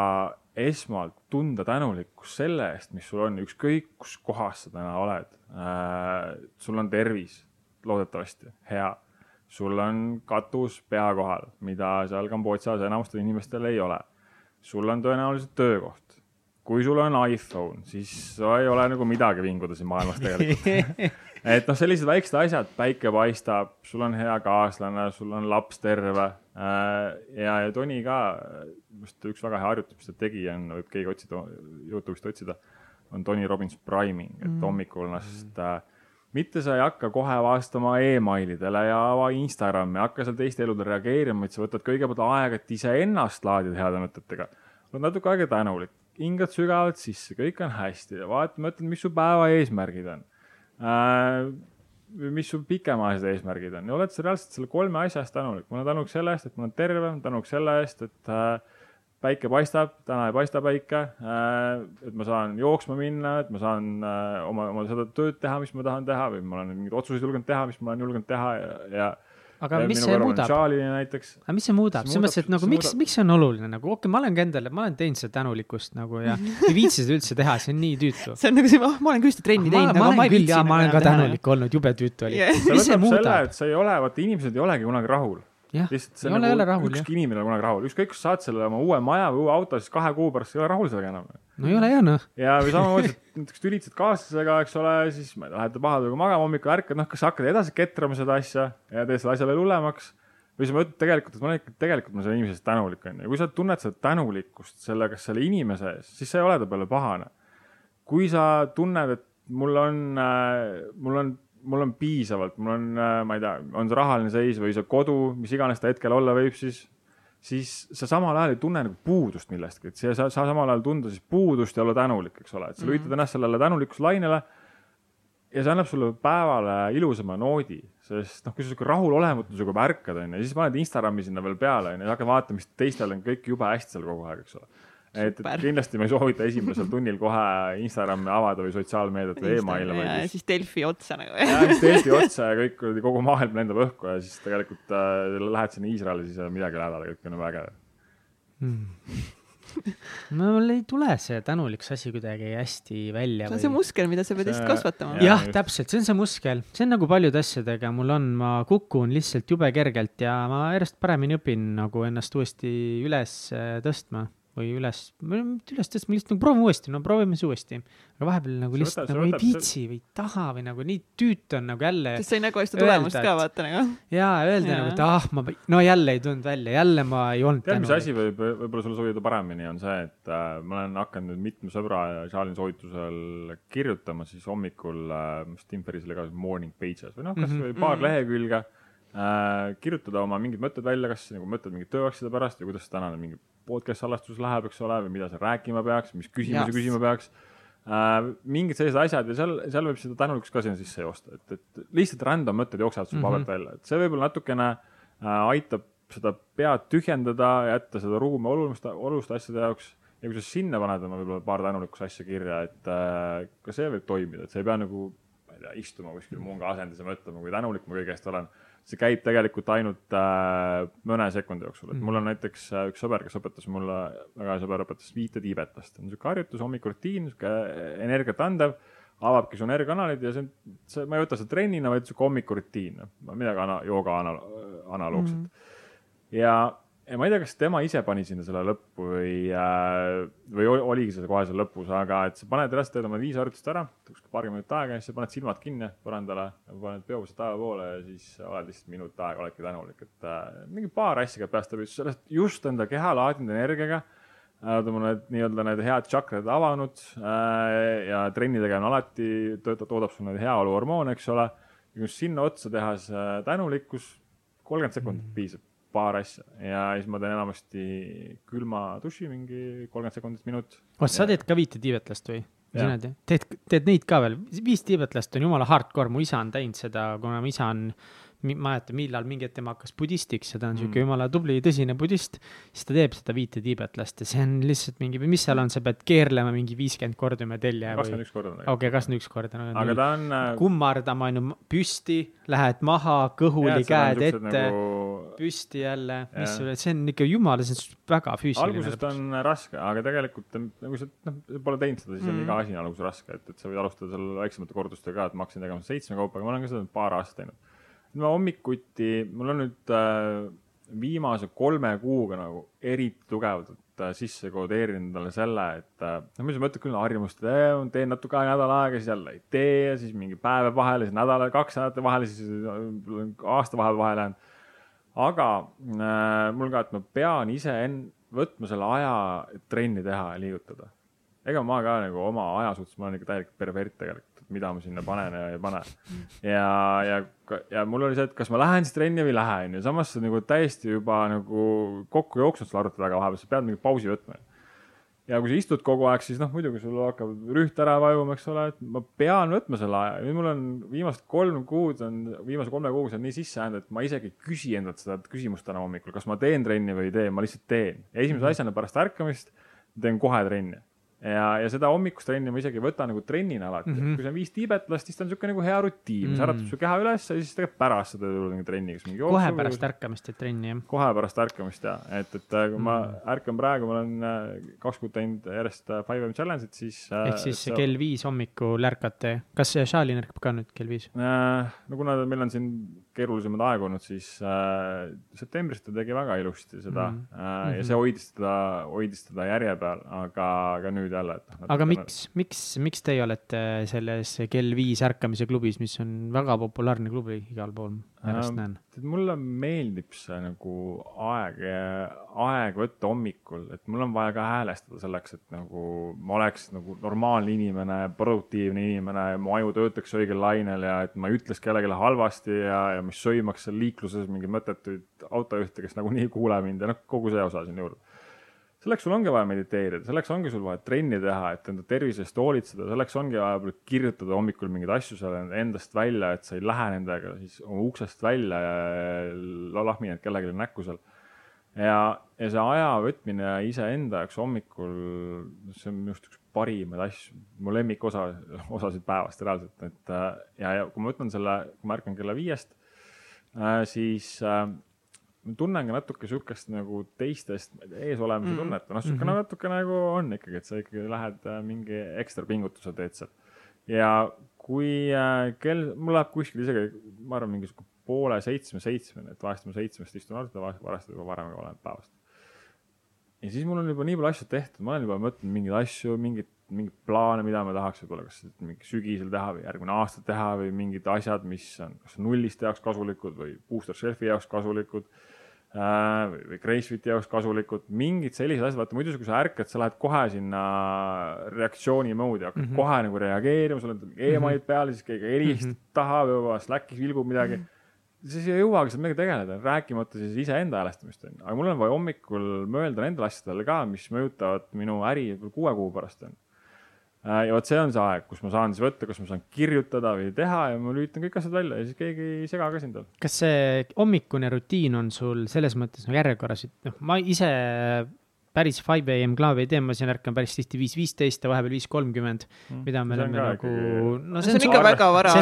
esmalt tunda tänulikkust selle eest, mis sul on, ükskõik kus kohas sa täna oled. sul on tervis loodetavasti hea. sul on katus pea kohal, mida seal Kambodžas enamustel inimestel ei ole. sul on tõenäoliselt töökoht. kui sul on iPhone, siis sa ei ole nagu midagi vinguda siin maailmas tegelikult et noh, sellised väiksed asjad, päike paistab, sul on hea kaaslane, sul on laps terve. Äh, ja, ja Toni ka, just üks väga hea harjutus, mis ta tegi, on, võib keegi otsida, Youtube'ist otsida, on Tony Robbins priming, et mm. hommikul ennast mm. äh, mitte sa ei hakka kohe vastama emailidele ja ava Instagrami, hakka seal teiste eludele reageerima, vaid sa võtad kõigepealt aega, et iseennast laadida heade mõtetega. oled natuke aega tänulik, hingad sügavalt sisse, kõik on hästi ja vaata, mõtled, mis su päeva eesmärgid on äh,. mis su pikemaajalised eesmärgid on ja oled sa reaalselt selle kolme asja eest tänulik. ma olen tänulik selle eest, et ma olen terve, tänulik selle eest, et äh, päike paistab, täna ei paista päike. Äh, et ma saan jooksma minna, et ma saan äh, oma, oma seda tööd teha, mis ma tahan teha või ma olen mingeid otsuseid julgenud teha, mis ma olen julgenud teha ja, ja aga ja mis see muudab? aga mis see muudab, selles mõttes, et nagu miks, miks see on oluline nagu, okei okay,, ma olen ka endale, ma olen teinud seda tänulikkust nagu ja ei viitsi seda üldse teha, see on nii tüütu. see on nagu see, oh, ma olen ka ühte trenni teinud, aga ma ei viitsi. ma olen ka tänulik olnud, jube tüütu oli yeah.. see muudab? sa ei ole, vaata inimesed ei olegi kunagi rahul lihtsalt see on nagu ükski inimene ei ole kunagi rahul, ükskõik, kas saad selle oma uue maja või uue auto, siis kahe kuu pärast ei ole rahul sellega enam. no ei ole jah noh. ja, või samamoodi, et näiteks tülitsed kaaslasega, eks ole, siis ma ei tea, lähete pahatõuga magama hommikul, ärkad, noh, kas sa hakkad edasi ketrama seda asja ja teed selle asja veel hullemaks või sa mõtled tegelikult, et ma olen ikka, tegelikult ma selle inimese eest tänulik onju kui sa tunned seda tänulikkust selle, kas selle inimese ees, siis sa ei ole ta peale pahane. kui sa tunned, et mul on äh,, mul on mul on piisavalt, mul on, äh, ma ei tea, on see rahaline seis või see kodu, mis iganes ta hetkel olla võib, siis, siis sa samal ajal ei tunne nagu puudust millestki, et sa, sa samal ajal tunda siis puudust ja olla tänulik, eks ole, et sa lülitad mm -hmm. ennast sellele tänulikkuslainele. ja see annab sulle päevale ilusama noodi, sest noh, kui sa sihuke rahulolematusega ärkad, onju, siis paned Instagrami sinna veel peale, onju, ja hakkad vaatama, mis teistel on kõik jube hästi seal kogu aeg, eks ole et, et kindlasti ma ei soovita esimesel tunnil kohe Instagrami avada või sotsiaalmeediat või emaili, ja just siis Delfi otsa nagu. ja siis Eesti otsa ja kõik kuradi kogu maailm lendab õhku ja siis tegelikult äh, lähed sinna Iisraeli, siis ei ole midagi häda, kõik on väga äge. no mul ei tule see tänuliks asi kuidagi hästi välja. see on see muskel, mida sa pead See- lihtsalt kasvatama. Jah, täpselt, see on see muskel, see on nagu paljude asjadega mul on, ma kukun lihtsalt jube kergelt ja ma järjest paremini õpin nagu ennast uuesti üles äh, tõstma või üles, mitte üles tõstma, lihtsalt nagu proovime uuesti, no proovime siis uuesti. aga vahepeal nagu See lihtsalt võtab- see nagu ei võtab- see- viitsi või ei taha või nagu nii tüütu on nagu jälle sest sa ei näe kohe seda Öelda, tulemust ka vaata nagu. ja öelda Jaa. nagu, et ah, ma, no jälle ei tulnud välja, jälle ma ei olnud tead, mis asi võib, võib-olla sulle sobida paremini, on see, et äh, ma olen hakanud nüüd mitme sõbra ja Charlie soovitusel kirjutama siis hommikul äh,, mis Tim Ferrisele ka morning pages või noh, kasvõi paar Mhm. lehekülge äh,, kirjutada oma mingid mõtted välja, kas nagu mõtted mingite tööasjade pärast ja kuidas tänane mingi podcast salvestus läheb, eks ole, või mida sa rääkima peaks, mis küsimusi küsima peaks äh,. mingid sellised asjad ja seal, seal võib seda tänulikkust ka sinna sisse joosta, et, et lihtsalt random mõtted jooksevad sul Mhm. paberilt välja, et see võib-olla natukene äh, aitab seda pead tühjendada, jätta seda ruumi oluliste, oluliste asjade jaoks ja kui sa sinna paned oma võib-olla paar tänulikkuse asja kirja, et äh, ka see võib toimida, et sa ei pea nagu, ma ei tea, istuma kuskil munga asendis ja mõtlema, kui tänulik ma kõige eest olen. See käib tegelikult ainult äh, mõne sekundi jooksul, et mul on näiteks äh, üks sõber, kes õpetas mulle, väga hea sõber õpetas viite tiibetlast, on sihuke harjutus, hommikurutiin, sihuke energiat andev avabki su energiakanalid ja see see, ma ei võta seda trennina, vaid sihuke hommikurutiin, midagi ana-, jooga ana-, analoogset mm. -hmm. ja ma ei tea, kas tema ise pani sinna selle lõppu või äh,, või ol- oligi see kohe seal lõpus, aga et sa paned reaalselt teed oma viis harjutust ära, paarkümmend minutit aega ja siis sa paned silmad kinni põrandale, paned peopused taeva poole ja siis oled lihtsalt minut aega, oledki tänulik, et äh, mingi paar asja käib peast läbi, sellest just enda keha laadinud energiaga oled oma need nii-öelda need head tšakrad avanud äh, ja trenni tegemine alati töötab, toodab sulle heaoluhormoone, eks ole. sinna otsa teha see tänulikkus, kolmkümmend sekundit mm. piisab, paar asja. Ja siis ma teen enamasti külma duši mingi kolmkümmend sekundit, minut. oot, sa teed ka viite tiibetlast või? Sina teed, teed, teed neid ka veel, viis tiibetlast on jumala hardcore, mu isa on teinud seda, kuna mu isa on, ma mäletan, millal mingi hetk tema hakkas budistiks ja ta on Mm. jumala tubli, tõsine budist. siis ta teeb seda viite tiibetlast ja see on lihtsalt mingi, mis seal on, sa pead keerlema mingi viiskümmend korda üle telje või kakskümmend? üks korda. okei, kakskümmend üks korda no,. aga ta on äh,. kummardama on ju püsti, lähed maha, kõhuli käed ette nagu..., püsti jälle, mis Jah., see on ikka jumala, see on väga füüsiline. algusest on raske, aga tegelikult on- nagu sa noh, pole teinud seda, siis on Mm. iga asi on alguses raske, et, et sa võid alustada seal väiksemate kordustega ka, et ma hakkasin tegema seitsme kaupa, aga ma olen ka seda paar aastat teinud. Ma hommikuti, mul on nüüd äh, viimase kolme kuuga nagu eriti tugevalt äh, sisse kodeerinud endale selle, et noh, ma siis mõtlen küll harjumust, teen natuke aega, nädal aega, siis jälle ei tee ja siis mingi päeva vahele, siis nädala, kaks nädalat vahele, siis äh, aasta vahepeal vahele jäänud aga äh, mul ka, et ma pean ise en-, võtma selle aja, et trenni teha ja liigutada. ega ma ka nagu oma aja suhtes, ma olen ikka täielik pervert tegelikult, mida ma sinna panen ja ei pane. ja, ja, ja mul oli see, et kas ma lähen siis trenni või ei lähe, onju, samas sa nagu täiesti juba nagu kokku jooksnud selle arvuti taga vahepeal, sa pead mingi pausi võtma ja kui sa istud kogu aeg, siis noh, muidugi sul hakkab rüht ära vajuma, eks ole, et ma pean võtma selle aja. nüüd mul on viimased kolm kuud on, viimase kolme kuuga see on nii sisse jäänud, et ma isegi ei küsi endalt seda küsimust täna hommikul, kas ma teen trenni või ei tee, ma lihtsalt teen. esimese asjana pärast ärkamist teen kohe trenni. ja, ja seda hommikust trenni ma isegi ei võta nagu trennina alati mm. Mhm. -hmm. kui see on viis tiibetlast, siis ta on niisugune nagu hea rutiin, mis Mm. äratab su keha üles ja siis tegelikult pärast seda tuleb mingi trenni, kas mingi kohe jooksu või- pärast ärkamist teed trenni, jah? kohe pärast ärkamist ja, et, et äh, kui ma Mm. ärkan praegu, ma olen äh, kaks kuud teinud järjest äh, Five M Challenge'it, siis ehk siis kell viis hommikul ärkate, kas Charlie ärkab ka nüüd kell viis? äh,. no kuna meil on siin keerulisemaid aegu olnud, siis äh, septembris ta tegi väga ilusti seda Mhm. mm. äh, ja see hoidis teda, hoidis teda järje peal, aga, aga nüüd jälle, noh. aga miks, miks, miks teie olete selles kell viis ärkamise klubis, mis on väga populaarne klubi igal pool, järjest Ähm, näen? mulle meeldib see nagu aeg, aeg võtta hommikul, et mul on vaja ka häälestada selleks, et nagu ma oleks nagu normaalne inimene, produktiivne inimene, mu aju töötaks õigel lainel ja et ma ei ütleks kellelegi halvasti ja, ja mis sõimaks seal liikluses mingeid mõttetuid autojuhte, kes nagunii ei kuule mind ja noh, kogu see osa siin juurde selleks sul ongi vaja mediteerida, selleks ongi sul vaja trenni teha, et enda tervise eest hoolitseda, selleks ongi vaja võib-olla kirjutada hommikul mingeid asju seal endast välja, et sa ei lähe nendega siis oma uksest välja ja lahmi need kellelegi näkku seal. ja, ja see aja võtmine iseenda jaoks hommikul, see on minu arust üks parimaid asju, mu lemmikosa, osasid päevast reaalselt, et äh, ja, ja kui ma võtan selle, kui ma ärkan kella viiest, siis äh, ma tunnen ka natuke sihukest nagu teistest eesolemise mm. tunnet, noh sihuke mm -hmm. natuke nagu on ikkagi, et sa ikkagi lähed mingi ekstra pingutuse teed seal. ja kui äh, kell, mul läheb kuskil isegi, ma arvan, mingi sihuke poole seitsme, seitsmeni, et vahest ma seitsmest istun alt ja vahest juba varem olen päevast. ja siis mul on juba nii palju asju tehtud, ma olen juba mõtelnud mingeid asju, mingeid, mingeid plaane, mida ma tahaks võib-olla kas mingi sügisel teha või järgmine aasta teha või mingid asjad, mis on kas nulliste jaoks kasulikud või booster shelf'i jaoks kasulikud äh, või, või Gracefiti jaoks kasulikud, mingid sellised asjad, vaata muidu kui sa ärkad, sa lähed kohe sinna reaktsiooni moodi, hakkad mm -hmm. kohe nagu reageerima, sul on emailid mm -hmm. peal, siis keegi helistab mm -hmm. taha või Slackis vilgub midagi mm. -hmm siis ei jõuagi seal millegagi tegeleda, rääkimata siis iseenda häälestamist onju, aga mul on vaja hommikul mõelda nendele asjadele ka, mis mõjutavad minu äri kuue kuu pärast onju. Äh, ja vot see on see aeg, kus ma saan siis võtta, kus ma saan kirjutada või teha ja ma lülitan kõik asjad välja ja siis keegi ei sega ka sind kas see hommikune rutiin on sul selles mõttes nagu järjekorras, et noh, ma ise päris five am klaavi ei tee, ma siin ärkan päris tihti viis viisteist ja vahepeal viis kolmkümmend, mm. mida me oleme nagu no see on, see on ikka väga vara,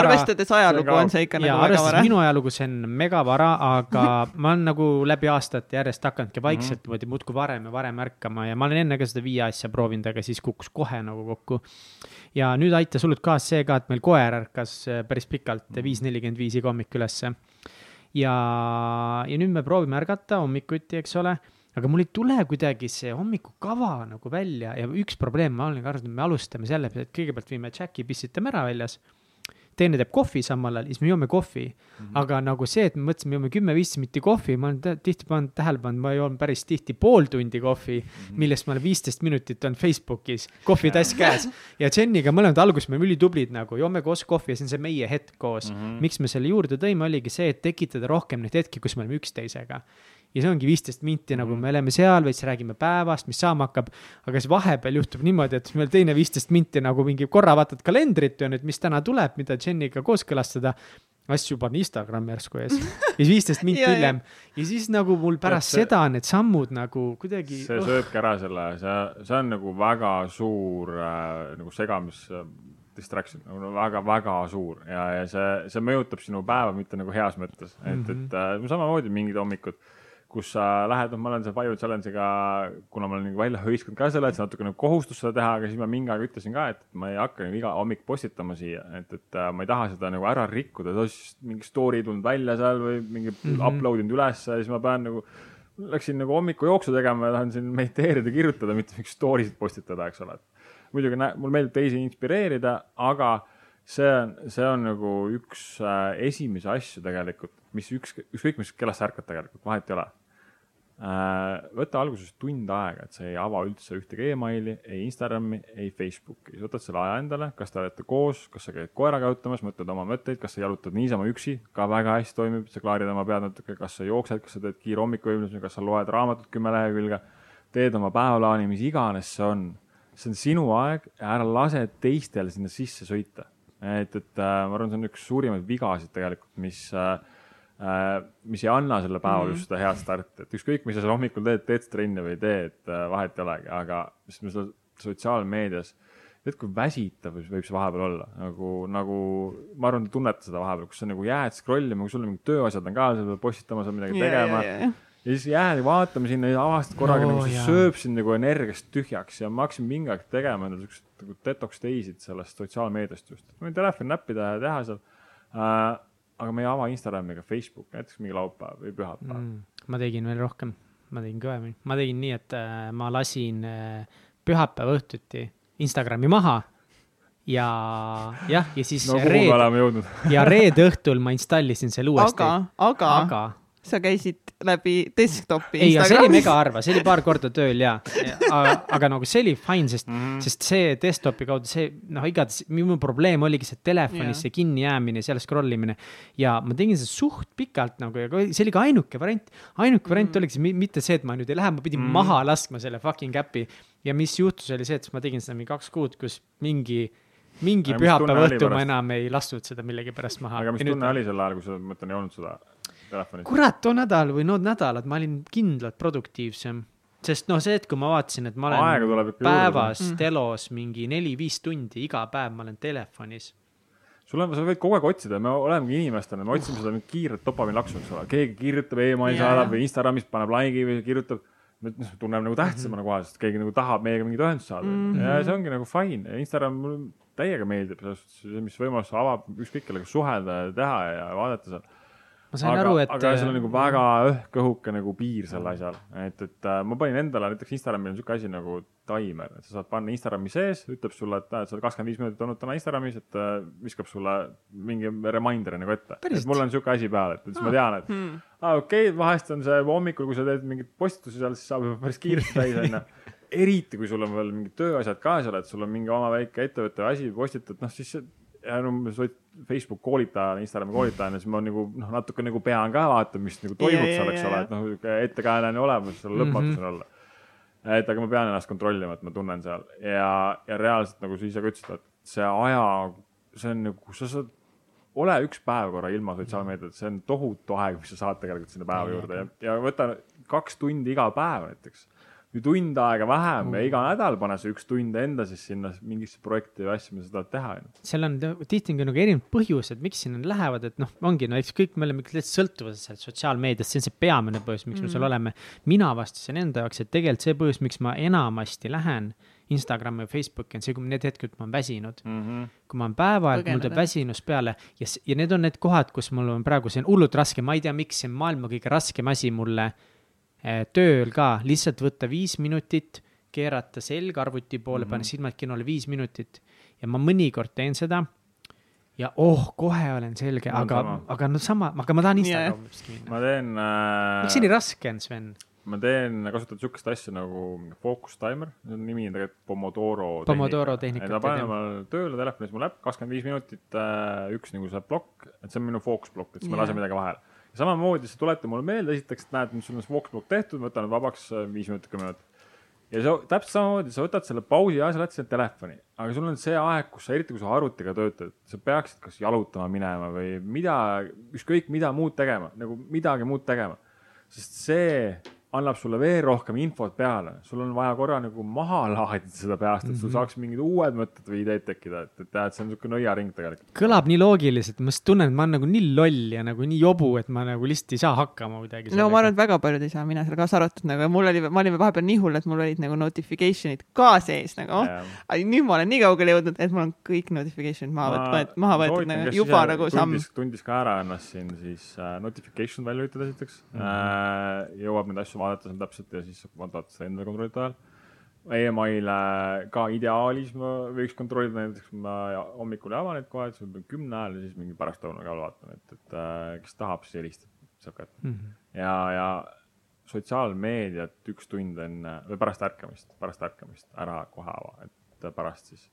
arvestades ajalugu on see ikka nagu väga vara. minu ajalugu, see on megavara, aga ma olen nagu läbi aastate järjest hakanudki vaikselt mhm. niimoodi mm -hmm. muudkui varem ja varem ärkama ja ma olen enne ka seda viie asja proovinud, aga siis kukkus kohe nagu kokku. ja nüüd aitas hullult kaasa see ka, et meil koer ärkas äh, päris pikalt mhm. viis nelikümmend viis iga hommik ülesse. ja, ja nüüd me proovime ärgata hommikuti, eks ole aga mul ei tule kuidagi see hommikukava nagu välja ja üks probleem, ma olen ka arvanud, et me alustame selle peale, et kõigepealt viime Jacki, pissitame ära väljas. teine teeb kohvi samal ajal, siis me joome kohvi mm. -hmm. aga nagu see, et me mõtlesime, joome kümme-viisteist minutit kohvi, ma olen tihti pannud tähele pannud, ma joon päris tihti pool tundi kohvi mm, -hmm. millest ma olen viisteist minutit on Facebookis, kohvitass käes. ja Jeniga mõlemad alguses me olime ülitublid nagu, joome koos kohvi ja see on see meie hetk koos mm. -hmm. miks me selle juurde tõime, oligi see, et tekitada rohkem neid hetki, kus me oleme üksteisega ja see ongi viisteist minti nagu mhm. me oleme seal, veits räägime päevast, mis saama hakkab. aga siis vahepeal juhtub niimoodi, et meil teine viisteist minti nagu mingi korra vaatad kalendrit on ju, et mis täna tuleb, mida Jeniga kooskõlastada asju panen Instagrami järsku ees ja siis viisteist minti hiljem ja siis nagu mul pärast see, seda need sammud nagu kuidagi. see oh. sööbki ära selle, see, see on nagu väga suur äh, nagu segamis äh, distraction nagu väga-väga suur ja, ja see, see mõjutab sinu päeva mitte nagu heas mõttes, et mm, -hmm. et äh, samamoodi mingid hommikud kus sa lähed, noh, ma olen seal Five Challenge'iga, kuna ma olen nagu välja hõiskanud ka selle, et see natuke nagu kohustus seda teha, aga siis ma mingi aeg ütlesin ka, et ma ei hakka nagu iga hommik postitama siia, et, et äh, ma ei taha seda nagu ära rikkuda, siis mingi story tulnud välja seal või mingi mm -hmm. upload inud ülesse ja siis ma pean nagu, läksin nagu hommikujooksu tegema ja tahan siin mediteerida, kirjutada, mitte mingeid story sid postitada, eks ole. muidugi mulle meeldib teisi inspireerida, aga see on, see on nagu üks äh, esimesi asju tegelikult, mis üks, ükskõik mis kellast sa ärkad tegelikult, vahet ei ole. Võta alguses tund aega, et sa ei ava üldse ühtegi emaili, ei Instagrami, ei Facebooki, sa võtad selle aja endale, kas te olete koos, kas sa käid koeraga jalutamas, mõtled oma mõtteid, kas sa jalutad niisama üksi, ka väga hästi toimib, sa klaarid oma pead natuke, kas sa jooksed, kas sa teed kiire hommikuhõimluse, kas sa loed raamatut kümme lehekülge, teed oma päevaplaani, mis iganes see on. See on sinu aeg ära lase teistel sinna sisse sõita. Et, et äh, ma arvan, see on üks suurimaid vigasid tegelikult, mis äh, äh,, mis ei anna selle päeval mm -hmm. just seda head starti, et ükskõik, mis sa seal hommikul teed, teed sa trenni või ei tee, et äh, vahet ei olegi, aga sest me seda sotsiaalmeedias, tead, kui väsitav võib see vahepeal olla, nagu, nagu ma arvan, te tunnete seda vahepeal, kus sa nagu jääd scroll ima, kui sul mingid tööasjad on ka, sa pead postitama seal midagi yeah, tegema yeah,. Yeah ja siis jääd vaatama sinna ja avastad korraga no, nagu see sööb sind nagu energiast tühjaks ja ma hakkasin mingi aeg tegema endale siukseid nagu detox day'sid sellest sotsiaalmeediast just. ma võin telefoni näppida ja teha seal äh,. Aga ma ei ava Instagrami ega Facebooki, näiteks mingi laupäev või pühapäev mm,. ma tegin veel rohkem, ma tegin kõvemini, ma tegin nii, et äh, ma lasin äh, pühapäeva õhtuti Instagrami maha ja jah, ja siis no, reede, ja reede õhtul ma installisin selle uuesti. aga, aga, aga sa käisid läbi desktopi. ei, see oli mega harva, see oli paar korda tööl ja, aga, aga nagu see oli fine, sest mm, -hmm. sest see desktopi kaudu see noh, igatahes minu probleem oligi see telefonis see kinni jäämine, seal scroll imine. ja ma tegin seda suht pikalt nagu ja see oli ka ainuke variant, ainuke variant mm -hmm. oligi see, mitte see, et ma nüüd ei lähe, ma pidin mm -hmm. maha laskma selle fucking äpi. ja mis juhtus, oli see, et ma tegin seda mingi kaks kuud, kus mingi mingi pühapäeva õhtu ma enam ei lasknud seda millegipärast maha. aga mis tunne nüüd... oli sel ajal, kui sa, ma mõtlen, ei olnud seda telefonis. kurat, too nädal või need nädalad ma olin kindlalt produktiivsem, sest noh, see hetk, kui ma vaatasin, et ma olen ikka juurde. päevas Mm. telos mingi neli-viis tundi, iga päev ma olen telefonis. sul on, sa võid kogu aeg otsida, me olemegi inimestena, me otsime seda kiiret dopamiinlaksu, eks ole, keegi kirjutab emaili Jaa, saadab või Instagramis paneb like'i või kirjutab. me noh, tunneme nagu tähtsamana kohe, sest keegi nagu tahab meiega mingit ühendust saada mm. Mhm. -hmm. ja see ongi nagu fine, Instagram mulle täiega meeldib, mis võimalus avab ükskõik kellega suhelda ja teha ja vaadata seal. Ma sain aga, aru, et. aga seal on nagu väga õhk-õhuke nagu piir selle asjal, et, et äh, ma panin endale näiteks Instagramil on siuke asi nagu taimer, et sa saad panna Instagrami sees, ütleb sulle, et näed, sa oled kakskümmend viis minutit olnud täna Instagramis, et äh, viskab sulle mingi reminder'i nagu ette. Päriselt? mul on siuke asi peal, et siis ma tean, et Hmm. aa okei okay,, vahest on see hommikul, kui sa teed mingeid postitusi seal, siis saab juba päris kiiresti täis onju. eriti kui sul on veel mingid tööasjad ka seal, et sul on mingi oma väike ettevõtte asi postitatud, noh siis ja no oled Facebook koolitajana, Instagrami koolitajana, siis ma nagu noh, natuke nagu pean ka vaatama, mis nagu toimub ja, seal, eks ja, ole, et noh, ettekääne on olemas, seal lõpmatus on olla. et aga ma pean ennast kontrollima, et ma tunnen seal. Ja, ja reaalselt nagu sa ise ka ütlesid, et see aja, see on nagu, sa saad, ole üks päev korra ilma sotsiaalmeediat, see on tohutu aeg, mis sa saad tegelikult sinna päeva juurde. ja, ja võta kaks tundi iga päev näiteks või tund aega vähem ja iga nädal pane see üks tund enda siis sinna mingisse projekti või asja, mida sa tahad teha, seal on tihti on ka nagu erinevad põhjused, miks sinna lähevad, et noh, ongi no eks kõik me oleme täitsa sõltuvuses sellest sotsiaalmeediast, see on see peamine põhjus, miks me seal oleme. mina vastasin enda jaoks, et tegelikult see põhjus, miks ma enamasti lähen Instagrami või Facebooki on see, kui need hetked, kui ma olen väsinud. Mm -hmm. kui ma olen päeva ajal, mul tuleb väsinus peale ja, ja need on need kohad, kus mul on praegu, see on hullult raske, ma ei tea, miks see on maailma kõige raskem asi mulle tööl ka, lihtsalt võtta viis minutit, keerata selg arvuti poole mm, -hmm. panna silmad kinni, viis minutit ja ma mõnikord teen seda ja oh, kohe olen selge, Mul aga aga no sama, aga ma tahan Jaa, Instagramiski minna. ma teen äh, miks see nii raske on, Sven? ma teen, kasutan siukest asja nagu focus timer, nimi on tegelikult Pomodoro. Pomodoro tehnika, panen tead, omal tööle telefonis mul äpp, kakskümmend viis minutit, üks nagu see plokk, et see on minu focus plokk, et siis ma Jah. lasen midagi vahele. Samamoodi see tuletab mulle meelde, esiteks, et näed, sul on see focus plokk tehtud, ma võtan vabaks äh, viis minutit, kümme minutit. ja sa täpselt samamoodi, sa võtad selle pausi ja sa lähed sinna telefoni, aga sul on see aeg, kus sa, eriti kui sa arvutiga töötad, sa peaksid kas jalutama minema või mida, ükskõik mida muud tegema, nagu midagi muud tegema. sest see annab sulle veel rohkem infot peale, sul on vaja korra nagu maha laadida seda peast, et Mhm. sul saaks mingid uued mõtted või ideed tekkida, et, et tead, see on niisugune nõiaring tegelikult. kõlab nii loogiliselt, ma just tunnen, et ma olen nagu nii loll ja nagu nii jobu, et ma nagu lihtsalt ei saa hakkama kuidagi. no ma arvan, et väga paljud ei saa, mina seal kaasa arvatud nagu, mul oli, me olime vahepeal nii hull, et mul olid nagu notification'id ka sees nagu. aga nüüd ma olen nii kaugele jõudnud, et mul on kõik notification'id maha võetud, maha võetud nagu juba nagu samm. tundis, ka ära ennast siin siis äh, notification välja lülitada esiteks mm. -hmm. Äh, jõuab neid asju vaadata seal täpselt ja siis vaadata seda endale kontrollida ajal. email'e ka ideaalis ma võiks kontrollida, näiteks ma ja- hommikul ei ava neid kohe, et on kümne ajal ja siis mingi pärastlõunal ka vaatan, et, et äh, kes tahab, siis helistab, saab kätte. Mhm. ja, ja sotsiaalmeediat üks tund enne või pärast ärkamist, pärast ärkamist ära kohe ava, et pärast siis,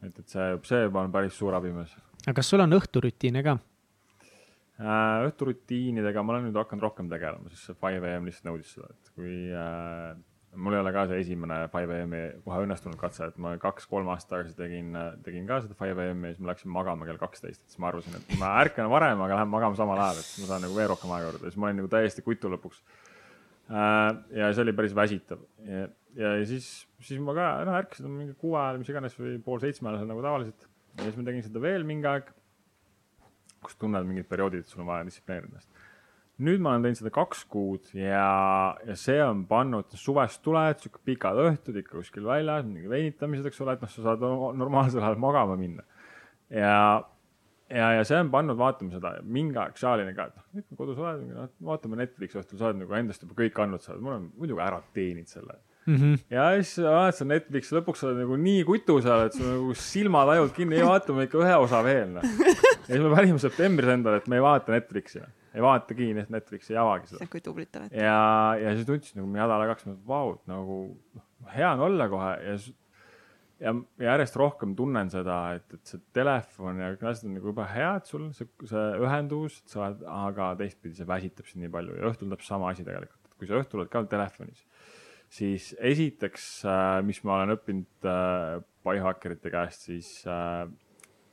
et, et see, see juba on päris suur abimees aga kas sul on õhturutiine ka? äh,. õhturutiinidega ma olen nüüd hakanud rohkem tegelema, sest see 5am lihtsalt nõudis seda, et kui äh, mul ei ole ka see esimene 5am-i kohe õnnestunud katse, et ma kaks-kolm aastat tagasi tegin, tegin ka seda 5am-i ja siis ma läksin magama kell kaksteist, siis ma arvasin, et ma ärkan varem, aga lähen magama samal ajal, et ma saan nagu veel rohkem aega juurde siis ma olin nagu täiesti kutu lõpuks äh,. ja see oli päris väsitav ja, ja siis, siis ma ka noh, ärkasin mingi kuue ajal, mis iganes või pool seitsme ajal nagu tavaliselt ja siis ma tegin seda veel mingi aeg kus tunned mingid perioodid, et sul on vaja distsiplineerida ennast. nüüd ma olen teinud seda kaks kuud ja, ja see on pannud, suvest tuled, sihuke pikad õhtud ikka kuskil väljas, mingi veinitamised, eks ole, et noh, sa saad no- normaalsel ajal magama minna. ja, ja, ja see on pannud vaatama seda, mingi aeg Charlie'ni ka, et noh, nüüd kui kodus oled, noh, vaatame Netflixi õhtul, sa oled nagu endast juba kõik andnud, sa oled, ma olen muidugi ära teeninud selle Mm -hmm. ja siis vaatad seda Netflixi, lõpuks sa oled nagu nii kutu seal, et sul nagu silmad ajuvad kinni, ei vaatame ikka ühe osa veel noh. ja siis me panime septembris endale, et me ei vaata Netflixi, ei vaatagi nii, et Netflixi ei avagi seda. kui tublid te olete. ja, ja siis tundsin nagu nädala-kaks, et vau, et nagu noh, hea on olla kohe ja s- ja, ja järjest rohkem tunnen seda, et, et see telefon ja kõik asjad on nagu jube head sul, see, see ühendus, et sa oled, aga teistpidi see väsitab sind nii palju ja õhtul täpselt sama asi tegelikult, et kui sa õhtul oled ka telefonis, siis esiteks, mis ma olen õppinud äh, biohakkerite käest, siis äh,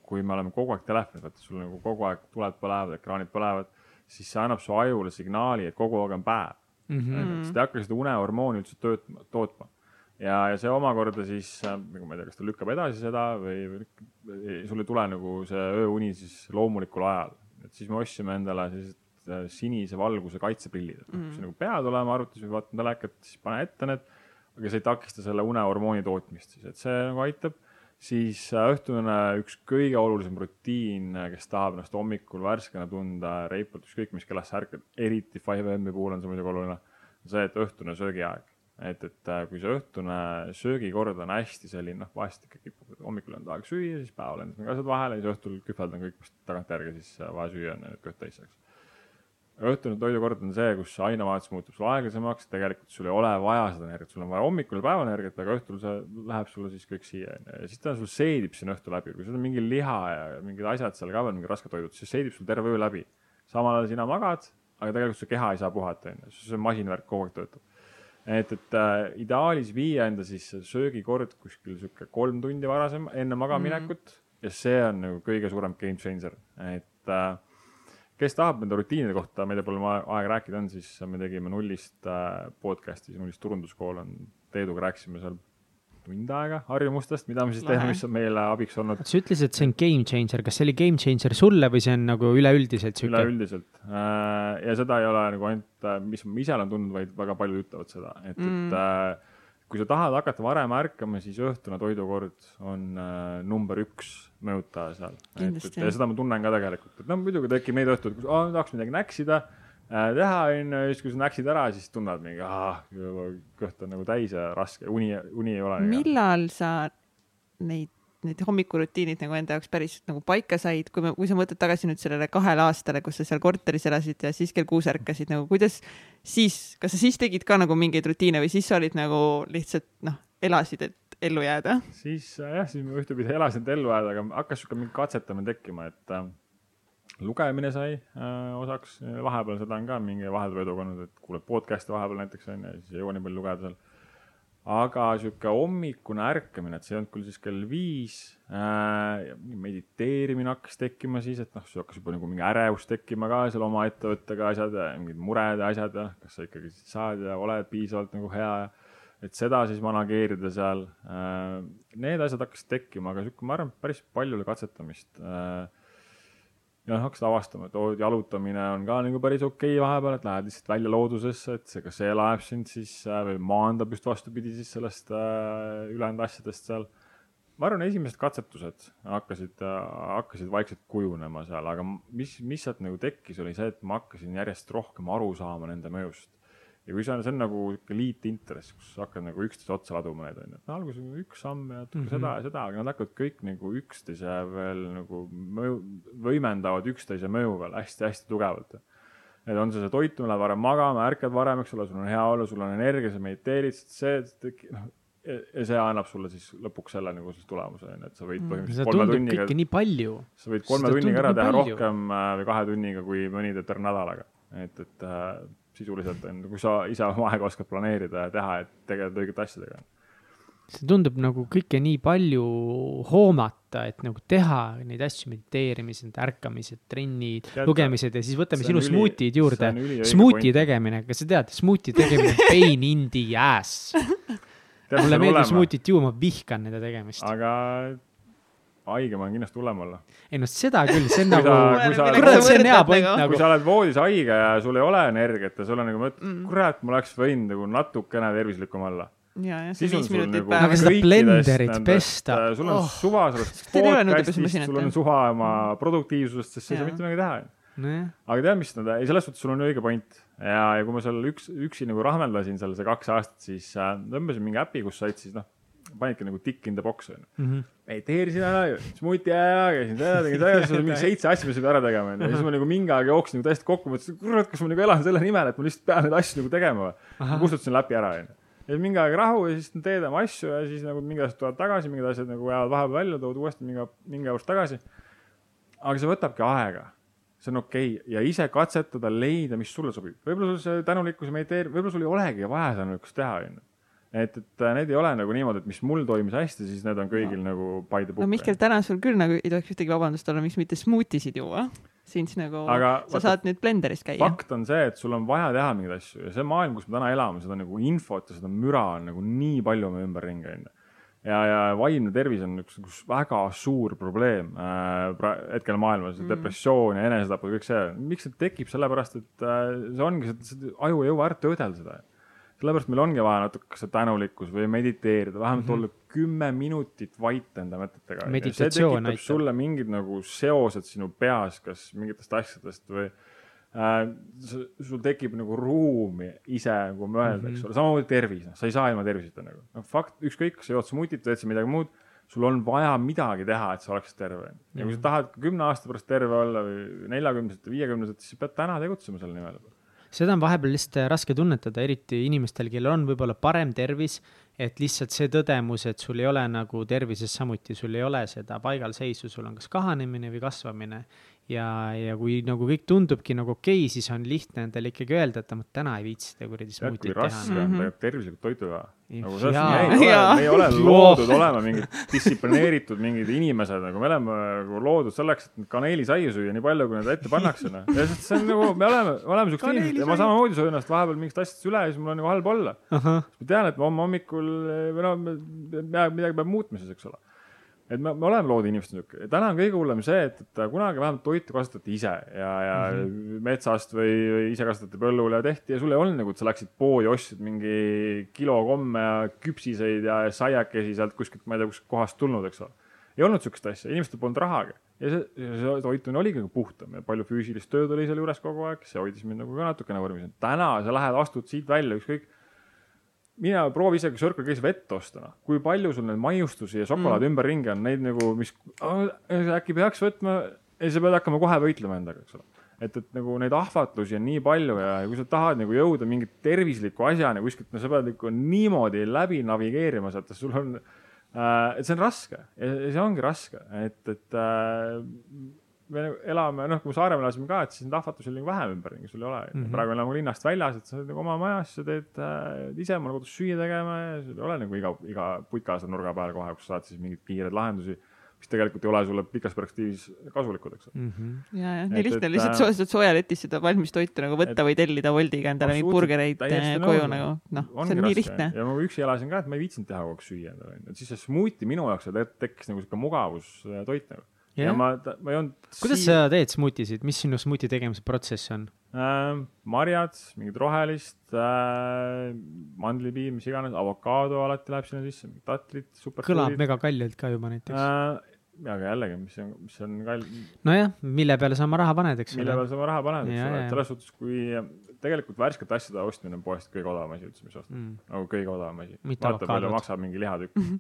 kui me oleme kogu aeg telefonis, vaata sul nagu kogu aeg tuled põlevad, ekraanid põlevad, siis see annab su ajule signaali, et kogu aeg on päev mm. -hmm. siis ta ei hakka seda unehormooni üldse töötma, tootma. ja, ja see omakorda siis, nagu ma ei tea, kas ta lükkab edasi seda või, või sul ei tule nagu see ööuni siis loomulikul ajal. et siis me ostsime endale sellised äh, sinise valguse kaitseprillid, et mm. kui sa nagu pead olema arvutis või vaatad telekat, siis pane ette need, aga see ei takista selle unehormooni tootmist siis, et see nagu aitab siis äh, õhtune üks kõige olulisem rutiin, äh, kes tahab ennast hommikul värskena tunda, reipalt ükskõik mis kellast sa ärkad, eriti 5M-i puhul on see muidugi oluline, see, et õhtune söögiaeg. et, et äh, kui see õhtune söögikord on hästi selline, noh, vahest ikka kipub, hommikul on aeg süüa, siis päeval on asjad vahele ja siis õhtul kühveldan kõik, tagantjärgi siis vaja süüa on nüüd kõht täis saaks õhtune toidukord on see, kus ainevahetus muutub sul aeglasemaks, tegelikult sul ei ole vaja seda energiat, sul on vaja hommikul ja päevaenergiat, aga õhtul see läheb sulle siis kõik siia onju ja siis ta sul seedib sinna õhtu läbi, kui sul on mingi liha ja mingid asjad seal ka veel, mingid rasked toidud, siis seedib sul terve öö läbi. samal ajal sina magad, aga tegelikult su keha ei saa puhata onju, see masinavärk kogu aeg töötab. et, et äh, ideaalis viia enda siis söögikord kuskil sihuke kolm tundi varasem enne magaminekut mm -hmm. ja see on nagu kõige suurem game changer, et äh, kes tahab nende rutiinide kohta, ma ei tea, palju aega rääkida on, siis me tegime nullist äh, podcast'i, siis nullist turunduskool on, Teeduga rääkisime seal tund aega harjumustest, mida me siis teeme, mis on meile abiks olnud. sa ütlesid, et see on game changer, kas see oli game changer sulle või see on nagu üleüldiselt sihuke? üleüldiselt äh, ja seda ei ole nagu ainult, äh, mis ma ise olen tundnud, vaid väga paljud ütlevad seda, et mm., et kui sa tahad hakata varem ärkama, siis õhtune toidukord on äh, number üks mõjutaja seal. ja seda ma tunnen ka tegelikult, et no muidugi tekib neid õhtuid, kus oh, tahaks midagi näksida äh, teha, onju, siis kui sa näksid ära, siis tunned mingi, ah, kõht on nagu täis ja raske, uni, uni ei ole. millal sa neid need hommikurutiinid nagu enda jaoks päris nagu paika said, kui me, kui sa mõtled tagasi nüüd sellele kahele aastale, kus sa seal korteris elasid ja siis kell kuus ärkasid nagu, kuidas siis, kas sa siis tegid ka nagu mingeid rutiine või siis sa olid nagu lihtsalt noh, elasid, et ellu jääda? siis jah, siis ma ühtepidi elasin, et ellu jääda, aga hakkas sihuke mingi katsetamine tekkima, et äh, lugemine sai äh, osaks, vahepeal seda on ka mingi vahepeal edu olnud, et kuuled podcast'e vahepeal näiteks onju, siis ei jõua nii palju lugeda seal aga sihuke hommikune ärkamine, et see ei olnud küll siis kell viis äh,. mediteerimine hakkas tekkima siis, et noh, sul hakkas juba nagu mingi ärevus tekkima ka seal oma ettevõttega asjad ja mingid mured ja asjad ja kas sa ikkagi saad ja oled piisavalt nagu hea ja et seda siis manageerida seal äh,. Need asjad hakkasid tekkima, aga sihuke, ma arvan, päris palju oli katsetamist äh, ja hakkasid avastama, et oo, jalutamine on ka nagu päris okei okay vahepeal, et lähed lihtsalt välja loodusesse, et see, kas see laeb sind siis äh, või maandab just vastupidi siis sellest äh, ülejäänud asjadest seal. ma arvan, esimesed katsetused hakkasid äh,, hakkasid vaikselt kujunema seal, aga mis, mis sealt nagu tekkis, oli see, et ma hakkasin järjest rohkem aru saama nende mõjust ja kui see on, see on nagu sihuke liitintress, kus sa hakkad nagu üksteise otsa laduma neid onju, et no alguses on üks samm ja natuke mm -hmm. seda ja seda, aga nad hakkavad kõik nagu üksteise veel nagu mõju, võimendavad üksteise mõju veel hästi-hästi tugevalt. et on see see toitumine, lähed varem magama, ärkad varem, eks ole, sul on hea olla, sul on energia, sa mediteerid, see, noh ja see annab sulle siis lõpuks selle nagu siis tulemuse onju, et sa võid mm. põhimõtteliselt kolme tunniga. nii palju. sa võid kolme tunniga ära teha palju. rohkem äh, või kahe tunniga, kui mõni teeb terve nädalaga. et, et äh, sisuliselt on, kui sa ise oma aega oskad planeerida ja teha, et tegeleda õigete asjadega. see tundub nagu kõike nii palju hoomata, et nagu teha neid asju, mediteerimised, ärkamised, trennid, lugemised ja siis võtame sinu smuutid juurde. Smuuti tegemine, kas sa tead, smuuti tegemine on pain in the ass. mulle meeldib smuutit juua, ma vihkan nende tegemist. aga haige ma olen kindlasti hullem olla. ei no seda küll, see on nagu, kurat, see on hea point nagu. kui sa oled voodis haige ja sul ei ole energiat ja sul on nagu mm., kurat, ma oleks võinud nagu natukene tervislikum olla ja, ja see viis minutit nagu, aga seda blenderit pesta. sul on oh. suva sellest podcast'ist, sul on suva oma produktiivsusest, sest sa ei saa mitte midagi teha. aga tead, mis nad, ei selles suhtes sul on õige point ja, ja kui ma seal üks, üksi nagu rahmeldasin seal see kaks aastat, siis äh, tõmbasin mingi äpi, kus said siis noh panidki nagu tick in the box onju mm -hmm.. mediteerisin ära, smuuti ära, käisin seda, tegin seda, siis oli mingi seitse asja, mis pead ära tegema onju. ja siis ma nagu mingi aeg jooksin nagu täiesti kokku, mõtlesin, kurat, kas ma nagu elan selle nimel, et ma lihtsalt pean neid asju nagu tegema või. kustutasin läpi ära onju. ja siis mingi aeg rahu ja siis teed oma asju ja siis nagu mingid asjad tulevad tagasi, mingid asjad nagu jäävad vahepeal välja, tood uuesti mingi, mingi pärast tagasi. aga see võtabki aega see on okei okay. ja ise katsetada, leida, mis sulle sobib. võib-olla sul see tänulikkus ja mediteerimine, võib-olla sul ei olegi vaja niisugust teha, onju et, et äh, need ei ole nagu niimoodi, et mis mul toimis hästi, siis need on kõigil no. nagu by the book. no Mihkel, täna sul küll nagu ei tohiks ühtegi vabandust olla, miks mitte smuutisid juua. siis nagu Aga sa vaata, saad nüüd blenderis käia. fakt on see, et sul on vaja teha mingeid asju ja see maailm, kus me täna elame, seda nagu infot ja seda müra on nagu nii palju meie ümberringi onju. ja, ja vaimne tervis on üks, üks väga suur probleem äh, hetkel maailmas mm., depressioon ja enesetapud, kõik see. miks see tekib, sellepärast et äh, see ongi, see aju ei jõua ära töödelda seda. Sellepärast meil ongi vaja natuke see tänulikkus või mediteerida, vähemalt mm -hmm. olla kümme minutit vait enda mõtetega. See tekitab aitab. sulle mingid nagu seosed sinu peas, kas mingitest asjadest või äh, sul tekib nagu ruumi ise nagu mõelda, eks ole, samamoodi tervis, noh, sa ei saa ilma terviseta nagu. noh, fakt, ükskõik, kas sa jood smuutit, teed sa midagi muud, sul on vaja midagi teha, et sa oleksid terve. ja kui sa tahad kümne aasta pärast terve olla või neljakümneselt või viiekümneselt, siis sa pead täna tegutsema selle nimel. Seda on vahepeal lihtsalt raske tunnetada, eriti inimestel, kellel on võib-olla parem tervis, et lihtsalt see tõdemus, et sul ei ole nagu tervises samuti, sul ei ole seda paigalseisu, sul on kas kahanemine või kasvamine. ja, ja kui nagu kõik tundubki nagu okei okay,, siis on lihtne endale ikkagi öelda, et ma täna ei viitsi seda kuradi tead, kui smuutit raske teha. on Mhm. tegelikult tervislikku toitu teha. Jah. nagu selles mõttes me ei ole, me ei ole loodud olema mingid distsiplineeritud mingid inimesed, nagu me oleme nagu loodud selleks, et kaneelisaiu süüa nii palju, kui neid ette pannakse, noh. ja see see on nagu, me oleme, me oleme siuksed inimesed ja ma samamoodi söön ennast vahepeal mingist asjadest üle ja siis mul on nagu halb olla. ma tean, et ma homme hommikul või noh, midagi peab muutma siis, eks ole. Et me, me oleme loodud inimesed niisugune, täna on kõige hullem see, et, et kunagi vähemalt toitu kasvatati ise ja, ja mm -hmm. metsast või, või ise kasvatati põllul ja tehti ja sul ei olnud nagu, et sa läksid poodi, ostsid mingi kilo komme ja küpsiseid ja saiakesi sealt kuskilt, ma ei tea, kust kohast tulnud, eks ole. ei olnud sihukest asja, inimestel polnud rahagi ja see, see toitumine oligi nagu puhtam ja palju füüsilist tööd oli seal juures kogu aeg, see hoidis mind nagu ka natukene vormis. täna sa lähed, astud siit välja, ükskõik mina proovi isegi Circle K-s vett osta, noh. kui palju sul neid maiustusi ja šokolaadi mm. ümberringi on, neid nagu, mis äkki peaks võtma, ei, sa pead hakkama kohe võitlema endaga, eks ole. et, et nagu neid ahvatlusi on nii palju ja kui sa tahad nagu jõuda mingi tervisliku asjani kuskilt, no sa pead ikka niimoodi läbi navigeerima sealt, et sul on äh,, et see on raske ja see ongi raske, et, et äh, me nagu elame, noh, kui me Saaremaal elasime ka, et siis neid ahvatlusi oli nagu vähem ümberringi, sul ei ole mm. -hmm. praegu elame linnast väljas, et sa oled nagu oma majas, sa teed äh, ise omale kodus süüa tegema ja sul ei ole nagu iga, iga putka seal nurga peal kohe, kus sa saad siis mingeid kiireid lahendusi, mis tegelikult ei ole sulle pikas perspektiivis kasulikud, eks ole. Mhm. ja, ja Et- nii lihtne et, on lihtsalt äh, sooja, soojaletist seda valmis toitu nagu võtta või tellida Woldiga endale mingeid burgereid eh, koju nagu, noh, see on nii lihtne. ja ma üksi elasin ka, et ma ei viitsinud teha kogu aeg süüa endale, et siis see smuuti minu jaoks tek- tekkis nagu sihuke mugavustoit nagu. Ja Jah. ma, ma ei olnud. kuidas sa teed smuutisid, mis sinu smuuti tegemise protsess on? äh,? marjad, mingid rohelist äh,, mandlipiim, mis iganes, avokaado alati läheb sinna sisse, tatlid, super. kõlab mega kaljult ka juba näiteks. äh,. aga jällegi, mis on, mis on kall-, nojah, mille peale sa oma raha paned, eks mille ole. peale sa oma raha paned, eks ole, et selles suhtes, kui tegelikult värskete asjade ostmine on poest kõige odavam asi üldse, mis ostad Mm. nagu kõige odavam asi. Vaata, palju maksab mingi lihatükk äh,.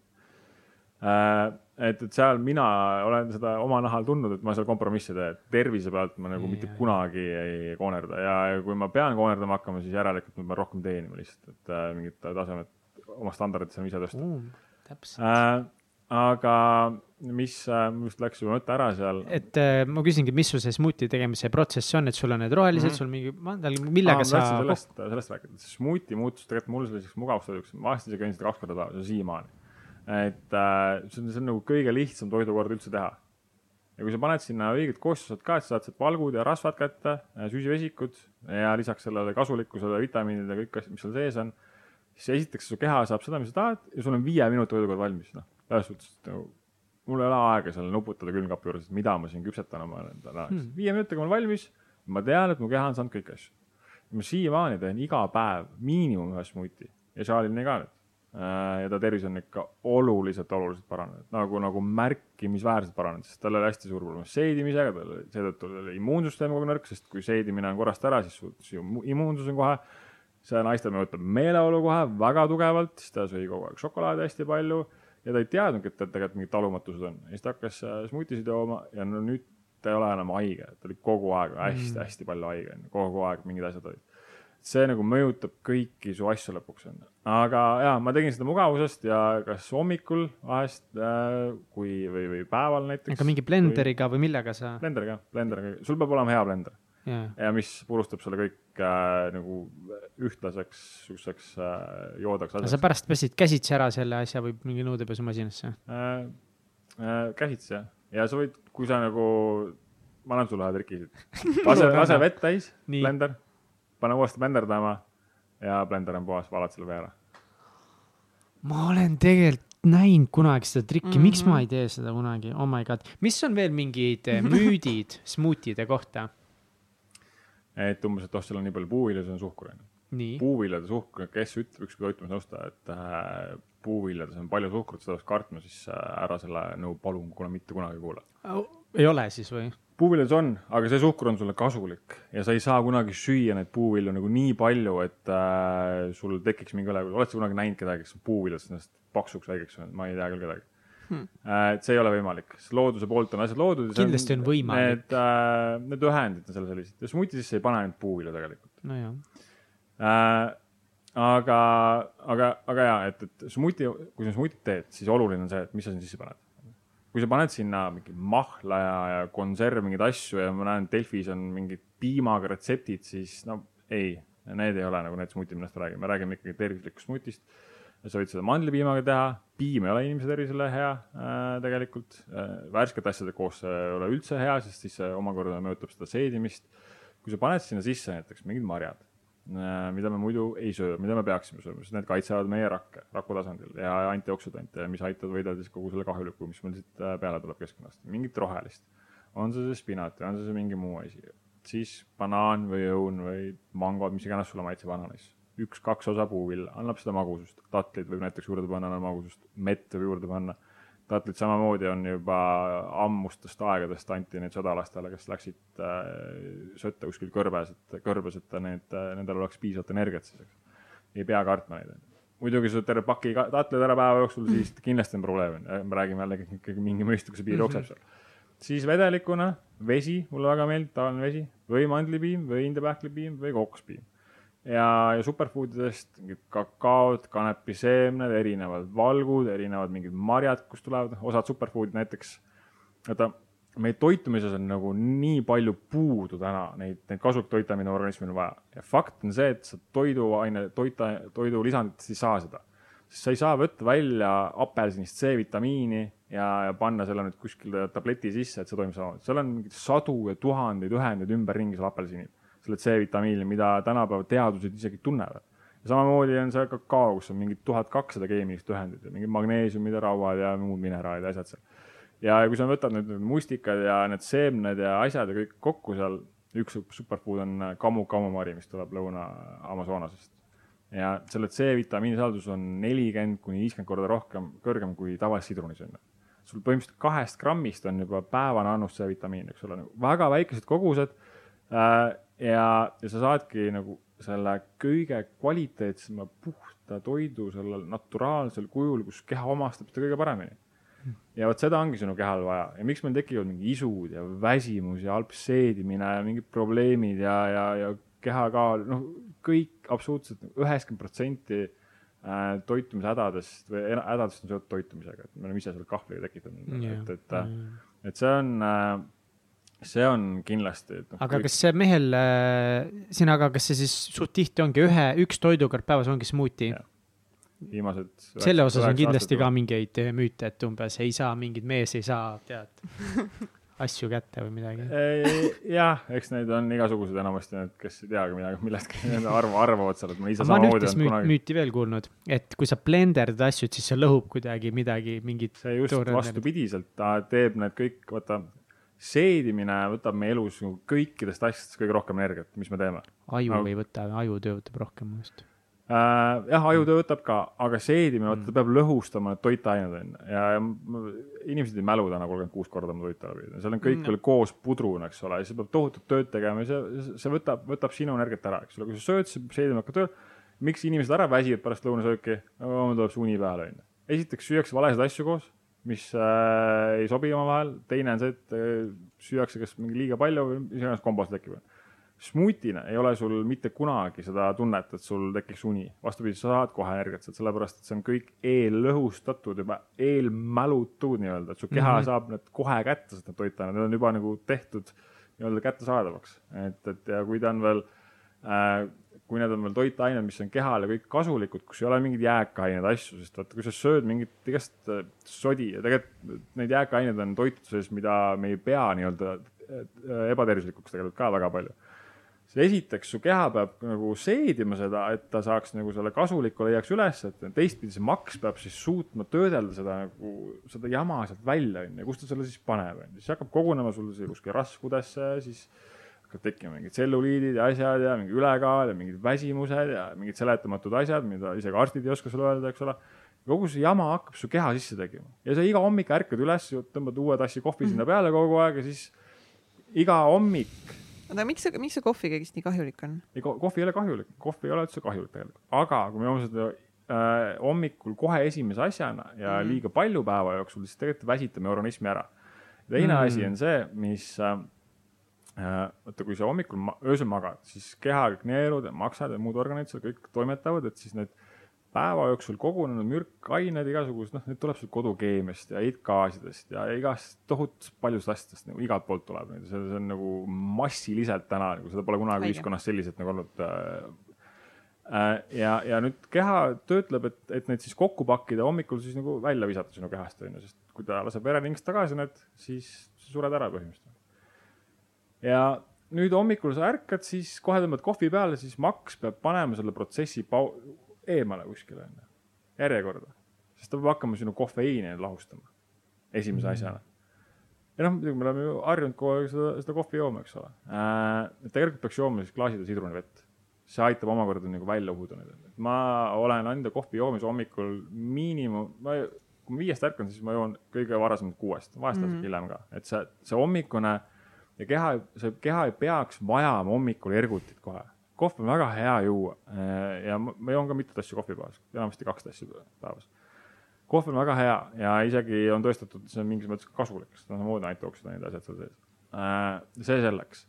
et, et seal mina olen seda oma nahal tundnud, et ma seal kompromisse teen, tervise pealt ma nagu mitte Jaa. kunagi ei koonerda ja kui ma pean koonerdama hakkama, siis järelikult ma pean rohkem teenima lihtsalt, et äh, mingid tasemed, oma standardid saame ise tõsta täpselt. äh,. aga mis äh,, mul just läks juba mõte ära seal. et äh, ma küsingi, mis sul see smuuti tegemise protsess on, et sul on need rohelised mm. -hmm. sul mingi mandel, millega sa. sellest, sellest rääkida, smuuti muutus tegelikult mul selliseks mugavustoiduks, ma aastas käin seda kaks korda päevas ja siiamaani. Et äh, see on, see on nagu kõige lihtsam toidukord üldse teha. ja kui sa paned sinna õiged koostised ka, et sa saad sealt valgud ja rasvad kätte, süsivesikud ja lisaks sellele kasulikkusele vitamiinid ja kõik asjad, mis seal sees on, siis esiteks su keha saab seda, mis sa tahad ja sul on viie minuti toidukord valmis, noh, selles suhtes nagu mul ei ole aega seal nuputada külmkapi juures, et mida ma siin küpsetan oma endale hmm.. viie minutiga on valmis, ma tean, et mu keha on saanud kõiki asju. ma siiamaani teen iga päev miinimum ühe smuuti ja Charlie'ni ka nüüd. Ja ta tervis on ikka oluliselt, oluliselt paranenud, nagu, nagu märkimisväärselt paranenud, sest tal oli hästi suur probleem seedimisega, tal oli seetõttu oli immuunsüsteem kogu nõrk, sest kui seedimine on korrast ära, siis su, su immuunsus on kohe see naistel mõjutab meeleolu kohe väga tugevalt, siis ta sõi kogu aeg šokolaadi hästi palju ja ta ei teadnudki, et tal tegelikult mingid talumatused on. ja siis ta hakkas äh, smuutisid jooma ja no nüüd ta ei ole enam haige, ta oli kogu aeg hästi-hästi palju haige, kogu aeg mingid asjad olid. See nagu mõjutab kõiki su asju lõpuks onju. aga jaa, ma tegin seda mugavusest ja kas hommikul vahest äh, kui, või, või päeval näiteks. aga mingi blenderiga või millega sa? blenderiga, blenderiga, sul peab olema hea blender jaa, ja mis purustab selle kõik äh, nagu ühtlaseks siukseks äh, joodaks aga sa pärast pesid käsitsi ära selle asja või mingi nõudepesumasinasse? äh,. Äh, käsitsi jah, ja sa võid, kui sa nagu ma annan sulle ühe triki siit. lase, lase vett täis, blender, pane uuesti blenderdama ja blender on puhas, valad selle ära. ma olen tegelikult näinud kunagi seda trikki mm, -hmm. miks Mhm. ma ei tee seda kunagi, oh my god, mis on veel mingid eh, müüdid smuutide kohta? et umbes, et oh, seal on nii palju puuvilja, see on suhkur onju. nii, puuviljade suhkur, kes ütleb, ükski toitumisnõustaja, et äh, puuviljades on palju suhkrut, seda peaks kartma, siis äh, ära selle nõu palun kuule mitte kunagi kuula. ei ole siis või? Puuviljades on, aga see suhkur on sulle kasulik ja sa ei saa kunagi süüa neid puuvilju nagu nii palju, et äh, sul tekiks mingi üle, oled sa kunagi näinud kedagi, kes on puuviljadest ennast paksuks väikeks saanud, ma ei tea küll kedagi Hmm. äh,. et see ei ole võimalik, sest looduse poolt on asjad loodud. Kindlasti on võimalik. Need äh,, need ühendid on seal sellised ja smuuti sisse ei pane ainult puuvilju tegelikult nojah, äh,. aga, aga, aga ja, et, et smuuti, kui sa smuutit teed, siis oluline on see, et mis sa sinna sisse paned. Kui sa paned sinna mingi mahla ja, ja konserv, mingeid asju ja ma näen, Delfis on mingid piimaga retseptid, siis no ei, need ei ole nagu need smuutid, millest me räägime, me räägime ikkagi tervislikust smutist. sa võid seda mandlipiimaga teha, piim ei ole inimese tervisele hea äh, tegelikult äh,, värskete asjadega koos see ei ole üldse hea, sest siis see omakorda mõjutab seda seedimist. kui sa paned sinna sisse näiteks mingid marjad, mida me muidu ei söö, mida me peaksime sööma, sest need kaitsevad meie rakke raku tasandil ja antioksüdante, mis aitavad võidelda siis kogu selle kahjuliku, mis meil siit äh, peale tuleb keskkonnast, mingit rohelist. on see siis spinat või on see, see mingi muu asi, siis banaan või õun või mangod, mis iganes sulle maitseb ananas. üks-kaks osa puuvilla annab seda magusust, tatlid võib näiteks juurde panna, magusust, mett võib juurde panna. Tatlid samamoodi on juba ammustest aegadest anti neid sõdalastele, kes läksid äh, sõtta kuskil kõrbes, et kõrbes, et need äh,, nendel oleks piisavalt energiat siis, eks. ei pea kartma neid. muidugi sa terve paki tatleid ära päeva jooksul, siis kindlasti on probleem, me räägime jällegi ikkagi mingi mõistlikkuse piir jookseb seal. siis vedelikuna vesi, mulle väga meeldib, tavaline vesi või mandlipiim või indepähklipiim või kookospiim. ja, ja superfoodidest mingid kakaod, kanepiseemned, erinevad valgud, erinevad mingid marjad, kust tulevad, osad superfoodid näiteks. vaata, meie toitumises on nagu nii palju puudu täna neid, neid kasulikke toitaineid organismil on vaja ja fakt on see, et sa toiduaine, toita, toidulisanditest ei saa seda sest sa ei saa võtta välja apelsinist C-vitamiini ja, ja panna selle nüüd kuskile tableti sisse, et see toimib samamoodi. seal on mingeid sadu ja tuhandeid ühendeid ümberringi seal apelsinil, selle C-vitamiini, mida tänapäeva teadused isegi tunnevad. ja samamoodi on see kakao, kus on mingid tuhat kakssada keemilist ühendit ja mingid magneesiumid ja rauad ja muud mineraalid ja asjad seal. ja kui sa võtad nüüd need mustikad ja need seemned ja asjad ja kõik kokku seal, üks superfood on kamu kamumari, mis tuleb Lõuna-Amazonasest ja selle C-vitamiini sisaldus on nelikümmend kuni viiskümmend korda rohkem, kõrgem kui tavalises sidrunis on ju. sul põhimõtteliselt kahest grammist on juba päevane annus C-vitamiini, eks ole, nagu väga väikesed kogused äh,. ja, ja sa saadki nagu selle kõige kvaliteetsema puhta toidu sellel naturaalsel kujul, kus keha omastab seda kõige paremini. ja vot seda ongi sinu kehal vaja. Ja miks meil tekivad mingi isud ja väsimus ja halb seedimine ja mingid probleemid ja, ja, ja kehakaal, noh, kõik absoluutselt üheksakümmend protsenti äh, toitumishädadest või hädadest on seotud toitumisega, et me oleme ise selle kahvliga tekitanud, et, et, et see on, see on kindlasti. aga kas see mehel, sina, aga kas see siis suht tihti ongi ühe, üks toidukord päevas ongi smuuti viimased. selle osas on kindlasti ka mingeid müüte, et umbes ei saa, mingid mees ei saa, tead, asju kätte või midagi. jah, eks neid on igasuguseid enamasti need, kes ei teagi midagi millestki, need arv-, arvavad seal, et ma ise ma olen samamoodi müüt, kunagi. müüti veel kuulnud, et kui sa blenderdad asju, et siis see lõhub kuidagi midagi, mingit. see just vastupidiselt, ta teeb need kõik, vaata, seedimine võtab meie elus nagu kõikidest asjadest kõige rohkem energiat, mis me teeme aju Aga- ei võta, ajutöö võtab rohkem just. äh,. jah, ajutöö võtab ka, aga seedimine, vaata, Mm. ta peab lõhustama need toitained onju ja, ja m- inimesed ei mälu täna kolmkümmend kuus korda oma toitu läbi, seal on kõik Mm. veel koos pudruna, eks ole, ja see peab tohutut tööd tegema ja see, see võtab, võtab sinu energiat ära, eks ole, kui sa sööd, siis seedimine hakkab tööle. miks inimesed ära väsivad pärast lõunasööki, tuleb see uni peale onju. esiteks süüakse valesid asju koos, mis äh, ei sobi omavahel, teine on see, et äh, süüakse kas mingi liiga palju või mis iganes kombo seal tekib smuutina ei ole sul mitte kunagi seda tunnet, et sul tekiks uni. vastupidi, sa saad kohe energiat sealt, sellepärast et see on kõik eellõhustatud juba, eelmälutud nii-öelda, et su keha mm. -hmm. saab need kohe kätte, need toitained, need on juba nagu tehtud nii-öelda kättesaadavaks. et, et ja kui ta on veel äh, kui need on veel toitained, mis on kehale kõik kasulikud, kus ei ole mingeid jääkaineid, asju, sest vaata, kui sa sööd mingit igast äh, sodi ja tegelikult neid jääkaineid on toituses, mida me ei pea nii-öelda äh, ebatervislikuks tegelikult ka väga palju. siis esiteks su keha peab nagu seedima seda, et ta saaks nagu selle kasuliku leiaks üles, et teistpidi see maks peab siis suutma töödelda seda nagu, seda jama sealt välja, onju, kust ta selle siis paneb, onju, siis hakkab kogunema sul siia kuskil rasvkudesse, siis hakkab tekkima mingid tselluliidid ja asjad ja mingi ülekaal ja mingid väsimused ja mingid seletamatud asjad, mida isegi arstid ei oska sulle öelda, eks ole. kogu see jama hakkab su keha sisse tegema ja sa iga hommik ärkad üles, tõmbad uue tassi kohvi sinna peale kogu aeg ja siis iga hommik. oota, miks see, miks see kohvi kõigest nii kahjulik on? ei, kohvi ei ole kahjulik, kohvi ei ole üldse kahjulik tegelikult, aga kui me joome seda äh, hommikul kohe esimese asjana ja mm. liiga palju päeva jooksul, siis tegelikult väsitame organismi ära. teine mm. asi on see, mis Äh, vaata, kui sa hommikul, öösel magad, siis keha kõik neerud ja maksad ja muud organid seal kõik toimetavad, et siis need päeva jooksul kogunenud mürkained, igasugused, noh, need tuleb sul kodukeemiast ja heitgaasidest ja igast tohutust paljust asjadest nagu igalt poolt tuleb, see, see on nagu massiliselt täna, nagu seda pole kunagi Aige. ühiskonnas selliselt nagu olnud äh, äh,. ja, ja nüüd keha töötleb, et, et neid siis kokku pakkida hommikul siis nagu välja visata sinu kehast, on ju, sest kui ta laseb vereringest tagasi need, siis sured ära põhimõtteliselt ja nüüd hommikul sa ärkad, siis kohe tõmbad kohvi peale, siis maks peab panema selle protsessi pau-, eemale kuskile onju, järjekorda. sest ta peab hakkama sinu kofeiini lahustama esimese mm. asjana. ja noh, muidugi me oleme ju harjunud kogu aeg seda, seda kohvi jooma, eks ole äh,. tegelikult peaks jooma siis klaasitäis sidrunivett. see aitab omakorda nagu välja uhuda neid. ma olen enda kohvi joomise hommikul miinimum, ma, kui ma viiest ärkan, siis ma joon kõige varasemalt kuuest, vahest natuke mm -hmm. hiljem ka, et see, see hommikune ja keha, see keha ei peaks vajama hommikul ergutit kohe. kohv on väga hea juua äh, ja ma joon ka mitu tassi kohvi päevas, enamasti kaks tassi päevas. kohv on väga hea ja isegi on tõestatud, see on mingis mõttes kasulik, sest samamoodi antioksida need asjad seal sees. Äh, see selleks.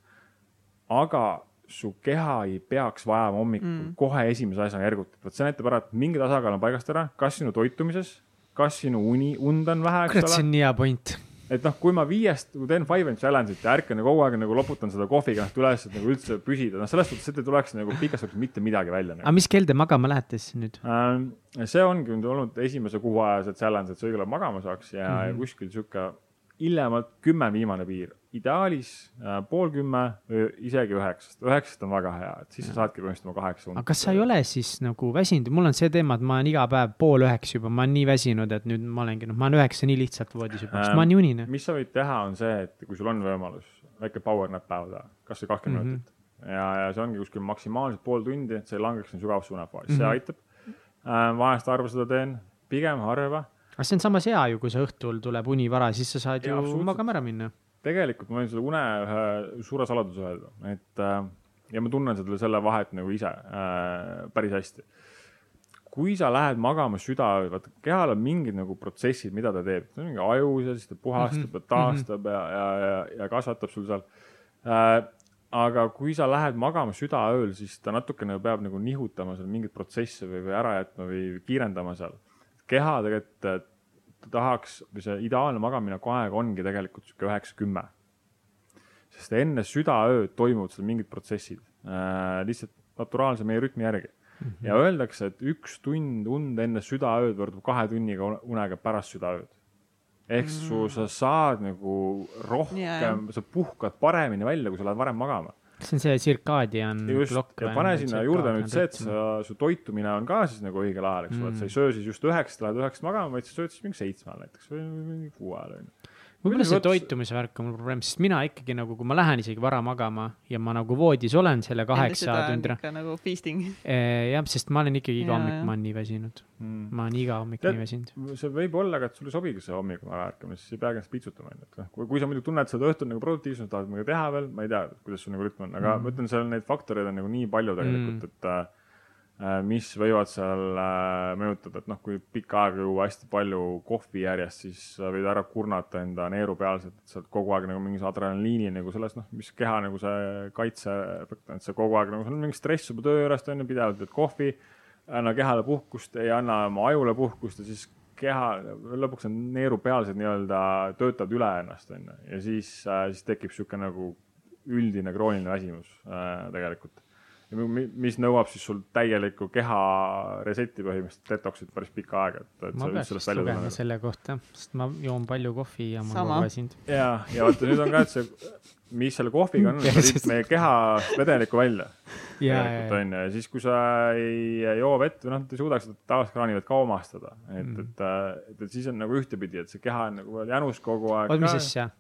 aga su keha ei peaks vajama hommikul mm. kohe esimese asjana ergutit, vot see näitab ära, et mingi tasakaal on paigast ära, kas sinu toitumises, kas sinu uni, und on vähe. kurat, see on hea point et noh, kui ma viiest nagu teen five and challenge'it ja ärkan ja kogu aeg nagu loputan seda kohviga ennast üles, et nagu üldse püsida, noh, selles suhtes, et ei tuleks nagu pikas perspektiivis mitte midagi välja nagu.. aga mis kell te magama lähete siis nüüd ähm,? see ongi nüüd olnud esimese kuu aja see challenge, et sa õigel ajal magama saaks ja mm, -hmm. kuskil sihuke hiljemalt kümme viimane piir, ideaalis äh, pool kümme, isegi üheksast, üheksast on väga hea, et siis sa saadki põhimõtteliselt oma kaheksa tundi. aga kas sa ei ole siis nagu väsinud, mul on see teema, et ma olen iga päev pool üheksa juba, ma olen nii väsinud, et nüüd ma olengi, noh, ma olen üheksa nii lihtsalt voodis juba, sest ma olen nii unine. mis sa võid teha, on see, et kui sul on võimalus väike power nap päeva teha, kasvõi kakskümmend mm -hmm. minutit ja, ja see ongi kuskil maksimaalselt pool tundi, et sa ei langeks sügavasse unefaasi mm, -hmm. see mhm. aitab äh,. vahest harva seda teen, pigem harva aga see on samas hea ju, kui sa õhtul tuleb uni vara, siis sa saad ja, ju magama ära minna. Tegelikult ma võin sulle une ühe suure saladuse öelda, et äh, ja ma tunnen seda selle vahet nagu ise äh, päris hästi. kui sa lähed magama südaööl, vaata kehal on mingid nagu protsessid, mida ta teeb, mingi ajus ja siis ta puhastab mm -hmm. ja taastab mm -hmm. ja, ja, ja, ja kasvatab sul seal äh, aga kui sa lähed magama südaööl, siis ta natukene peab nagu nihutama seal mingeid protsesse või, või ära jätma või kiirendama seal keha tegelikult ta tahaks või see ideaalne magamineku aeg ongi tegelikult sihuke üheksa-kümme. sest enne südaööd toimuvad seal mingid protsessid äh, lihtsalt naturaalse meie rütmi järgi mm. -hmm. ja öeldakse, et üks tund und enne südaööd võrdub kahe tunniga unega pärast südaööd. ehk mm -hmm. su, sa saad nagu rohkem yeah., sa puhkad paremini välja, kui sa lähed varem magama see on see tsirkaadian klokk. pane sinna juurde nüüd see, et sa, su toitumine on ka siis nagu õigel ajal, eks ole mm., et sa ei söö siis just üheksast, lähed üheksast magama, vaid sa sööd siis mingi seitsme ajal näiteks või mingi kuue ajal onju võib-olla see toitumise värk on mul probleem, sest mina ikkagi nagu, kui ma lähen isegi vara magama ja ma nagu voodis olen selle kaheksa tundi. nagu feasting. Eh, jah, sest ma olen ikkagi iga hommik, ma olen nii väsinud mm.. ma olen iga hommik Tead, nii väsinud. see võib olla ka, et sulle sobigi see hommikul ära ärkamine, siis ei peagi ennast piitsutama, onju, et noh, kui, kui sa muidu tunned seda õhtul nagu produktiivsust, tahad midagi teha veel, ma ei tea, kuidas sul nagu rütm on, aga mm. ma ütlen, seal neid faktoreid on nagu nii palju tegelikult mm., et Äh, mis võivad seal äh, mõjutada, et noh, kui pikka aega juua hästi palju kohvi järjest, siis võid ära kurnata enda neerupealselt, et sa oled kogu aeg nagu mingis adrenaliini nagu selles, noh, mis keha nagu see kaitseefekt on, et sa kogu aeg nagu, sul on mingi stress juba töö juurest on ju, pidevalt teed kohvi, anna kehale puhkust, ei anna oma ajule puhkust ja siis keha, lõpuks on neerupealsed nii-öelda töötavad üle ennast on ju. Ja siis äh,, siis tekib sihuke nagu üldine krooniline väsimus äh, tegelikult mis nõuab siis sul täielikku keha reset'i põhimõtteliselt, detox'it päris pikka aega, et, et ma peaks lugema selle kohta, sest ma joon palju kohvi ja ma olen väsinud. ja, ja vaata nüüd on ka, et see, mis selle kohviga on, sa viid meie keha vedelikku välja. tegelikult on ju, ja siis, kui sa ei joo vett või noh, ei suudaks seda tavalist kraanivett ka omastada, et mm., et, et, et siis on nagu ühtepidi, et see keha on nagu veel jänus kogu aeg. oot, mis asja?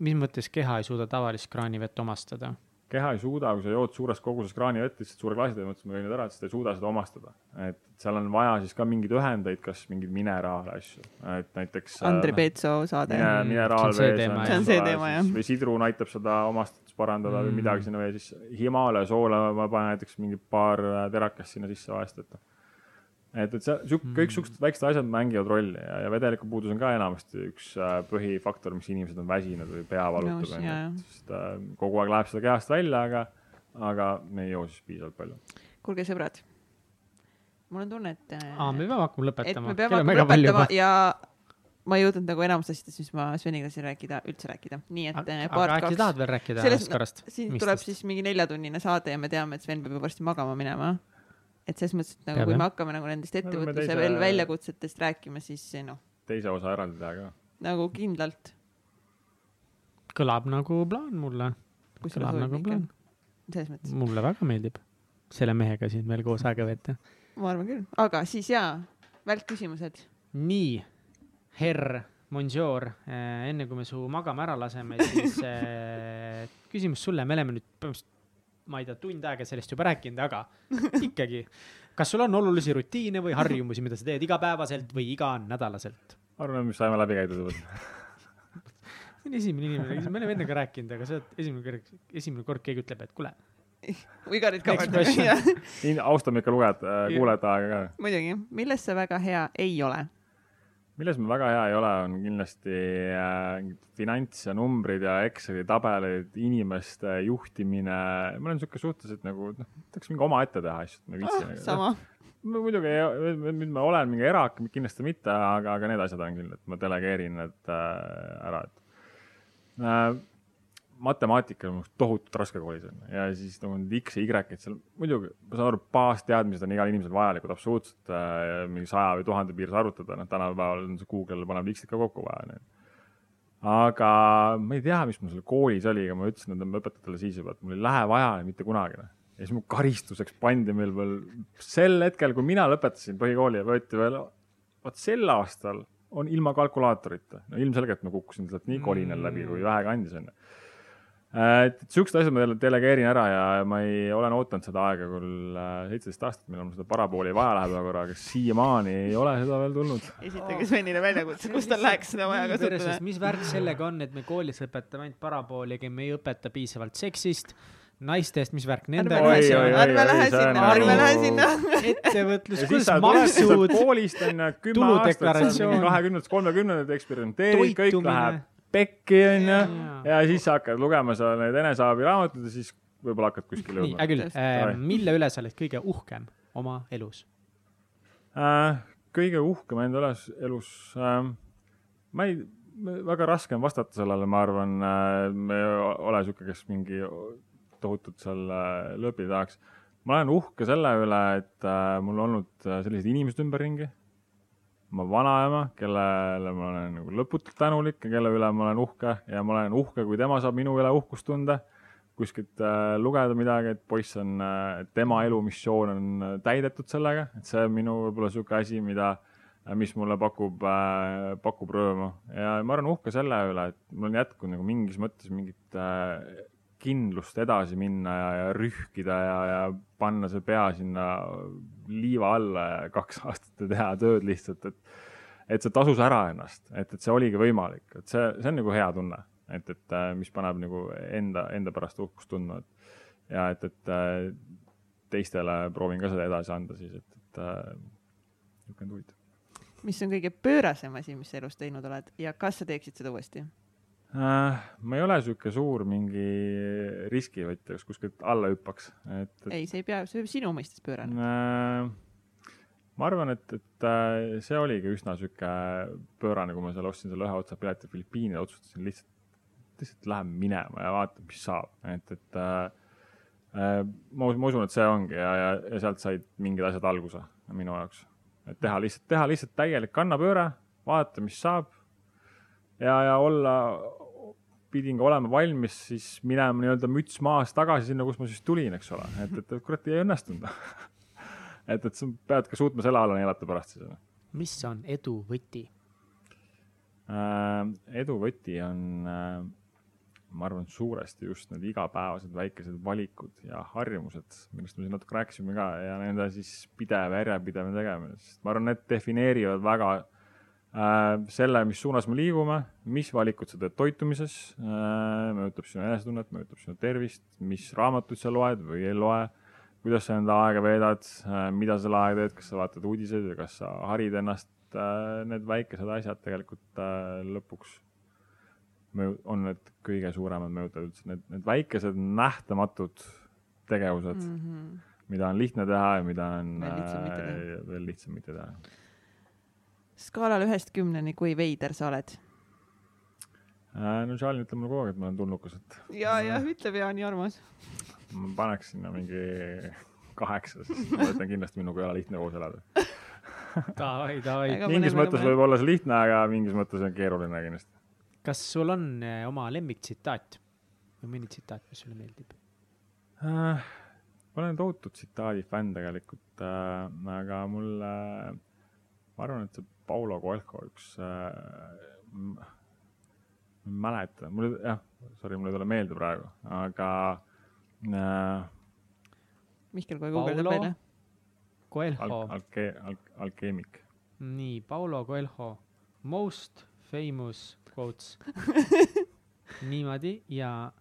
mis mõttes keha ei suuda tavalist kraanivett omastada? Keha ei suuda, kui sa jood suures koguses kraanivett lihtsalt suure klaasi, mõtlesin, ma jõin need ära, et siis ta ei suuda seda omastada. et seal on vaja siis ka mingeid ühendeid, kas mingeid mineraale, asju, et näiteks. Andri Peetso saade mine,. mineraalvees. see on see teema, jah. või sidrun aitab seda omastatust parandada mm. või midagi sinna vee sisse. Himaalaja soole ma panen näiteks mingi paar terakest sinna sisse vahest, et et, et see, sihuke, kõik siuksed väiksed asjad mängivad rolli ja, ja vedelikupuudus on ka enamasti üks äh, põhifaktor, miks inimesed on väsinud või pea valutab, onju. sest äh, kogu aeg läheb seda kehast välja, aga, aga me ei joo siis piisavalt palju. kuulge, sõbrad, mul on tunne, et. aa, me peame hakkama lõpetama. me peame hakkama lõpetama ja ma ei jõudnud nagu enamus asjadest, mis ma Sveniga tahtsin rääkida, üldse rääkida, nii et. aga äh, äkki tahad veel rääkida Askarast? siin tuleb siis mingi neljatunnine saade ja me teame, et Sven peab ju varsti magama minema et selles mõttes, et nagu Peab, kui me hakkame nagu nendest ettevõtluse teise... veel väljakutsetest rääkima, siis noh. teise osa eraldi teha ka. nagu kindlalt. kõlab nagu plaan mulle. kõlab nagu plaan. selles mõttes. mulle väga meeldib selle mehega siin veel koos aega veeta. ma arvan küll, aga siis jaa, välkküsimused. nii, herr Monsieur, eh, enne kui me su magama ära laseme, siis äh, küsimus sulle, me oleme nüüd põhimõtteliselt ma ei tea, tund aega sellest juba rääkinud, aga ikkagi, kas sul on olulisi rutiine või harjumusi, mida sa teed igapäevaselt või iganädalaselt? arvan, mis saime läbi käidud juba see on esimene inimene, me oleme enne ka rääkinud, aga sa oled esimene kord, esimene kord keegi ütleb, et kuule. We got it covered. austame ikka lugejat, kuulajate aega ka. muidugi, milles sa väga hea ei ole milles ma väga hea ei ole, on kindlasti äh, finants ja numbrid ja Exceli tabelid, inimeste juhtimine. ma olen sihuke suhteliselt nagu noh, tahaks mingi omaette teha asju, et ma ei viitsi ah,. sama ma muidugi, nüüd ma olen mingi erak, kindlasti mitte, aga, aga need asjad on küll, et ma delegeerin need äh, ära, et äh, matemaatika on tohutult raske koolis on ja siis nagu need X ja Y, et seal muidugi, ma saan aru, baasteadmised on igal inimesel vajalikud absoluutselt äh, mingi saja või tuhande piires arvutada, noh, tänapäeval on see Google paneb X-id ka kokku vaja, onju. aga ma ei tea, mis mul seal koolis oli, aga ma ütlesin nendele õpetajatele siis juba, et mul ei lähe vaja mitte kunagi, noh. ja siis mu karistuseks pandi meil veel sel hetkel, kui mina lõpetasin põhikooli ja võeti veel, vot sel aastal on ilma kalkulaatorita. no ilmselgelt ma kukkusin sealt nii kolinal läbi, kui vähegi andis, onju et siuksed asjad ma delegeerin ära ja ma ei, olen ootanud seda aega küll äh, seitseteist aastat, millal mul seda parapooli vaja läheb ühe korra, aga siiamaani ei ole seda veel tulnud. esitage Svenile väljakutse, kus tal läheks seda vaja kasutada. mis värk sellega on, et me koolis õpetame ainult parapooli, aga me ei õpeta piisavalt seksist naistest, mis värk nendega on? ärme lähe sinna, ärme lähe sinna. ettevõtlus, kuidas maksud, koolist on kümme aastat, kahekümnendatest kolmekümnendaid eksperimenteerid, kõik läheb pekki, onju. ja siis sa hakkad lugema seal neid eneseabiraamatuid ja siis võib-olla hakkad kuskile jõudma. hea küll äh,, mille üle sa oled kõige uhkem oma elus äh,? kõige uhkem enda üles, elus äh,, ma ei, väga raske on vastata sellele, ma arvan äh,, me ei ole sihuke, kes mingi tohutult seal äh, lõõpi tahaks. ma olen uhke selle üle, et äh, mul olnud äh, sellised inimesed ümberringi oma vanaema, kellele ma olen nagu lõputult tänulik ja kelle üle ma olen uhke ja ma olen uhke, kui tema saab minu üle uhkust tunda. kuskilt äh, lugeda midagi, et poiss on äh,, tema elumissioon on äh, täidetud sellega, et see on minu võib-olla sihuke asi, mida äh,, mis mulle pakub äh,, pakub rõõmu ja ma olen uhke selle üle, et mul on jätkunud nagu mingis mõttes mingit äh, kindlust edasi minna ja, ja rühkida ja, ja panna see pea sinna liiva alla ja kaks aastat ja teha tööd lihtsalt, et, et see tasus ära ennast, et, et see oligi võimalik, et see, see on nagu hea tunne, et, et äh, mis paneb nagu enda, enda pärast uhkust tundma, et ja et, et äh, teistele proovin ka seda edasi anda siis, et, et äh, niisugune huvitav. mis on kõige pöörasem asi, mis sa elus teinud oled ja kas sa teeksid seda uuesti? Äh,? ma ei ole sihuke suur mingi riskivõtja, kes kuskilt alla hüppaks, et, et.... ei, see ei pea, see sinu mõistes pöörane äh,. ma arvan, et, et äh, see oligi üsna sihuke pöörane, kui ma seal ostsin selle ühe otsa pileti Filipiinidele, otsustasin lihtsalt, lihtsalt lähen minema ja vaatan, mis saab, et, et äh, äh, ma, ma usun, et see ongi ja, ja, ja sealt said mingid asjad alguse minu jaoks. et teha lihtsalt, teha lihtsalt täielik kannapööre, vaadata, mis saab. ja, ja olla, pidin ka olema valmis siis minema nii-öelda müts maas tagasi sinna, kust ma siis tulin, eks ole, et, et, kurat ei õnnestunud et, et sa pead ka suutma selle alla neelata pärast siis. mis on edu võti äh,? edu võti on äh, ma arvan, suuresti just need igapäevased väikesed valikud ja harjumused, millest me siin natuke rääkisime ka ja nende siis pidev järjepidev tegemine, sest ma arvan, need defineerivad väga äh, selle, mis suunas me liigume, mis valikud sa teed toitumises äh,, mõjutab sinu enesetunnet, mõjutab sinu tervist, mis raamatuid sa loed või ei loe, kuidas sa enda aega veedad äh,, mida sa selle aega teed, kas sa vaatad uudiseid või kas sa harid ennast äh,, need väikesed asjad tegelikult äh, lõpuks mõju, on need kõige suuremad mõjutajad üldse, need, need väikesed nähtamatud tegevused mm, -hmm. mida on lihtne teha ja mida on veel lihtsam mitte teha, äh, veel lihtsam mitte teha. Skaalal ühest kümneni, kui veider sa oled äh,? no Charlie ütleb mulle kogu aeg, et ma olen tulnukas, et. ja, ja ütleb ja nii armas. ma paneks sinna mingi kaheksa, sest ma ütlen kindlasti minuga ei ole lihtne koos elada davai, davai. mingis mõttes võib olla see lihtne, aga mingis mõttes on keeruline kindlasti kas sul on eh, oma lemmiktsitaat või mõni tsitaat, mis sulle meeldib äh,? ma olen tohutu tsitaadi fänn tegelikult äh,, aga mulle äh,, ma arvan, et see Paulo Coelho üks äh,, ma ei mäleta, mul jah, sorry, mul ei tule meelde praegu, aga äh,. Mihkel kohe guugeldab meile. Coelho al. Alke-, al-, alkeemik. nii, Paulo Coelho, most famous quotes niimoodi ja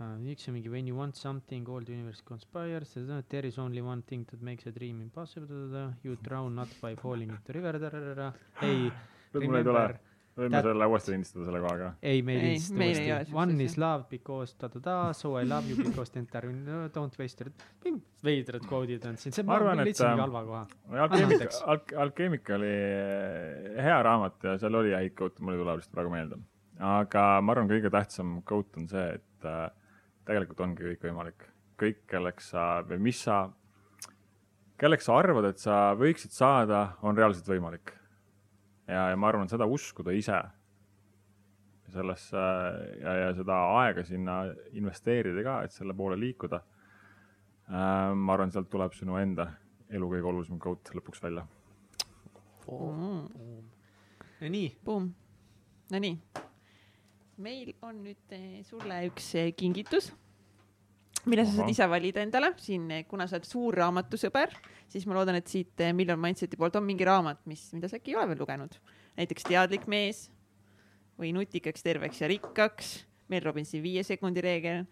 uh, üks on mingi when you want something all the universe conspires there is only one thing that makes a dream impossible you drown not by falling into river ei remember võime selle uuesti lindistada selle kohaga. ei, me ei lindista uuesti. One is love because ta-ta-ta, so I love you because enter don't waste your, veidrad quote'id on siin, see ma arvan, et mingi halva koha. Alkeemik, Alk-, Alkeemik oli hea raamat ja seal oli häid quote'e, mul ei tule lihtsalt praegu meelde. aga ma arvan, kõige tähtsam quote on see, et äh, tegelikult ongi kõik võimalik. kõik, kelleks sa või mis sa, kelleks sa arvad, et sa võiksid saada, on reaalselt võimalik ja, ja ma arvan, seda uskuda ise sellesse ja, ja seda aega sinna investeerida ka, et selle poole liikuda äh,. ma arvan, sealt tuleb sinu enda elu kõige olulisem quote lõpuks välja. no nii. no nii. Meil on nüüd eh, sulle üks eh, kingitus mille sa saad ise valida endale siin, kuna sa oled suur raamatusõber, siis ma loodan, et siit eh, Million Mindseti poolt on mingi raamat, mis, mida sa äkki ei ole veel lugenud. näiteks Teadlik mees või Nutikaks, terveks ja rikkaks, Mel Robbinsi viie sekundi reegel.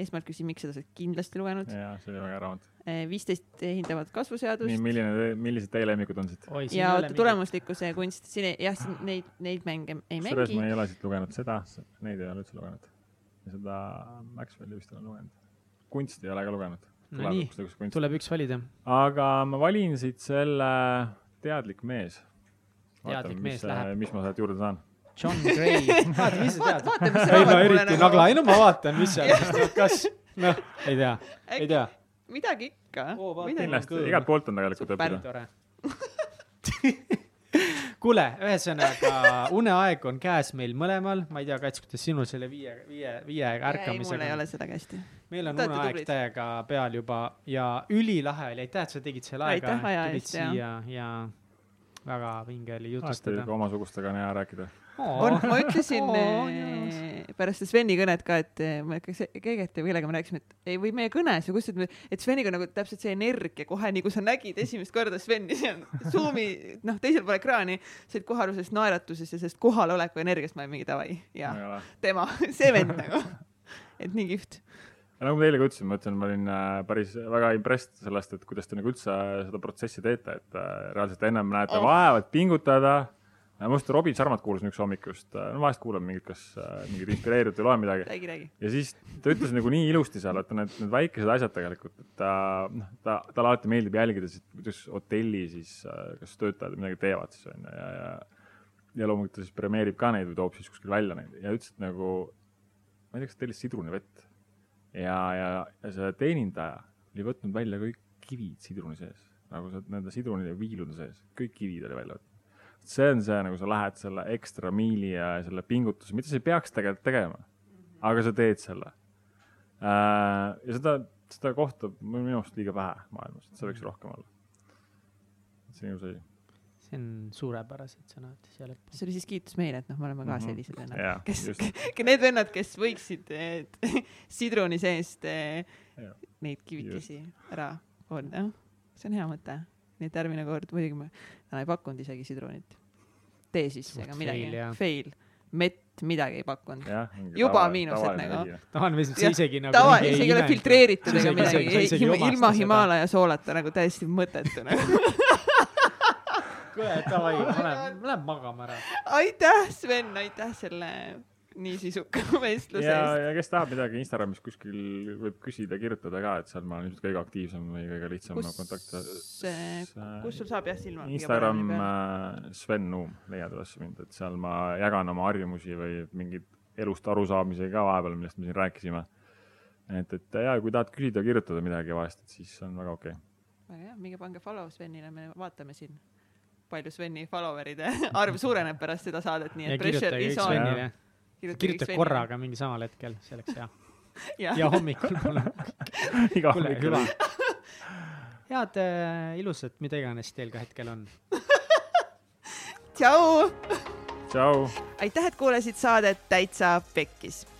Esmalt küsin, miks seda sa oled kindlasti lugenud. jaa, see oli väga hea raamat. Eh, viisteist hindavat kasvuseadust. nii, milline, millised teie lemmikud on siit? ja tulemuslikkuse kunst, siin jah, neid, neid mänge ei mängi. kusjuures ma ei ole siit lugenud seda, neid ei ole üldse lugenud. ja seda Maxwelli vist olen lugenud kunsti ei ole ka lugenud. no nii, tuleb üks valida. aga ma valin siit selle Teadlik mees. teadlik mees läheb. mis ma sealt juurde saan? John Gray. vaata, mis sa tead. ei no eriti nagla, ei no ma vaatan, mis seal, kas, noh, ei tea, ei tea. midagi ikka oh,. kindlasti, igalt poolt on tegelikult õppida. kuule, ühesõnaga uneaeg on käes meil mõlemal, ma ei tea, Kats, kuidas sinul selle viie, viie, viie ärkamisega. mul ei ole seda hästi. meil on uneaeg täiega peal juba ja ülilahe oli, aitäh, et sa tegid selle aega. tulid siia ja väga vinge oli jutustada. omasugustega on hea rääkida on, ma ütlesin oh, pärast Sveni kõnet ka, et eh, ma ei kas Keegeti või kellega me rääkisime, et ei, või meie kõnes või kus, et, Sveniga nagu täpselt see energia kohe, nii kui sa nägid esimest korda Sveni, see on Zoomi, noh, teisel pool ekraani, said kohe aru sellest naeratusest ja sellest kohaloleku energiast, ma olin mingi davai ja tema, see vend nagu, et nii kihvt. Nagu ma teile ka ütlesin, ma ütlesin, ma olin äh, päris väga impressed sellest, et kuidas te nagu üldse seda protsessi teete, et äh, reaalselt ennem näete oh. vaeva, et pingutada ma just Robin Sharmat kuulasin üks hommik just, äh, no vahest kuulan mingit, kas äh, mingit inspireerivat või loen midagi. räägi, räägi. ja siis ta ütles nagu nii ilusti seal, et need, need väikesed asjad tegelikult, et ta, noh, ta, talle alati meeldib jälgida kuidas hotelli siis, äh, kas töötajad midagi teevad siis on ju, ja, ja, ja loomulikult ta siis premeerib ka neid või toob siis kuskil välja neid ja ütles, et nagu, ma ei tea, kas tellis sidrunivett ja, ja, ja see teenindaja oli võtnud välja kõik kivid sidruni sees, nagu nende sidrunide viilude sees, kõik kivid oli välja võtnud. See on see, nagu sa lähed selle ekstra miili ja selle pingutuse, mida sa ei peaks tegelikult tegema, aga sa teed selle. ja seda, seda kohta on minu arust liiga vähe maailmas, et see võiks rohkem olla. see on ilus asi. see on suurepärased sõnad siia lõppu. see oli siis kiitus meile, et noh, me oleme ka Mhm. sellised vennad Jaa, kes need vennad, kes võiksid eh, sidruni seest Jaa. neid kivikesi ära jah. see on hea mõte. Nii et järgmine kord, muidugi me täna ei pakkunud isegi sidrunit. tee sisse ega midagi fail, mett, midagi ei pakkunud. Juba miinused nagu.. tavaliselt see Jah, isegi nagu. tava, isegi ei ole filtreeritud ega midagi ilma. Himalaia soolata nagu täiesti mõttetu nagu. kuule, davai, lähme, lähme magama ära. aitäh, Sven, aitäh selle nii sisuka vestluse ja, eest. ja kes tahab midagi Instagramis kuskil võib küsida, kirjutada ka, et seal ma olen ilmselt kõige aktiivsem või kõige lihtsam kus see, kus sul saab jah silma? Instagram äh, Sven Nuum, leiad üles mind, et seal ma jagan oma harjumusi või mingeid elust arusaamisi ka vahepeal, millest me siin rääkisime. et, et ja kui tahad küsida, kirjutada midagi vahest, et siis on väga okei okay.. väga hea, minge pange follow Svenile, me vaatame siin, palju Sveni follower'ide arv suureneb pärast seda saadet, nii et pressure is on. Svenile, kirjutage korraga mingi samal hetkel, see oleks hea. jah, ja hommikul palun. iga kuule, hommik hüva. head äh, ilusat, mida iganes teil ka hetkel on. tšau. tšau. aitäh, et kuulasid saadet Täitsa Pekkis.